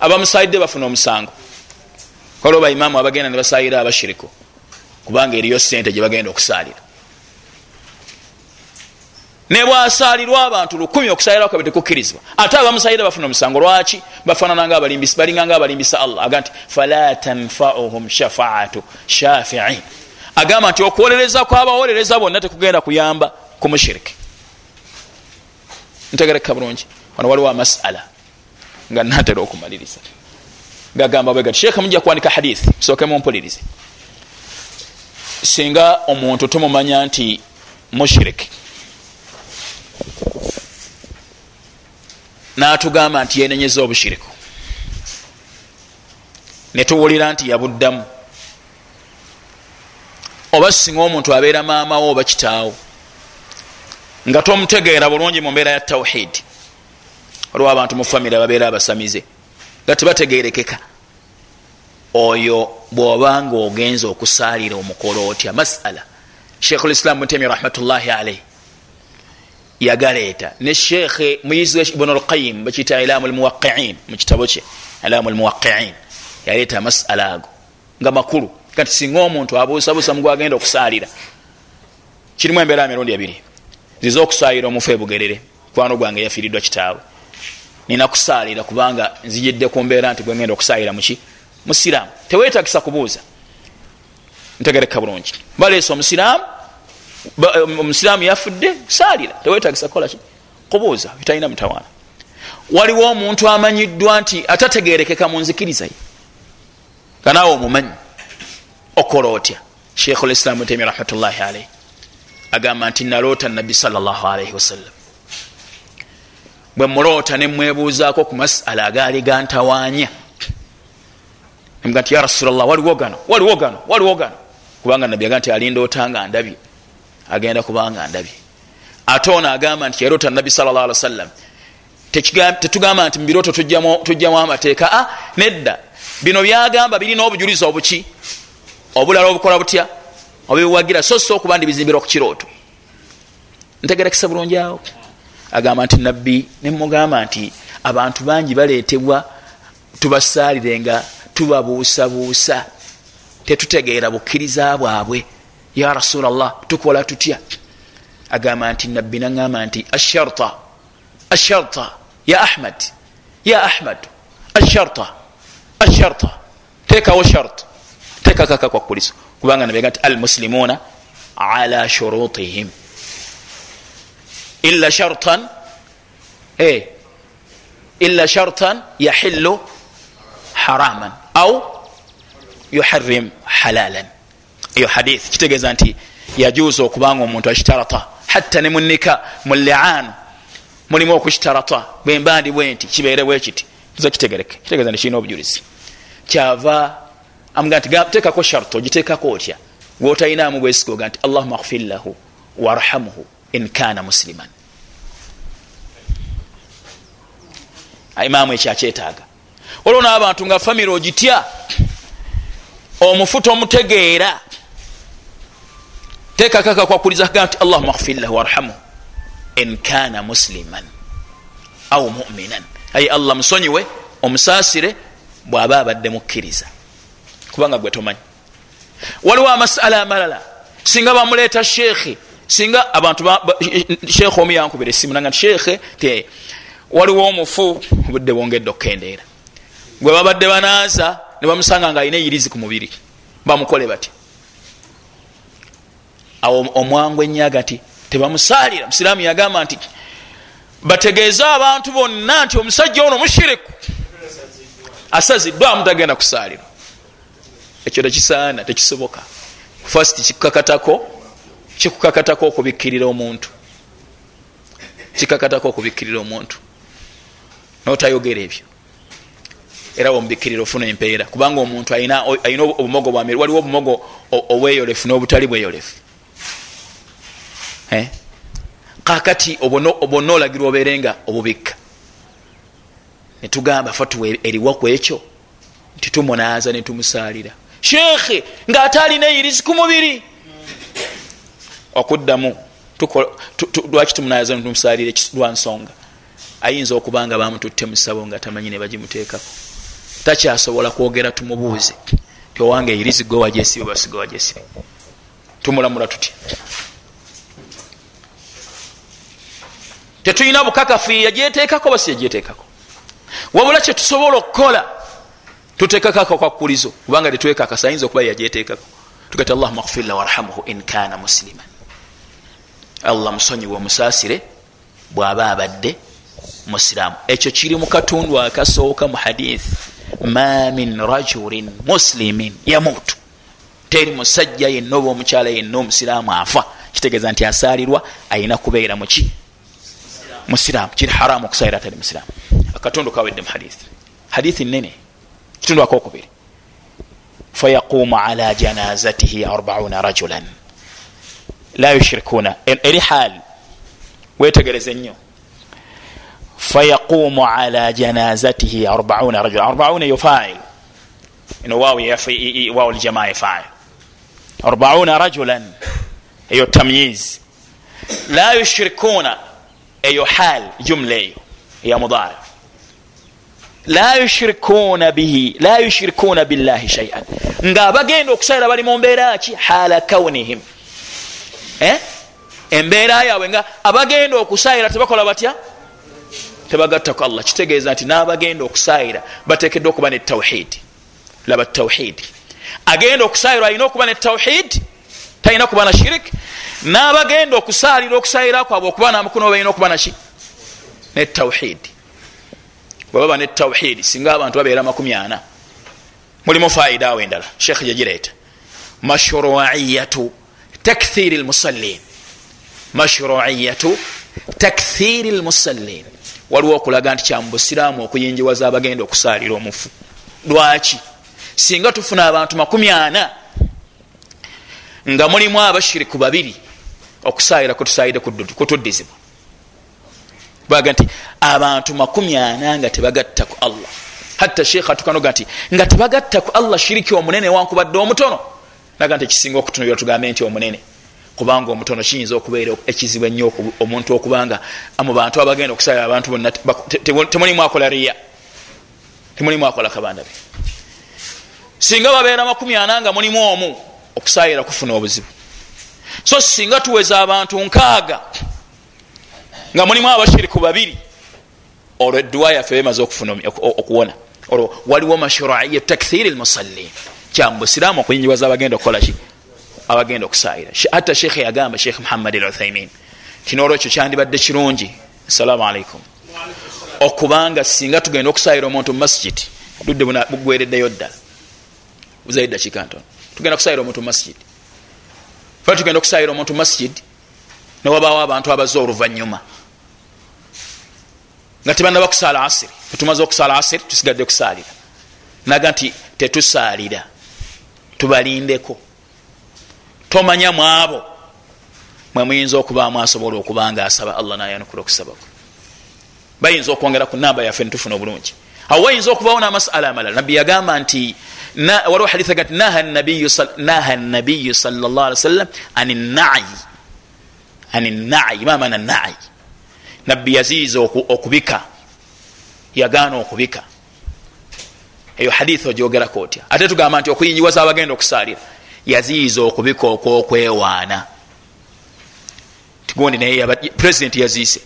abamusaalidde bafuna omusango. Kale baimaamu abagenda nebasaalira abashiriku kubanga eriyo sente gyebagenda okusaalira. Nebwasaalirwa abantu lukumi okusalira kwabwe tekukkirizibwa. Ate abamusaalira bafuna omusango lwaki? Bafanananga abalimbisi balinganga abalimbisa allah. Aga nti fala tanfauhum shafaatu shafiin. Agamba nti okuwolereza kwabawolereza bonna tekugenda kuyamba ku mushiriki ntegereka bulungi. Wano waliwo amasala nga natera okumaliriza. Gagamba bwe gati sheekha mujja kuwandika hadithi musooke mumpulirize. Singa omuntu tumumanya nti mushiriki natugamba nti yenenyeza obushiriku netuwulira nti yabuddamu oba singa omuntu abeera maamawo oba kitaawo nga tomutegeera bulungi mu mbeera ya tawhidi waliwo abantu mu famiry ababeera abasamize nga tebategerekeka oyo bwobanga ogenza okusaalira omukolo otya masala. Sheikhu lislam mutemi rahmatullahi alaihi yagaleeta. Ne sheekhe muyizi ibn alqayim bakiyita ilamu lmuwaqiin mukitabo kye ilamu lmuwaqiin yaleeta amasala ago nga makulu. Kati singa omuntu abuusabuusa mugwagenda okusaalira kirimu embeera mirundi ebiri ziza okusaalira omufu ebugerere kwano gwange yafiiriddwa kitaawe. Nina kusaalira kubanga nzijidde ku mbeera nti gwengenda okusaalira muki musiraamu tewetagisa kubuuza. Ntegereka bulungi. Baleesa omusiraamu. Omusiraamu yafudde saalira tewetagisa kukolaki kubuuza. Bitalina mutawaana. Waliwo omuntu amanyiddwa nti atategerekeka mu nzikirizaye kanaawe omumanyi. Okola otya? Sheikhu lislaamu temi rahmatullahi alaihi agamba nti naloota nabbi salllahalaihi wasallam. Bwe muloota nemwebuuzaako ku masala agaali gantawaanya nti ya rasulllah waliwo gano waliwo gano waliwo gano. Kubanga nabbi aga nti alindootanga ndabye agenda kubanga ndabye. Ate ono agamba nti yaroota nabbi sal llah ali wasallam tetugamba nti mubirooto tujjamu amateeka. A nedda. Bino byagamba birina obujulizi obuki? Obulala obukola butya obiwagira so so okuba ndi bizimbirwa ku kirooto. Ntegerekesa bulungi awo. Agamba nti nabbi nemugamba nti abantu bangi baleetebwa tubasaalire nga tubabuusabuusa. Tetutegeera bukkiriza bwabwe. Ya rasulllah tukola tutya? Agamba nti nabbi naŋamba nti asharta asharta ya ahmad ya ahmad asharta asharta. Tekawo shart tekakaka kwakkuliso kubanga nabega nti almuslimuna ala shurutihim. Illa shartan e illa shartan yahillu haraman. Au yuharim halalan. Eyo hadith kitegeeza nti yajuuza okubanga omuntu akitarata hatta ne munika mu lianu mulimu okukitarata bwemba ndi bwe nti kibeere bwe kiti. Tuza kitegereke. Kitegeeza nti kirina obujulizi. Kyava amuga nti tekako sharto ogiteekako otya? Gwotalinamu bwesikoga nti allahuma gfir lahu warhamuhu in kana musliman. Imaamu ekyo akyetaaga. Waliwo n'abantu nga famire ogitya omufu tomutegeera tekakaka kwakuliza kaga nti allahuma gfir lahu warhamuhu in kana musliman au muminan. Aye allah musonyiwe omusaasire bw'aba abadde mukkiriza kubanga gwe tomanyi. Waliwo amasala amalala. Singa bamuleeta sheekhe singa abantu sheekhe omu yankubira esimu nanga nti sheekhe te waliwo omufu obudde bwongedde okukendeera gwe babadde banaaza ne bamusanga nga alina eyirizi ku mubiri bamukole bati awo omwangu enyaga nti tebamusaalira. Musiraamu yagamba nti bategeeze abantu bonna nti omusajja ono mushiriku asaziddwamu tagenda kusaalirwa ekyo tekisaana tekisoboka. Fast kikukakatako kikukakatako okubikkirira omuntu. Kikakatako okubikkirira omuntu. Notayogera ebyo. Era womubikkirira ofuna empeera. Kubanga omuntu ayina obumogo bwamir waliwo obumogo obweyolefu n'obutali bweyolefu. Kakati obonna olagirwa obeere nga obubikka. Netugamba fa tuwe eriwa ku ekyo. Nti tumunaaza netumusaalira sheekhe ng'ate alina eyirizi ku mubiri. Okuddamu lwaki tumunayaza netumusalire lwansonga ayinza okuba nga bamututte musabo nga tamanyi nebagimuteekako takyasobola kwogera tumubuuze ti owange eyirizi gwe wajesibe basiga wajesibe tumulamula tutya tetulina bukakafu yagyeteekako basi yagyeteekako. Wabula kyetusobola okukola tuteekako akakwakulizo kubanga tetwekakasa ayinza okuba yagyeteekako tugati allahuma gfirla warhamuhu in kana musliman. Allah musonyiwe omusaasire bw'aba abadde musiraamu. Ekyo kiri mu katundu akasooka mu hadith. Ma min rajulin muslimin yamutu teri musajja yenna oba omukyala yenna omusiraamu afa. Kitegeeza nti asaalirwa ayina kubeera muki musiraamu. Kiri haramu okusalira atali musiraamu. Akatundu kawedde mu hadith. Hadithi nene kitundu akokubiri fayaqumu ala janazatihi arbauna rajulan. La yushirikuna eri haali wetegereze nnyo. Fayaqumu ala janazatihi arbauna rajula arbauna yo fail. Ino wawu ljamaa ye fail. Arbauna rajulan. Eyo tamyiz. La yushirikuna eyo hal. Jumla eyo eya mudara la yushirikuna bihi la yushirikuna billahi shaian nga abagenda okusalira bali mu mbeera ki? Hala kaunihim eh? embeera yaabwe nga abagenda okusaayira tebakola batya? Tebagattaku allah. Kitegeeza nti n'abagenda okusaayira batekeddwa okuba ne tawhidi laba tawhidi agenda okusaayirwa alina okuba ne tawhidi talina kuba na shirik n'abagenda okusaalira okusaayira kwabwe okuba namukuno balina okuba naki ne tawhidi bwebaba ne tawhidi singa abantu babeera makumi ana mulimu faida awo endala. Sheekh yagireeta mashruiyatu takthiri lmusallin. Mashruiyatu takthiri lmusallin. Waliwo okulaga nti kyamubusiraamu okuyinjiwaza abagenda okusaalira omufu. Lwaki? Singa tufuna abantu makumi ana nga mulimu abashiriku babiri okusaalira kutusaayire kutuddizibwa baga nti abantu makumi ana nga tebagatta ku allah. Hatta sheekh atukanoga nti nga tebagatta ku allah shiriki omunene wankubadde omutono. Naga nti ekisinga okutunulira tugambe nti omunene. Kubanga omutono kiyinza okubeera ekizibu ennyo omuntu okubanga mu bantu abagenda okusalira abantu bonna temulimu akola riya. Temulimu akola kabanda be. Singa babeera makumi ana nga mulimu omu okusayira kufuna obuzibu. So singa tuweza abantu nkaaga nga mulimu abashiriku babiri. Olwo edduwa yaffe bemaze okuwona. Olwo waliwo mashruiya takthiri lmusallin kyamubusiraamu okuyinjibaza abagenda okukolaki abagenda okusayira hatta sheekhe yagamba sheekh muhammad al uthaimin kinolwekyo kyandibadde kirungi. Assalamu alaikum okubanga singa tugenda okusayira omuntu mumasjidi budde bugwereddeyo ddala. Buzayo dakiika ntono tugenda kusayira omuntu mumasjidi fe tugenda okusayira omuntu mumasjidi newabawo abantu abazze oluvanyuma nga tebanaba kusaala asiri. Tetumaze okusaala asiri tusigadde kusaalira. Naga nti tetusaalira. Tubalindeko. Tomanya mu abo mwe muyinza okubamu asobola okuba nga asaba allah nayanukula okusabako. Bayinza okwongera ku namba yaffe netufuna obulungi. Awo wayinza okubawo namasala amalala. Nabbi yagamba nti waliwo haditha ga nti naha nabiyu salllah ali wasallam ani nayi ani nayi mamana nayi nabbi yaziiza okubika. Yagaana okubika. Eyo haditha ogyogerako otya ate tugamba nti okuyinjiwaza abagenda okusaalira. Yaziiza okubika okwokwewaana tigundi naye purezidenti yaziise.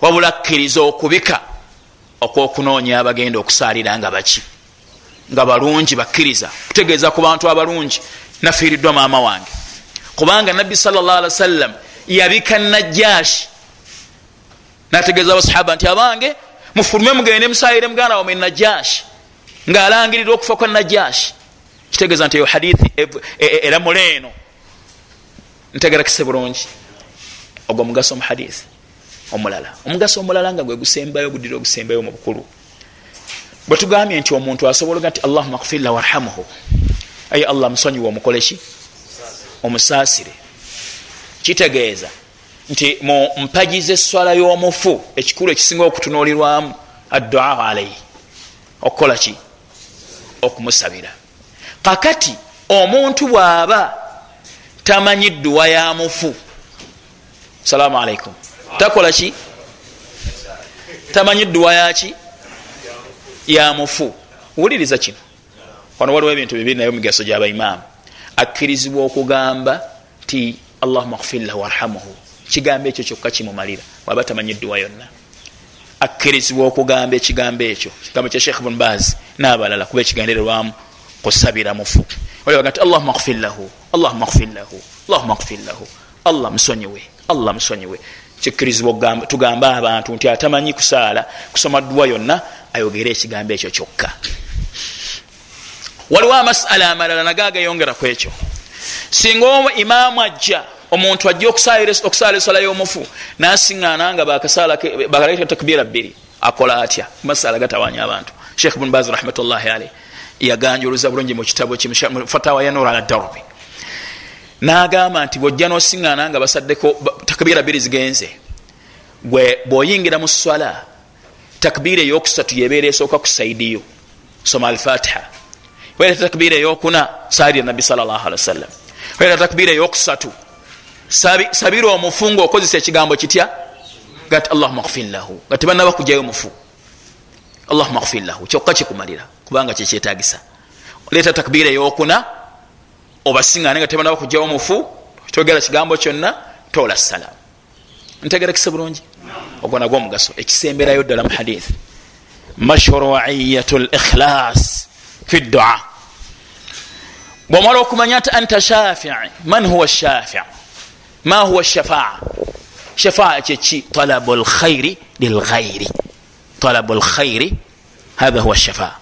Wabula akkiriza okubika okwokunoonya abagenda okusaalira nga baki. Nga balungi bakkiriza. Kutegeeza ku bantu abalungi. Nafiiriddwa maama wange. Kubanga nabbi salllah ali wasallam yabika najaashi nategeeza abasahaba nti abange mufulume mugende musayire muganda wamwe najaashi ngaalangirira okufa kwa najaashi kitegeeza nti eyo hadithi eramula eno ntegerakise bulungi ogwo mugaso mu hadithi omulala. Omugaso omulala nga gwe gusembayo gudira ogusembayo mu bukulu. Bwe tugambye nti omuntu asobolaga nti allahuma kfirla warhamuhu aye allah musonyiwe omukoleki omusaasire. Kitegeeza nti mu mpagi zeswala y'omufu ekikulu ekisinga okutunulirwamu addua alaihi okukola ki? Okumusabira. Kakati omuntu bw'aba tamanyi dduwa ya mufu salaamu alaikum takola ki? Tamanyi dduwa yaki ya mufu. Wuliriza kino. Wano waliwo ebintu bibiri naye migaso gy'abaimaamu akkirizibwa okugamba ti allahuma gfirlahu warhamuhu kigambo ekyo kyokka kimumalira. Waba tamanyi dduwa yonna. Akkirizibwa okugamba ekigambo ekyo. Kigambo kya sheikh bunbaz n'abalala kuba ekigendererwamu kusabira mufu. Olibaga nti allahuma gfirlahu allahuma gfirlahu allahuma gfirlahu allah musonyiwe allah musonyiwe kikkirizibwa tugambe abantu nti atamanyi kusaala kusoma dduwa yonna ayogere ekigambo ekyo kyokka. Waliwo amasala amalala nagagayongera ku ekyo. Singa imaamu ajja omuntu ajja okusaala esala y'omufu nasiŋŋaana nga bakaleta takbira bbiri akola atya? Masala gatawanya abantu. Sheikh bun baz rahmatullahi alaih yaganjuluza bulungi mu kitabo fatawa ya nur ala darbi nagamba nti bwojja nosiŋŋaana nga basaddeko takbira bbiri zigenze gwe bwoyingira mu swala takbira eyokusatu yebeera esooka ku saidiyo soma alfatiha. Weereta takbira eyokuna saali nabbi salllah ali wasallam weereta takbira eyokusatu sabira omufu nga okozesa ekigambo kitya? Gati allahuma gfir lahu. Nga tebanaba kujayo mufu. Allahuma gfir lahu. Kyokka kikumalira kubanga kyekyetagisa leeta takbira eyokuna obasiŋane nga tebanaba kujayo mufu togera kigambo kyonna tola salamu ntegerekise bulungi? Ogwo nagwo omugaso. Ekisemberayo ddala mu hadith mashruiyat likhlas fi ddua bwomala okumanya nti anta shafii man huwa shafii ma huwa shafaa? Shafaa kyeki talabu lkhairi lilghairi talabu lkhairi hatha huwa shafaa.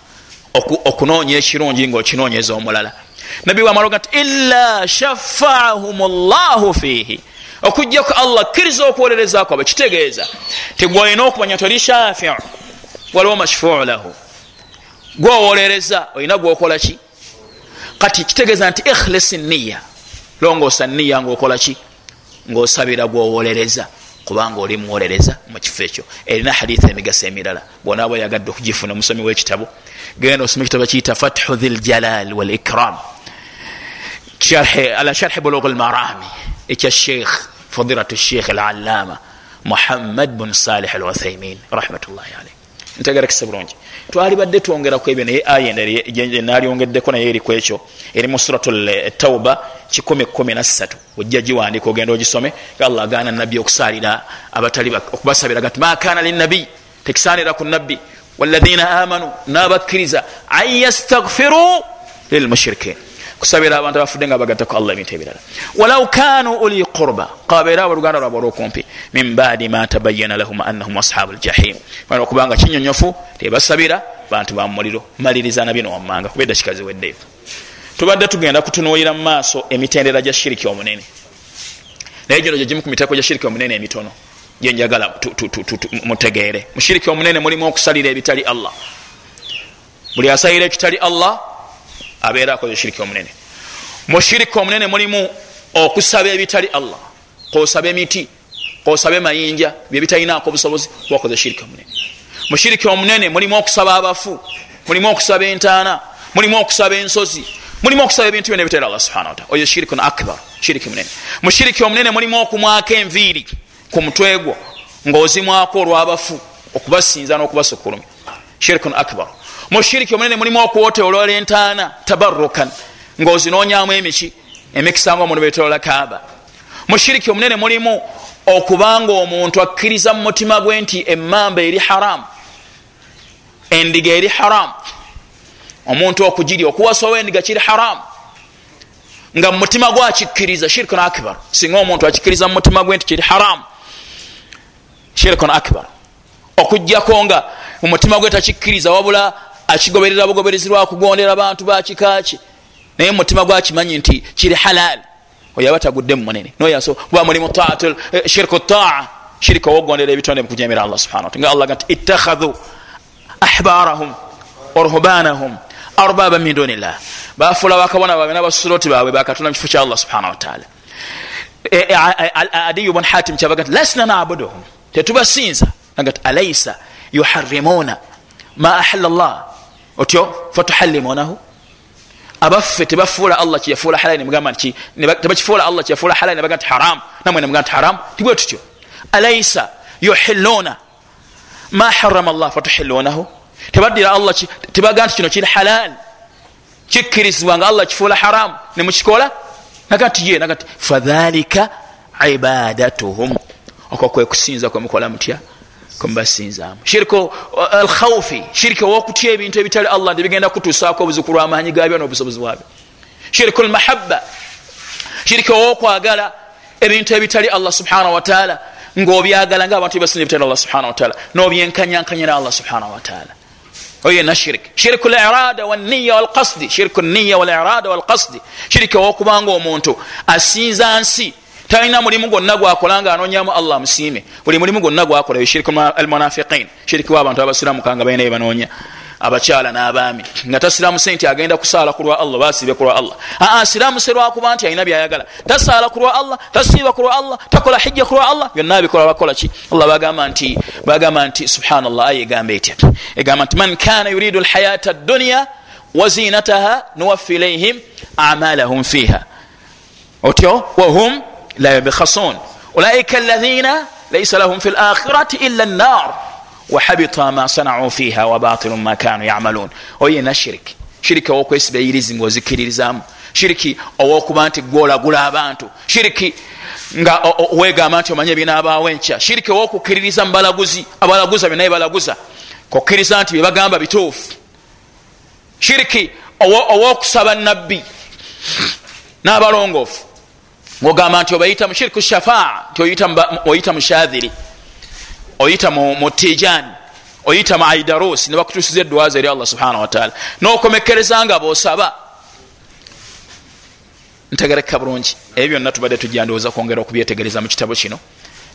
Okunonya ekirungi ngaokinonyeza omulala nabbi wamaloga nti ila shafaahum llahu fihi. Okujjaku allah kkiriza okwolerezako aba kitegeeza tegwolina okumanya toli shafiu waliwo mashfuu lahu. Gwowolereza olina gwokolaki kati kitegeeza nti ikhlis niya longoosa niya ngaokolaki ngaosabira gwowolereza kubanga oli muwolereza mukifo ekyo. Erina haditha emigaso emirala. Bwonaaba yagadde okugifuna omusomi wekitabo genda osoma ekitabo kiyita fathu thi ljalal walikram ala sharhi bulugh lmarami ekya sheikh fadilat sheikh alalama muhammad bun salih al uthaimin rahmatullahi alaih ntegerekese bulungi. Twalibadde twongeraku ebyo naye aya nalyongeddeko naye eriku ekyo. Eri mu surat tauba 113 ojja giwandika ogenda ogisome. Allah agaana nabbi okusalira abatali okubasabira gati makana linabi tekisanira ku nabbi walahina amanu nabakkiriza an yastagfiru lilmushirikin kusabira abantu abafudde nga bagattako allah ebintu ebirala. Walau kanu uli qurba kababeera aboluganda lwabwe olwokumpi min baadi ma tabayana lahum annahum ashabu ljahim mana okubanga kinyonyofu tebasabira bantu bamumuliro maliriza nabino wammanga kuba eddakika ziweddeeyo tubadde tugenda kutunuulira mu maaso emitendera gya shiriki omunene. Naye gino gyegimu ku miteeko gya shiriki omunene emitono gyenjagala mutegeere. Mushiriki omunene mulimu okusalira ebitali allah. Buli asalira ekitali allah abeera akoze shiriki omunene. Mushiriki omunene mulimu okusaba ebitali allah kosaba emiti kosaba emayinja byebitalinako obusobozi wakoze shiriki omunene. Mushiriki omunene mulimu okusaba abafu mulimu okusaba entaana mulimu okusaba ensozi mulimu okusaba ebintu byona ebitali allah subhana wataala oyo shirikun akbar shiriki munene mushiriki omunene mulimu okumwako enviiri ku mutwe gwo ngaozimwako olwabafu okubasinza n'okubasukulumya shirikun akbar mushiriki omunene mulimu okuwotolola entaana tabarukan ngaozinonyamu emiki emikisa nga omuntu betolola kaaba. Mushiriki omunene mulimu okubanga omuntu akkiriza mu mutima gwe nti emmamba eri haramu endiga eri haramu omuntu okugirya okuwasawo endiga kiri haramu nga mumutima gwe akikkiriza shirikun akbar singa omuntu akikkiriza mumutima gwe nti kiri haramu shirikun akbar. Okugjako nga mumutima gwe takikkiriza wabula akigoberera bugoberezi lwakugondera bantu bakikaki naye mumutima gwe akimanyi nti kiri halal. Oyaba tagudde mumunene noyaso kuba mulimu shirku taa. Shirika wogondera ebitonde mukujemera allah subhana nga allah gati ittakhadhu ahbarahum waruhbanahum arbaba min dunillah. Bafula bakabona babe nabasuloti baabwe bakatula mukifo kya allah subhana wataala adiyu bun hatim kyabaga nti lasna nabuduhum. Tetubasinza. Agati alaisa yuharimuna ma ahalla llah otyo fatuhallimunahu abaffe tebafuula allah kyeyafuula halali nemugamba nti tebakifuula allah kyeyafuula halali nebaga nti haram namwe nemuga nti haram tibwe tutyo. Alaisa yuhiluna ma harama llah fatuhilunahu tebaddira allah tebaga nti kino kiri halal. Kikkirizibwa nga allah kifuula haramu. Nemukikola? Naga nti ye naga nti fadhalika ibadatuhum. Okwo kwe kusinza kwemukola mutya kwemubasinzamu shiriko alkhaufi shiriki owokutya ebintu ebitali allah nebigenda kutusaako obuziku lwamaanyi gabyo nobusobozi bwabyo. Shiriku lmahabba shiriki owokwagala ebintu ebitali allah subhanahu wataala ngaobyagala nga abantu bebasinza ebitali allah subhanahu wataala nobyenkanyankanyira allah subhanahu wataala oyo yena shirik shiriku lirada waniya walkasdi shiriku niya walirada walkasdi shiriki owokubanga omuntu asinza nsi talina mulimu gwonna gwakola nga anonyamu allah musiime. Buli mulimu gwonna gwakola shiriku almunafiqin. Shiriki wabantu abasiramu kanga balina bebanonya abakyala n'abaami. Nga tasiramuse nti agenda kusaala kulwa allah basiibe kulwa allah. Aa siramuse lwakuba nti alina byayagala. Tasaala kulwa allah tasiiba kulwa allah takola hijja kulwa allah byonna bikola bakola ki? Allah bagamba nti bagamba nti subhanallah aya egamba etya? Egamba nti man kana yuridu lhayata dduniya wazinataha nuwaffi ilaihim amalahum fiha otyo wahum la yabkhasun ulaika alladhina laisa lahum fi lakhirati illa nnar wahabita ma sanau fiha wabatilu ma kanu yamalun oyo yena shiriki shiriki owokwesiba eyirizi ngaozikiririzamu shiriki owokuba nti gwolagula abantu shiriki nga wegamba nti omanye binabaawo enkya shiriki owokukiririza mubalaguzi abalaguza byonaye balaguza kukkiriza nti byebagamba bituufu shiriki owokusaba nabbi n'abalongoofu ngogamba nti obayita mushiriku shafaa nti oyita mushadhiri oyita mutijani oyita mu aidarusi nebakutusiza edwaza eri allah subhanahu wataala nokomekereza nga bosaba. Ntegereka bulungi. Ebyo byonna tubadde tujandowooza kwongera okubyetegereza mu kitabo kino.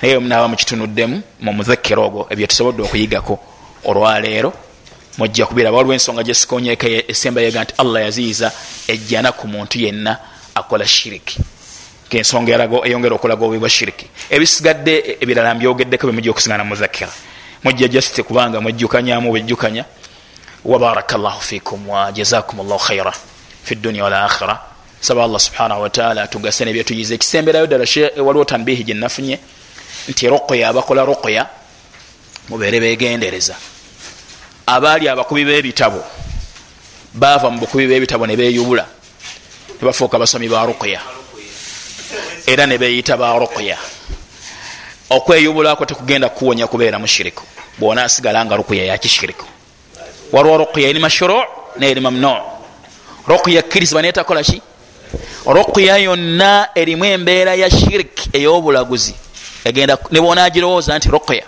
Naye naba mukitunuddemu mu muzakkero ogwo ebyo tusobodde okuyigako. Olwaleero mujja kubiraba waliwo ensonga gyesikonyeko esembayega nti allah yaziyiza ejjana ku muntu yenna akola shiriki ensonga eyongera okulaga obubi bwa shiriki. Ebisigadde ebirala mbyogeddeko bemujja okusigana muzakkira mujja jasite kubanga mwejjukanyamu bwejjukanya wabaraka llahu fikum wajazakum llahu khaira fi dunia walakhira saba allah subhanahu wataala tugase nebyetuyiza ekisemberayo ddala waliwo tanbihi gyenafunye nti ruqya abakola ruqya mubeere begendereza abaali abakubi b'ebitabo baava mu bukubi b'ebitabo ne beyubula nebafuuka basomi ba ruqya era nebeyita ba ruqya. Okweyubulako tekugenda kuwonya kubeera mushiriku. Bwona asigala nga ruqya yakishiriku waliwo ruqya eri mashuru neri mamnu. Ruqya kkirizibwa netakolaki ruqya yonna erimu embeera ya shirik ey'obulaguzi. Nebwonagirowooza nti ruqya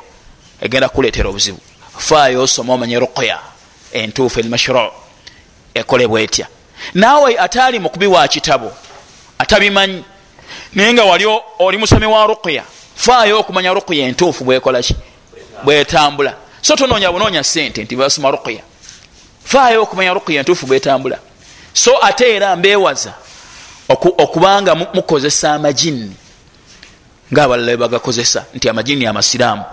egenda kukuleetera obuzibu. Faayo osoma omanye ruqya entuufu eri mashuru ekolebwa etya naawe ate ali mukubi wa kitabo atabimanyi naye nga wali oli musomi wa ruqya faayo okumanya ruqya entuufu bwekolaki bwetambula. So tononya bunonya sente nti basoma ruqya. Faayo okumanya ruqya entuufu bwetambula. So ate era mbewaza okubanga mukozesa amajini ngaabalala bebagakozesa nti amajini amasiraamu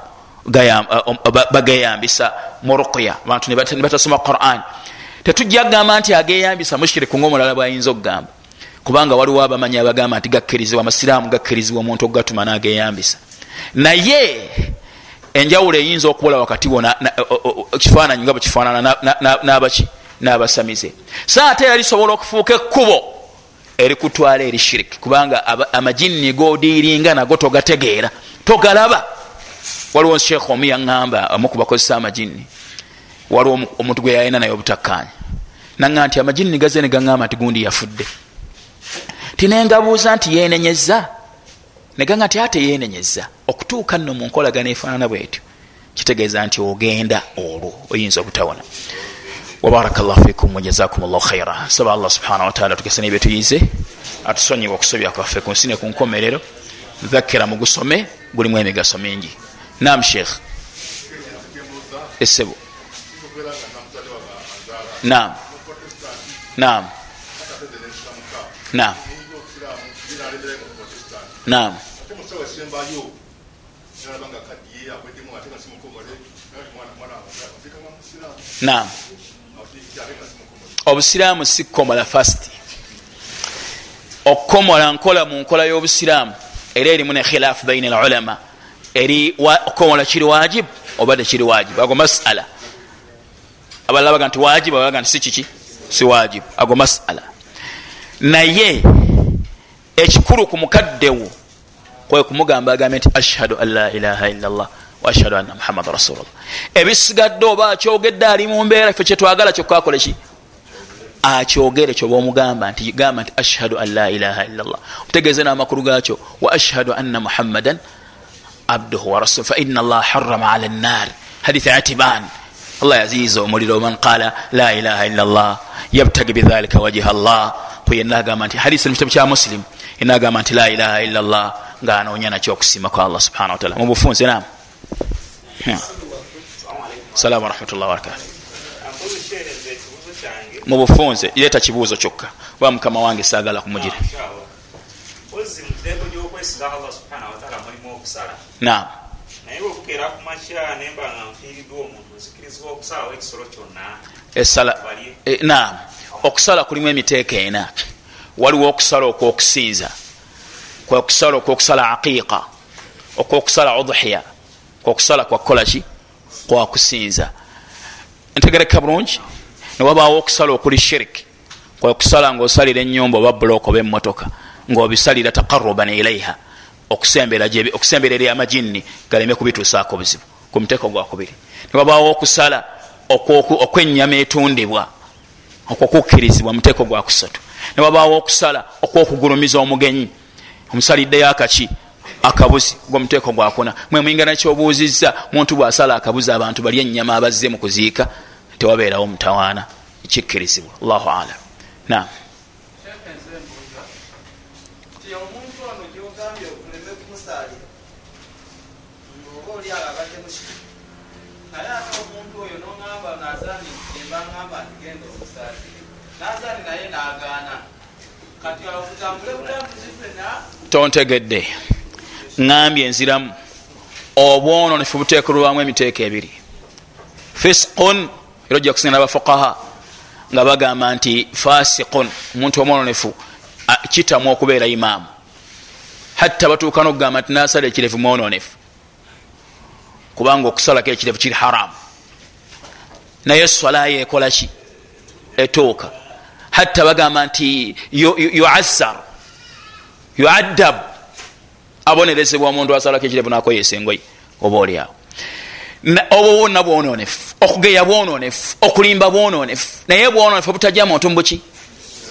bageyambisa mu ruqya. Abantu nebatasoma quran. Tetujja kugamba nti ageyambisa mushiriku ngaomulala bwayinza okugamba kubanga waliwo abamanyi abagamba nti gakkirizibwa amasiraamu gakkirizibwa omuntu okugatuma nageyambisa. Naye enjawulo eyinza okubula wakati wo kifaananyi nga bwekifaanana nabaki n'abasamize. So ate era lisobola okufuuka ekkubo erikutwala eri shiriki kubanga amajini godiiringa nago togategeera togalaba. Waliwo sheekh omu yaŋŋamba amu kubakozesa amajini waliwo omuntu gwe yalina naye obutakkanya naŋa nti amajini gaze ne gaŋŋamba nti gundi yafudde tinengabuuza nti yenenyeza neganga nti ate yenenyeza okutuuka nno mu nkolagana efaanana bwetyo kitegeeza nti ogenda olwo oyinza obutawona. Wabaraka llahu fikum wajazakum llahu khaira saba allah subhanahu wataala tugese nebyetuyize atusonyiwe okusobya kwaffe ku nsi ne ku nkomerero. Dhakkira mugusome gulimu emigaso mingi. Nam sheekh esebo nam nam nam nam nam obusiraamu si kukomola fast okukomola nkola mu nkola y'obusiraamu era erimu ne khilaafu baina alulama eri okukomola kiri wajibu oba tekiri wajibu ago masala. Abalala baga nti wajibu abaga nti si kiki? Si wajibu ago masala. Naye ekikulu ku mukaddewo kwe kumugamba agambe nti ashhadu an la ilaha illa llah waashhadu anna muhammada rasulllah ebisigadde oba akyogedde ali mu mbeera fe kyetwagala kyokkakola ki? Akyogere kyoba omugamba nti gamba nti ashhadu an la ilaha illa llah otegeeze n'amakulu gakyo wa ashhadu anna muhammadan abduhu wa rasul faina allah harama ala nnar hadith atiban. Allah yaziiza omuliro. Man qala la ilaha illa llah yabtagi bidhalika wajiha llah kuyenagamba nti hadisi mukitabu kya muslim enagamba nti la ilaha illa llah ngaanoonya nakyo okusiima kwa allah subhana wataala mubufunze nam salamu warahmatullah wabarakatu mubufunze leeta kibuuzo kyokka. Oba mukama wange saagala kumugira nam esala nam okusala kulimu emiteeka ena waliwo okusala okwokusinza kwekusala okwokusala aqiiqa okwokusala udhiya kwokusala kwakukolaki kwakusinza ntegereka bulungi newabaawo okusala okuli shirik kwekusala ngaosalira enyumba oba buloko oba emotoka ngaobisalira taqaruban ilaiha okusembera eri amajinni galeme kubituusaako buzibu ku muteeko gwakubiri newabaawo okusala okwenyama etundibwa okwokukkirizibwa muteeko gwakusatu newabaawo okusala okwokugulumiza omugenyi. Omusaliddeyo akaki akabuzi gwomuteeko gwakuna mwe mwingana kyobuuzizza muntu bwasala akabuzi abantu bali enyama abazze mu kuziika tewabeerawo mutawaana. Kikkirizibwa. Allahu alam. Nam tontegedde. Ŋambye enziramu obwononefu buteekerwamu emiteeko ebiri. Fisqun era ojja kusinga nabafukaha nga bagamba nti fasiqun omuntu omwononefu kitamu okubeera imaamu. Hatta batuuka nokugamba nti nasala ekirevu mwononefu kubanga okusalako ekirevu kiri haramu. Naye eswalayo ekolaki etuuka hatta bagamba nti yuassar. Yuaddab. Abonerezebwa omuntu asalako ekirevu nakoyesa engoyi oba oliawo obwo bwonna bwononefu okugeya bwononefu okulimba bwononefu naye bwononefu butajja muntu mubuki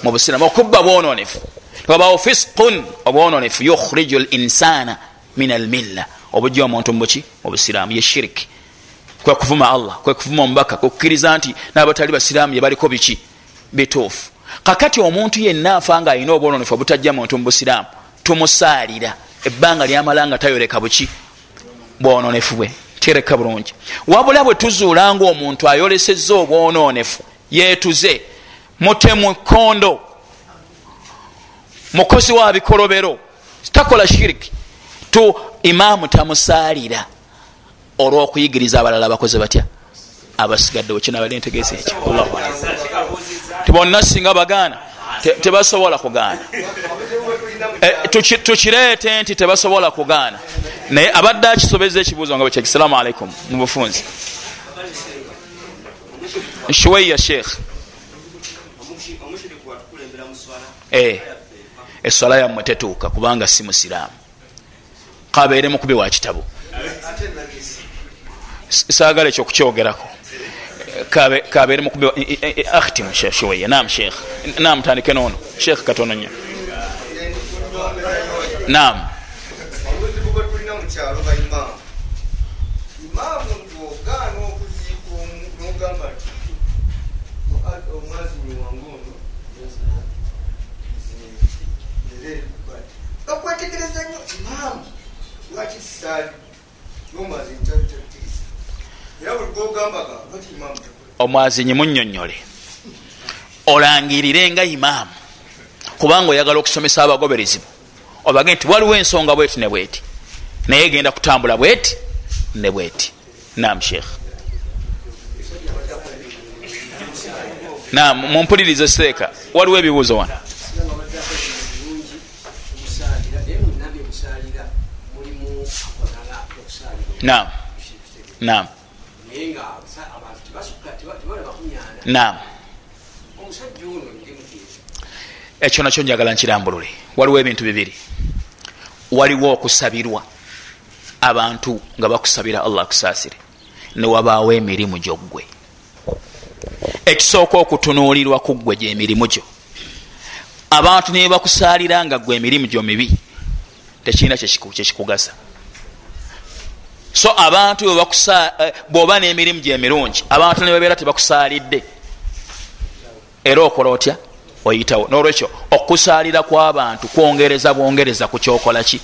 mubusiramu okubba bwononefu wabawo fisqun obwononefu yukhriju linsana min almilla obujja omuntu mubuki mubusiramu ye shiriki kwekuvuma allah. Kwekuvuma omubaka. Kwekukkiriza nti nabatali basiramu yebaliko biki bituufu. Kakati omuntu yenna afa nga alina obwononefu obutajja muntu mubusiramu tumusaalira ebbanga lyamala nga tayoleka buki? Bwononefu bwe tereka bulungi. Wabula bwe tuzuula nga omuntu ayolesezza obwononefu yeetuze mutemu kondo mukozi wa bikolobero takola shiriki. Tu imaamu tamusaalira. Olwokuyigiriza abalala bakoze batya? Abasigaddewo kinabadde ntegeeza ekyo tibonna singa bagaana tebasobola kugaana. Tukireete nti tebasobola kugaana. Naye abadde akisobeza ekibuuzo nga bwekyeki salaamu aleikum mubufunzi shuwaiya sheekh eswala yammwe tetuuka kubanga si musiraamu. Kabeere mukubi wa kitabu saagala ekyo kukyogerako kabeere mukubi akhtimu shuwaiya nam sheekh nam tandike noono sheekh katono nnyo nam obuzibu bwe tulina mukyalo baimaamu imaamu ng'ogaana okuziika nogamba ti omwazinyi wange ono okwetegereza nnyo imaamu lwaki saali nomwazinyi takkiriza era buli gogambaga lwaki imaamu omwazinyi munnyonnyole. Olangirire nga imaamu. Kubanga oyagala okusomesa abagoberezibwa obage nti waliwo ensonga bweti ne bweti. Naye egenda kutambula bweti ne bweti. Nam sheekh na mumpulirize seeka. Waliwo ebibuuzo wano? Bulungi okusaalira naye munabye okusaalira mulimu akolana okusaalira naam naam naye nga abasa- abantu tebasukka teba- tebalaba kunyana naam. omusajja ono ndimuteesa ekyo nakyo njagala nkirambulule. Waliwo ebintu bibiri. Waliwo okusabirwa abantu nga bakusabira allah akusaasire newabaawo emirimu gyoggwe ekisooka okutunuulirwa ku ggwe gyemirimu gyo. Abantu ne bakusaalira nga gwe emirimu gyo mibi tekirina kyekiku- kyekikugasa so abantu eh, bw'oba n'emirimu gyemirungi abantu ne babeera tebakusaalidde era okola otya? Oyitawo. Nolwekyo okusaalira kw'abantu kwongereza bwongereza ku kyokola ki?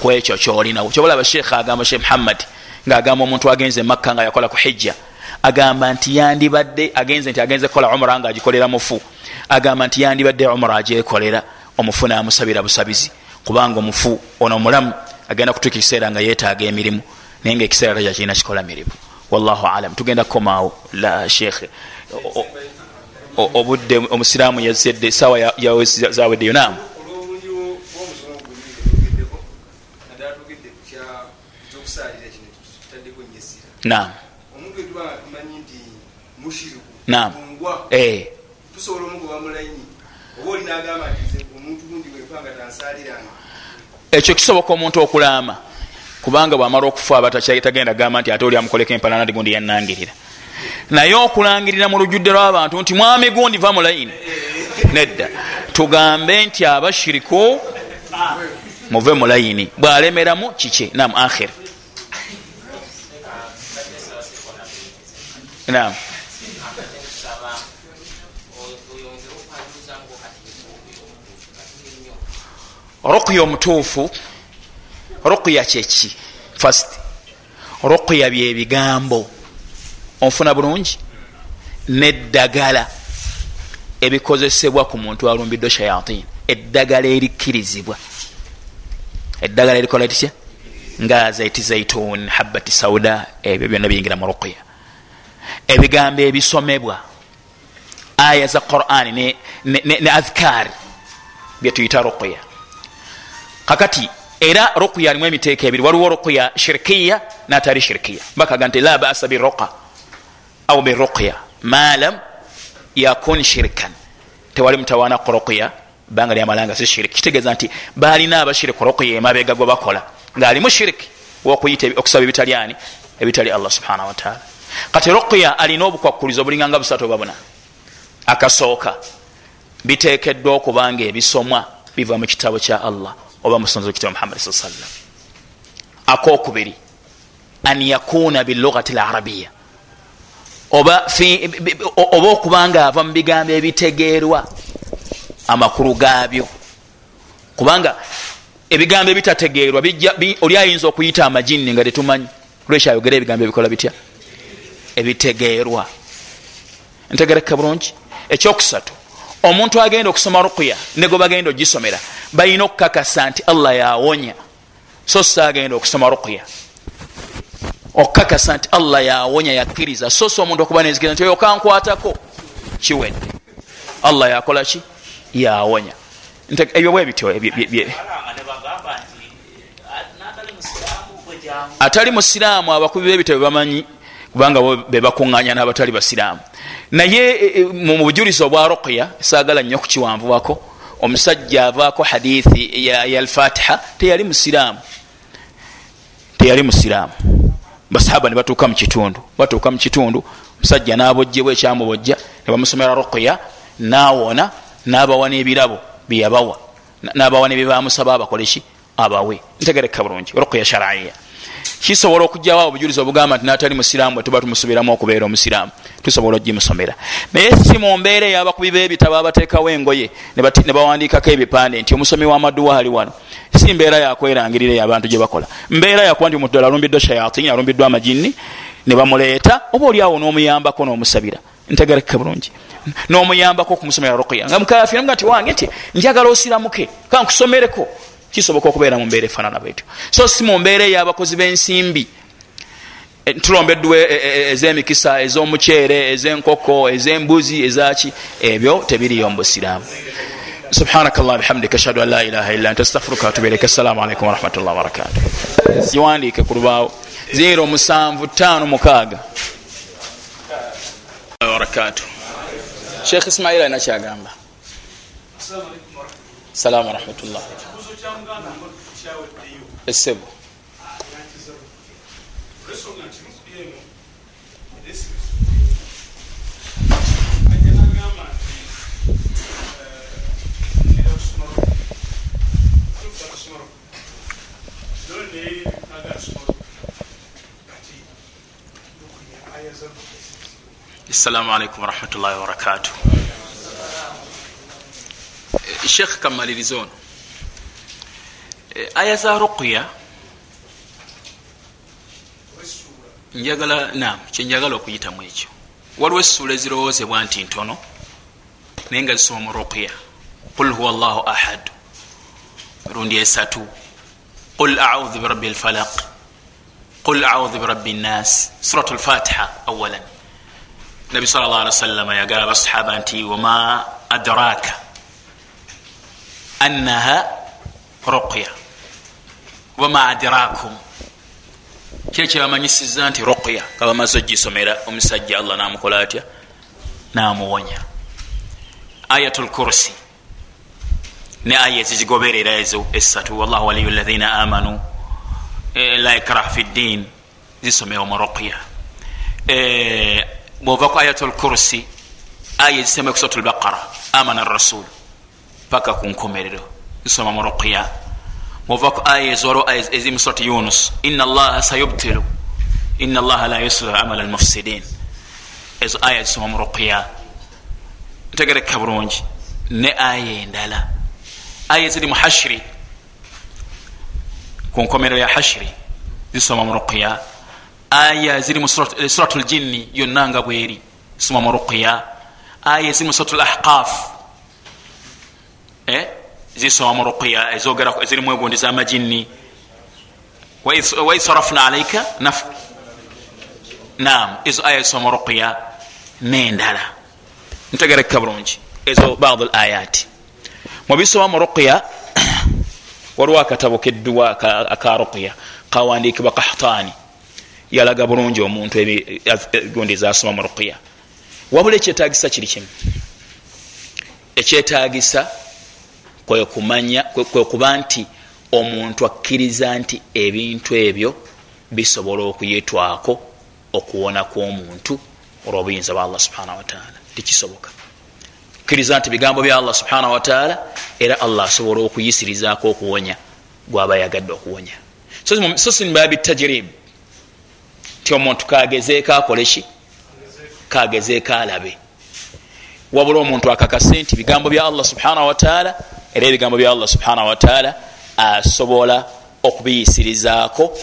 Ku ekyo kyolinawo. Kyobalaba sheekha agamba sheekh muhammad ngaagamba omuntu agenze makka nga yakola ku hijja agamba nti yandibadde agenze nti agenze kukola umura nga agikolera mufu agamba nti yandibadde umura agyekolera omufu namusabira busabizi kubanga omufu ono omulamu agenda kutuuka ekiseera nga yeetaaga emirimu naye nga ekiseera taja kirina kikola mirimu. Wallahu alam tugenda kukomaawo la sheekhe obudde omusiraamu yazedde sawa zaweddeyo naamu Naam. tungwa Eh, tusobola omugoba mulayini oba olina agamba nti omuntu gundi wempanga tansaaliranga ekyo kisoboka omuntu okulaama kubanga bwamala okufa abatatagenda gamba nti ate oli amukoleko empalana gundi yanangirira naye okulangirira mu lujjudde lw'abantu nti mwami gundi va mulayini nedda. Tugambe nti abashiriku muve mulayini bwalemeramu kiki? Nam akhir nam ruqya omutuufu ruqya kyeki? Fast ruqya byebigambo. Onfuna bulungi? Neddagala ebikozesebwa ku muntu alumbiddwe shayatin. Eddagala erikkirizibwa. Eddagala erikola litya nga zaiti zaitun habati sauda ebyo byonna biyingira mu ruqya. Ebigambo ebisomebwa aya za quran ne, ne, ne, ne adhkar byetuyita ruqya kakati era ruqya alimu emiteeka ebiri. Waliwo ruqya shirikiya natali shirikiya bakaga nti la basa biruqa au biruqya malam yakun shirikan tewali mutawaana ku ruqya banga lyamalanga si shiriki kitegeeza nti balina abashiriku ruqya emabega gwe bakola ngaalimu shiriki wokuyita okusaba ebitali ani? Ebitali allah subhanahu wataala kati ruqya alina obukwakkulizo bulinganga busatu oba buna. Akasooka biteekeddwa okubanga ebisomwa biva mu kitabo kya allah oba musonzi wekitabo muhammad saa sallam. Akokubiri an yakuna bilugati larabiya oba oba okubanga ava mu bigambo ebitegeerwa amakulu gaabyo. Kubanga ebigambo ebitategeerwa oli ayinza okuyita amajinni nga tetumanyi lwekyo ayogera ebigambo ebikola bitya? Ebitegeerwa. Ntegereka bulungi. Ekyokusatu omuntu agenda okusoma ruqya ne gwe bagenda ogisomera balina okukakasa nti allah yawonya so si agenda okusoma ruqya. Okukakasa nti allah yawonya yakkiriza. So si omuntu okuba nezikiriza nti oyo okankwatako kiwedde. Allah yakola ki? Yawonya ebyo bwe bityo atali musiraamu abakubi b'ebitabo bamanyi kubanga bo be bakuŋŋanya n'abatali basiraamu. Naye e, e, mu bujulizi obwa ruqya saagala nnyo kukiwanvuwako omusajja avaako hadithi ya, ya alfatiha teyali musiraamu. Teyali musiraamu. Basahaba ne batuuka mu kitundu batuuka mu kitundu omusajja n'abojjebwa ekyamubojja ne bamusomera ruqya n'awona n'abawa n'ebirabo byeyabawa na- n'abawa nebyebamusaba abakoleki abawe. Ntegereka bulungi. Ruqya sharaiya kisobola okugjawo awo obujulizi obugamba nti natali musiraamu bwe tuba tumusubiramu okubeera omusiraamu tusobola ogimusomera. Naye si mu mbeera eyabakubi b'ebitabo abateekawo engoye ne bawandiikako ebipande nti omusomi w'amaduwa ali wano si mbeera yakwerangirira eyo abantu gye bakola. Mbeera yakuba nti omuntu ddala alumbiddwa shayatini alumbiddwa amajinni ne bamuleeta oba oli awo n'omuyambako n'omusabira? Ntegereke bulungi. N'omuyambako okumusomera ruqya. Nga mukafira nga nti wange nti njagala osiramuke kankusomereko kisoboka okubeera mu mbeera efaanana bwetyo. So si mu mbeera ey'abakozi b'ensimbi. E, tulomba edduwa e- e- ez'emikisa ez'omuceere ez'enkoko ez'embuzi ezaki ebyo tebiriyo mu busiraamu. Subhanaka llah bihamdika ashhadu an la ilaha illa anta astaghfiruka watubu ilaika assalamu alaikum warahmatullah wabarakatu ziwandiike ku lubaawo. Ziro musanvu tano mukaaga. Wabarakatu sheekh ismail alina kyagamba salaamu warahmatullah essebo assalamu alaikum warahmatullahi wabarakatu sheekh kamaliriza ono Eh, aya za ruqya. Njagala nam kyenjagala okuyitamu ekyo. Waliwo essuula ezirowoozebwa nti ntono naye nga zisoma mu ruqya. Qul huwa llahu ahad. Rundi esatu. Qul audhu birabbi lfalaq qul audhu birabbi nnas surat lfatiha awalan nabi sal llah alih wasallama yagala basahaba nti wama adraka annaha ruqya wama adrakum. Kyekyebamanyisiza nti ruqya nga bamaze ogisomera omusajja allah namukola atya? Namuwonya. Ayat lkursi ne aya ezizigoberera ezo esatu wallahu waliyu lathina amanu. Eh, la ikraha fi ddin. Zisomewa mu ruqya. Eh, bwova ku ayat lkursi aya ezisema ku suratul baqara. Amana rasul paka ku nkomerero. Zisoma mu ruqya bwova ku aya ezoro ezi mu surati yunus. Ina allaha sayubtilu. Ina allaha la yuslihu amala almufsidin. Ezo aya zisoma mu ruqya. Ntegereka bulungi ne aya endala aya eziri mu hashiri ku nkomerero ya hashiri zisoma mu ruqya. Aya ziri mu suratu ljinni yonna nga bweri. Zisoma mu ruqya. Aya eziri mu suratu lahqaf eh? Zisoma mu ruqya ezogera eziri mu egundi zamajinni. Waid sarafna alaika naf nam ezo aya zisoma mu ruqya nendala. Ntegereka bulungi. Ezo bad l ayati mubisoma mu ruqya waliwo akatabo kedduwa aka- ruqya kawandikibwa kahtani yalaga bulungi omuntu ebi- egundi zasoma mu ruqya. Wabula ekyetagisa kiri kimu? Ekyetagisa kwe kumanya kwe kwe kuba nti omuntu akkiriza nti ebintu ebyo bisobola okuyetwako okuwona kw'omuntu olw'obuyinza bwa allah subhanahu wataala tikisoboka. Kkiriza nti bigambo bya allah subhanahu wataala era allah asobola okuyisirizaako okuwonya gwaba yagadde okuwonya. So si- so sinbabi tajiribu ti omuntu kagezeeko akole ki? Kagezeeko alabe. Wabula omuntu akakase nti bigambo bya allah subhanahu wataala era ebigambo bya allah subhanahu wataala asobola okubiyisirizaako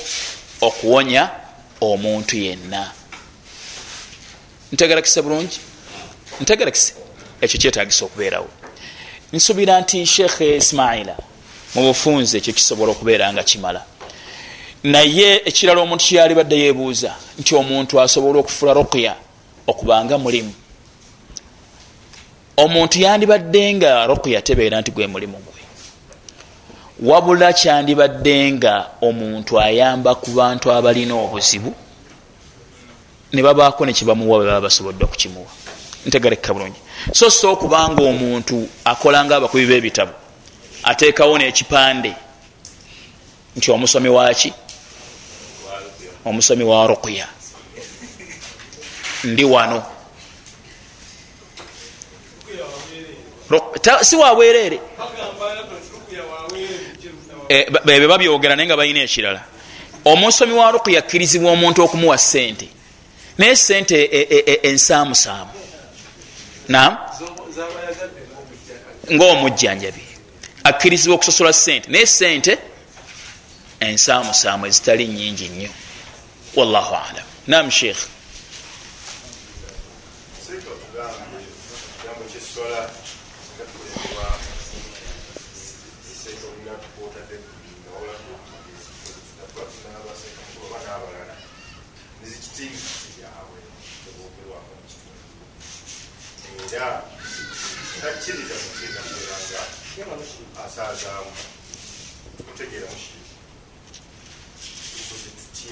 okuwonya omuntu yenna. Ntegerakise bulungi? Ntegerakise ekyo kyetagisa okubeerawo. Nsuubira nti sheekh ismaila mu bufunze ekyo kisobola okubeera nga kimala. Naye ekirala omuntu kyeyali badde yeebuuza nti omuntu asobola okufula ruqya okubanga mulimu omuntu yandibadde nga ruqya tebeera nti gwe mulimu gwe. Wabula kyandibadde nga omuntu ayamba ku bantu abalina obuzibu ne babaako nekibamuwa bwe baba basobodde okukimuwa. Ntegereka bulungi. So so okubanga omuntu akola nga abakubi b'ebitabo ateekawo n'ekipande nti omusomi waki omusomi wa ruqya ndi wano si wabwereere Eh, bebe babyogera naye nga balina ekirala. Omusomi wa ruqya akkirizibwa omuntu okumuwa sente naye sente e- e- e- ensaamusaamu. Nam ngaomujjanjabi akkirizibwa okusosola sente naye sente ensaamusaamu ezitali nyingi nnyo. Wallahu alam. Nam sheikh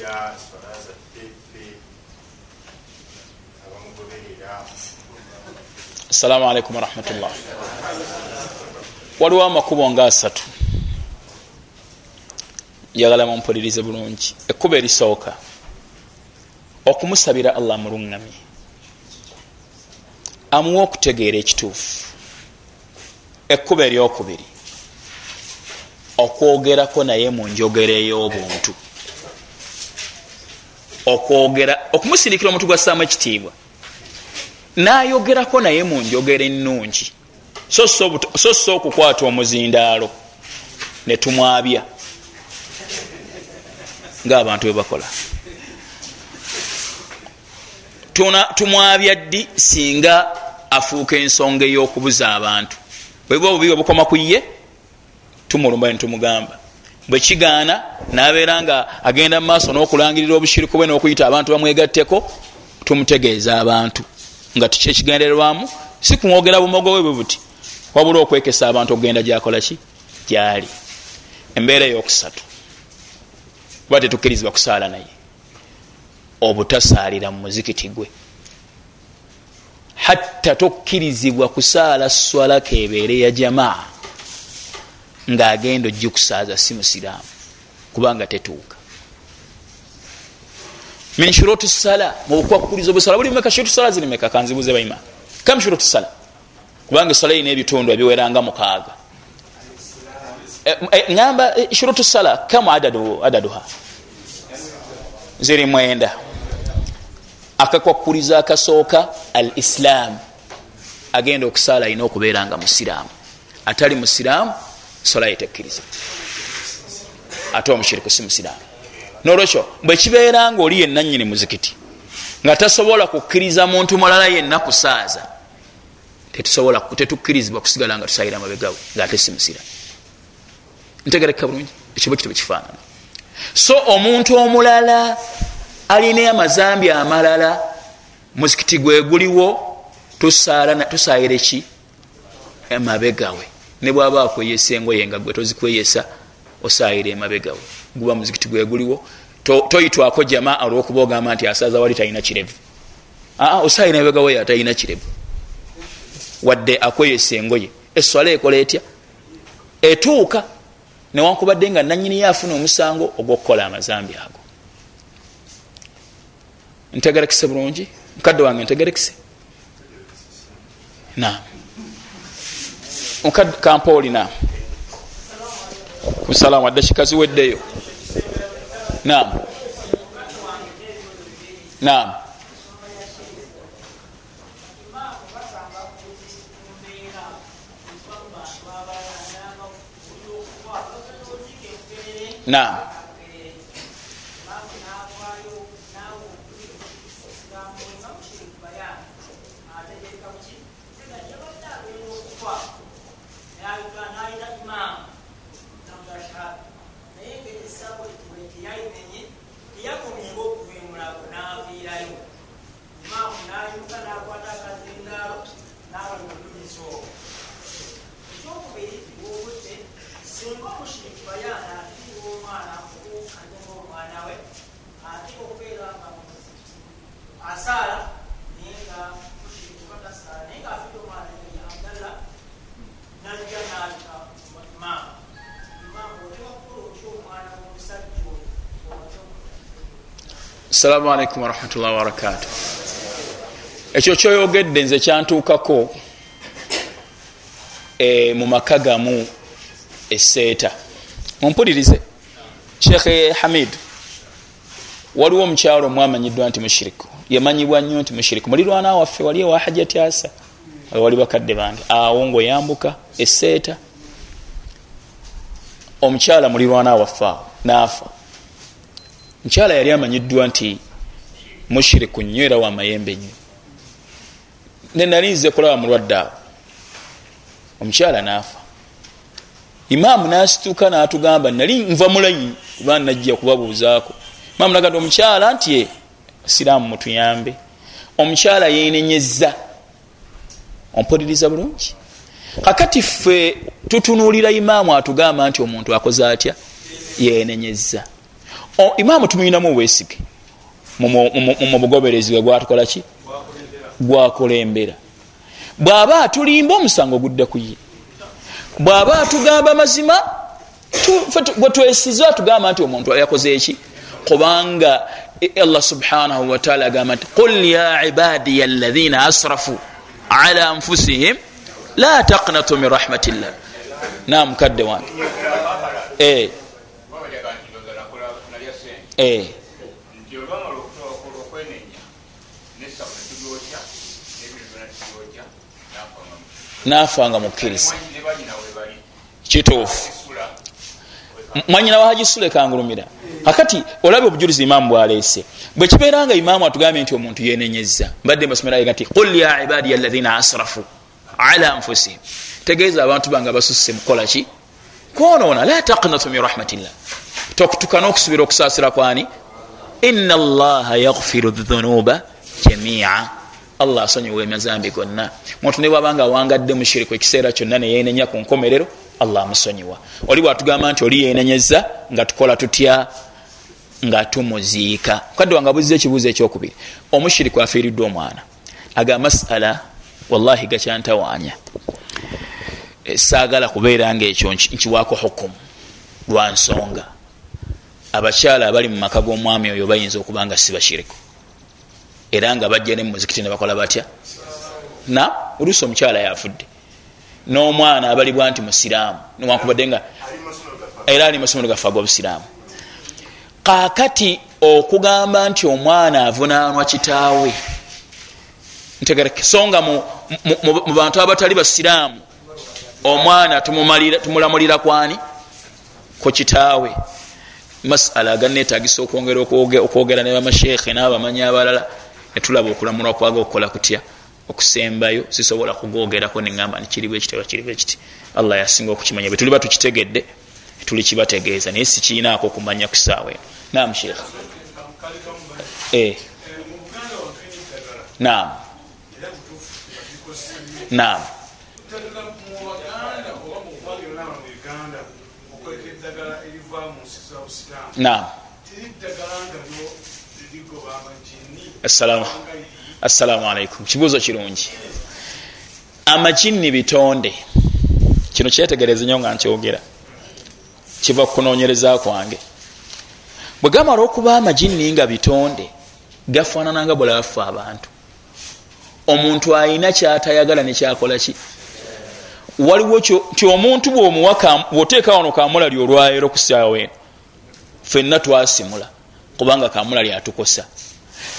tutya swala zaffe ffe abamugoberera assalamu alaikum warahmatullah waliwo amakubo nga asatu njagala mumpulirize bulungi. Ekkubo erisooka okumusabira allah muluŋŋamye amuwa okutegeera ekituufu. Ekkubo eryokubiri okwogerako naye mu njogera ey'obuntu okwogera okumusindikira omuntu gwassaamu ekitiibwa nayogerako naye mu njogera ennungi. So so okukwata omuzindaalo netumwabya ngaabantu webakola tumwabya ddi singa afuuka ensonga ey'okubuza abantu? Bweba obubi obukoma ku ye tumulumba netumugamba bwekigaana nabeera nga agenda mu maaso n'okulangirira obushiriku bwe n'okuyita abantu bamwegatteko tumutegeeza abantu. Nga tukyekigendererwamu si kumwogera bumogo bwe bwe buti wabula okwekesa abantu okugenda gyakola ki? Gyali. Embeera eyokusatu kuba tetukkirizibwa kusaala naye. Obutasaalira mu muzikiti gwe. Hatta tokkirizibwa kusaala swalaka ebeere ya jamaa ngaagenda ogikusaaza si musiraamu kubanga tetuuka. Min shuruti sala mubukwakuliza obusala buli meka shuruti sala ziri meka kanzibuze baima kam shuruti sala kubanga esala erina ebitundu ebiweranga mukaaga. Ŋamba shuruti sala kam adaduha ziri mwenda. Akakwakuliza akasooka al islam agenda okusaala alina okubeera nga musiraamu. Atali musiraamu sola yetekkiriza ate omushiriku si musiraamu nolwekyo bwekibeera nga oli yenna nyini muzikiti nga tasobola kukkiriza muntu mulala yenna kusaaza tetusobola tetukkirizibwa kusigala nga tusayira mabegawe ngaate si musiraamu ntegereka bulungi ekyo bwekito bwekifaanana so omuntu omulala alina amazambi amalala muzikiti gwe guliwo tusaayira eki? Emabegawe ne bwaba akweyesa engoye nga gwe tozikweyesa osaayira emabegawe guba muzikiti gwe guliwo. Toyitwako jama olwokuba ogamba nti asaza wali talina kirevu. Aa osaayira emabegawe yo atalina kirevu. Wadde akweyesa engoye. Eswala ekola etya? Etuuka newankubadde nga nanyini yo afuna omusango ogwokukola amazambi ago. Ntegerekise bulungi? Mukadde wange kampaolina kusalaamu adde kikaziweddeyo naam. Naam. Naam. Ntegerekise na mukadde kampooli na kusalaamu addakika ziweddeyo nam nam nam assalamu alaikum warahmatullahi wabarakatu ekyo kyoyogedde nze kyantuukako e, mu maka gamu eseeta mumpulirize. Shekhe hamid waliwo omukyalo omwamanyiddwa nti mushiriku. Yamanyibwa nnyo nti mushiriku. Mulirwana waffe wali ewa hajati asa wali bakadde bange. Awo ngaoyambuka eseeta omukyala mulirwana waffe awo naafa mukyala yali amanyiddwa nti mushiriku nnyo era wamayembe nnyo nenali nze kulaba mulwadde awo. Omukyala naafa imaamu nasituka natugamba nali nva mulayi kuba najja kubabuuzaako. Imaamu nagamba omukyala nti siraamu mutuyambe. Omukyala yenenyeza ompuliriza bulungi. Kakati ffe tutunuulira imaamu atugamba nti omuntu akoze atya? Yenenyeza imaamu tumuyinamu obwesige. Mu bugoberezi bwe gwatukola ki gwakulembera. Bw'aba atulimba omusango gudda ku ye. Bw'aba atugamba mazima bwe twesiza atugamba nti omuntu yakoze eki kubanga allah subhanahu wataala agamba nti qul ya ibadiya alaina asrafu ala anfusihim la taqnatu min rahmatillah. Namukadde wange eh. nafanga mukkiriza kituufu. Mwanyina wahajisule kangulumira. Kakati olabye obujulizi imaamu bwaleese. Bwekibeera nga imaamu atugambye nti omuntu yenenyeza mbadde mbasomeraga nti qul ya ibadiya alaina asrafu ala anfusihim. Tegeeza abantu bange basusse mukolaki kwonoona la taqnatu min rahmatillah. Tokutuka n'okusubira okusaasira kwani? Ina allaha yaghfiru dhunuba jamia allah asonyiwa emazambi gonna. Muntu ne bwabanga awangadde mushiriku ekiseera kyonna neyenenya ku nkomerero allah amusonyiwa. Oli bwatugamba nti oli yenenyeza nga tukola tutya? Nga tumuziika. Mukadde wange abuziza ekibuuzo ekyokubiri. Omushiriku afiiriddwa omwana. Aga masala wallahi gakyantawaanya saagala kubeera nga ekyo nkiwaako hukumu lwa nsonga. Abakyala abali mu maka g'omwami oyo bayinza okuba nga si bashiriku era nga bajja ne mumuzikiti ne bakola batya? Na? Oluusi omukyala yafudde. N'omwana abalibwa nti musiraamu. Newankubadde nga era ali masomero gaffe ag'obusiraamu kakati okugamba nti omwana avunaanwa kitaawe ntegereke so nga mu bantu abatali basiraamu omwana tumulamulira kwani? Ku kitaawe. Masala aganetagisa okwongera okwogera ne bamashekhe n'abamanyi abalala netulaba okulamulwa kwaga okukola kutya okusembayo sisobola kugogerako neŋamba nikiriwo ekitaba kiriwo ekiti. Allah yasinga okukimanya. Bwetuliba tukitegedde tuli kibategeeza. Naye sikiinaako okumanya kusaawa eno. Nam shekh nam nam nam assalamu alaikum. Kibuuzo kirungi. Amajinni bitonde. Kino kyetegereze nyo nga nkyogera. Kiva kukunonyereza kwange. Bwe gamala okuba amajinni nga bitonde gafaanana nga bwelaffe abantu. Omuntu ayina kyatayagala nekyakola ki? Waliwo ti omuntu bwoteeka wano kamulali olwayiro kusaawa eno fenna twasimula kubanga kamulali atukosa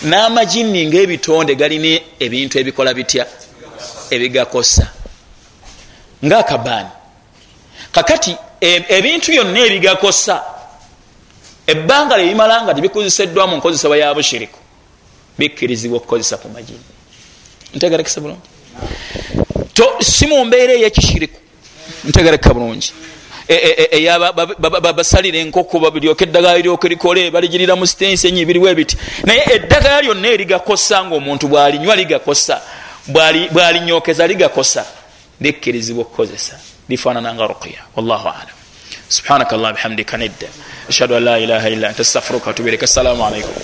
n'amajinni ngaebitonde galina ebintu ebikola bitya? Ebigakosa. Ngaakabaani kakati ebintu byonna ebigakosa ebbanga lyebimala nga tebikozeseddwa mu nkozesebwa ya bushiriku bikkirizibwa okukozesa ku majini ntegerekesa bulungi. Si mu mbeera eyekishiriku ntegereka bulungi basalira enkoko balyoka eddagala liryoka likole baligirira mu sitensi enyi biriwo ebiti. Naye eddagala lyonna erigakosa ngaomuntu bwalinywa ligakosa. Bwalinyokeza ligakosa. Likkirizibwa okukozesa. Lifaanananga ruqya. Wallahu alam. Subhanaka allah bihamdika nedda ashhadu an la ilaha illa anta astaghfiruka watubu ilaika assalamu alaikum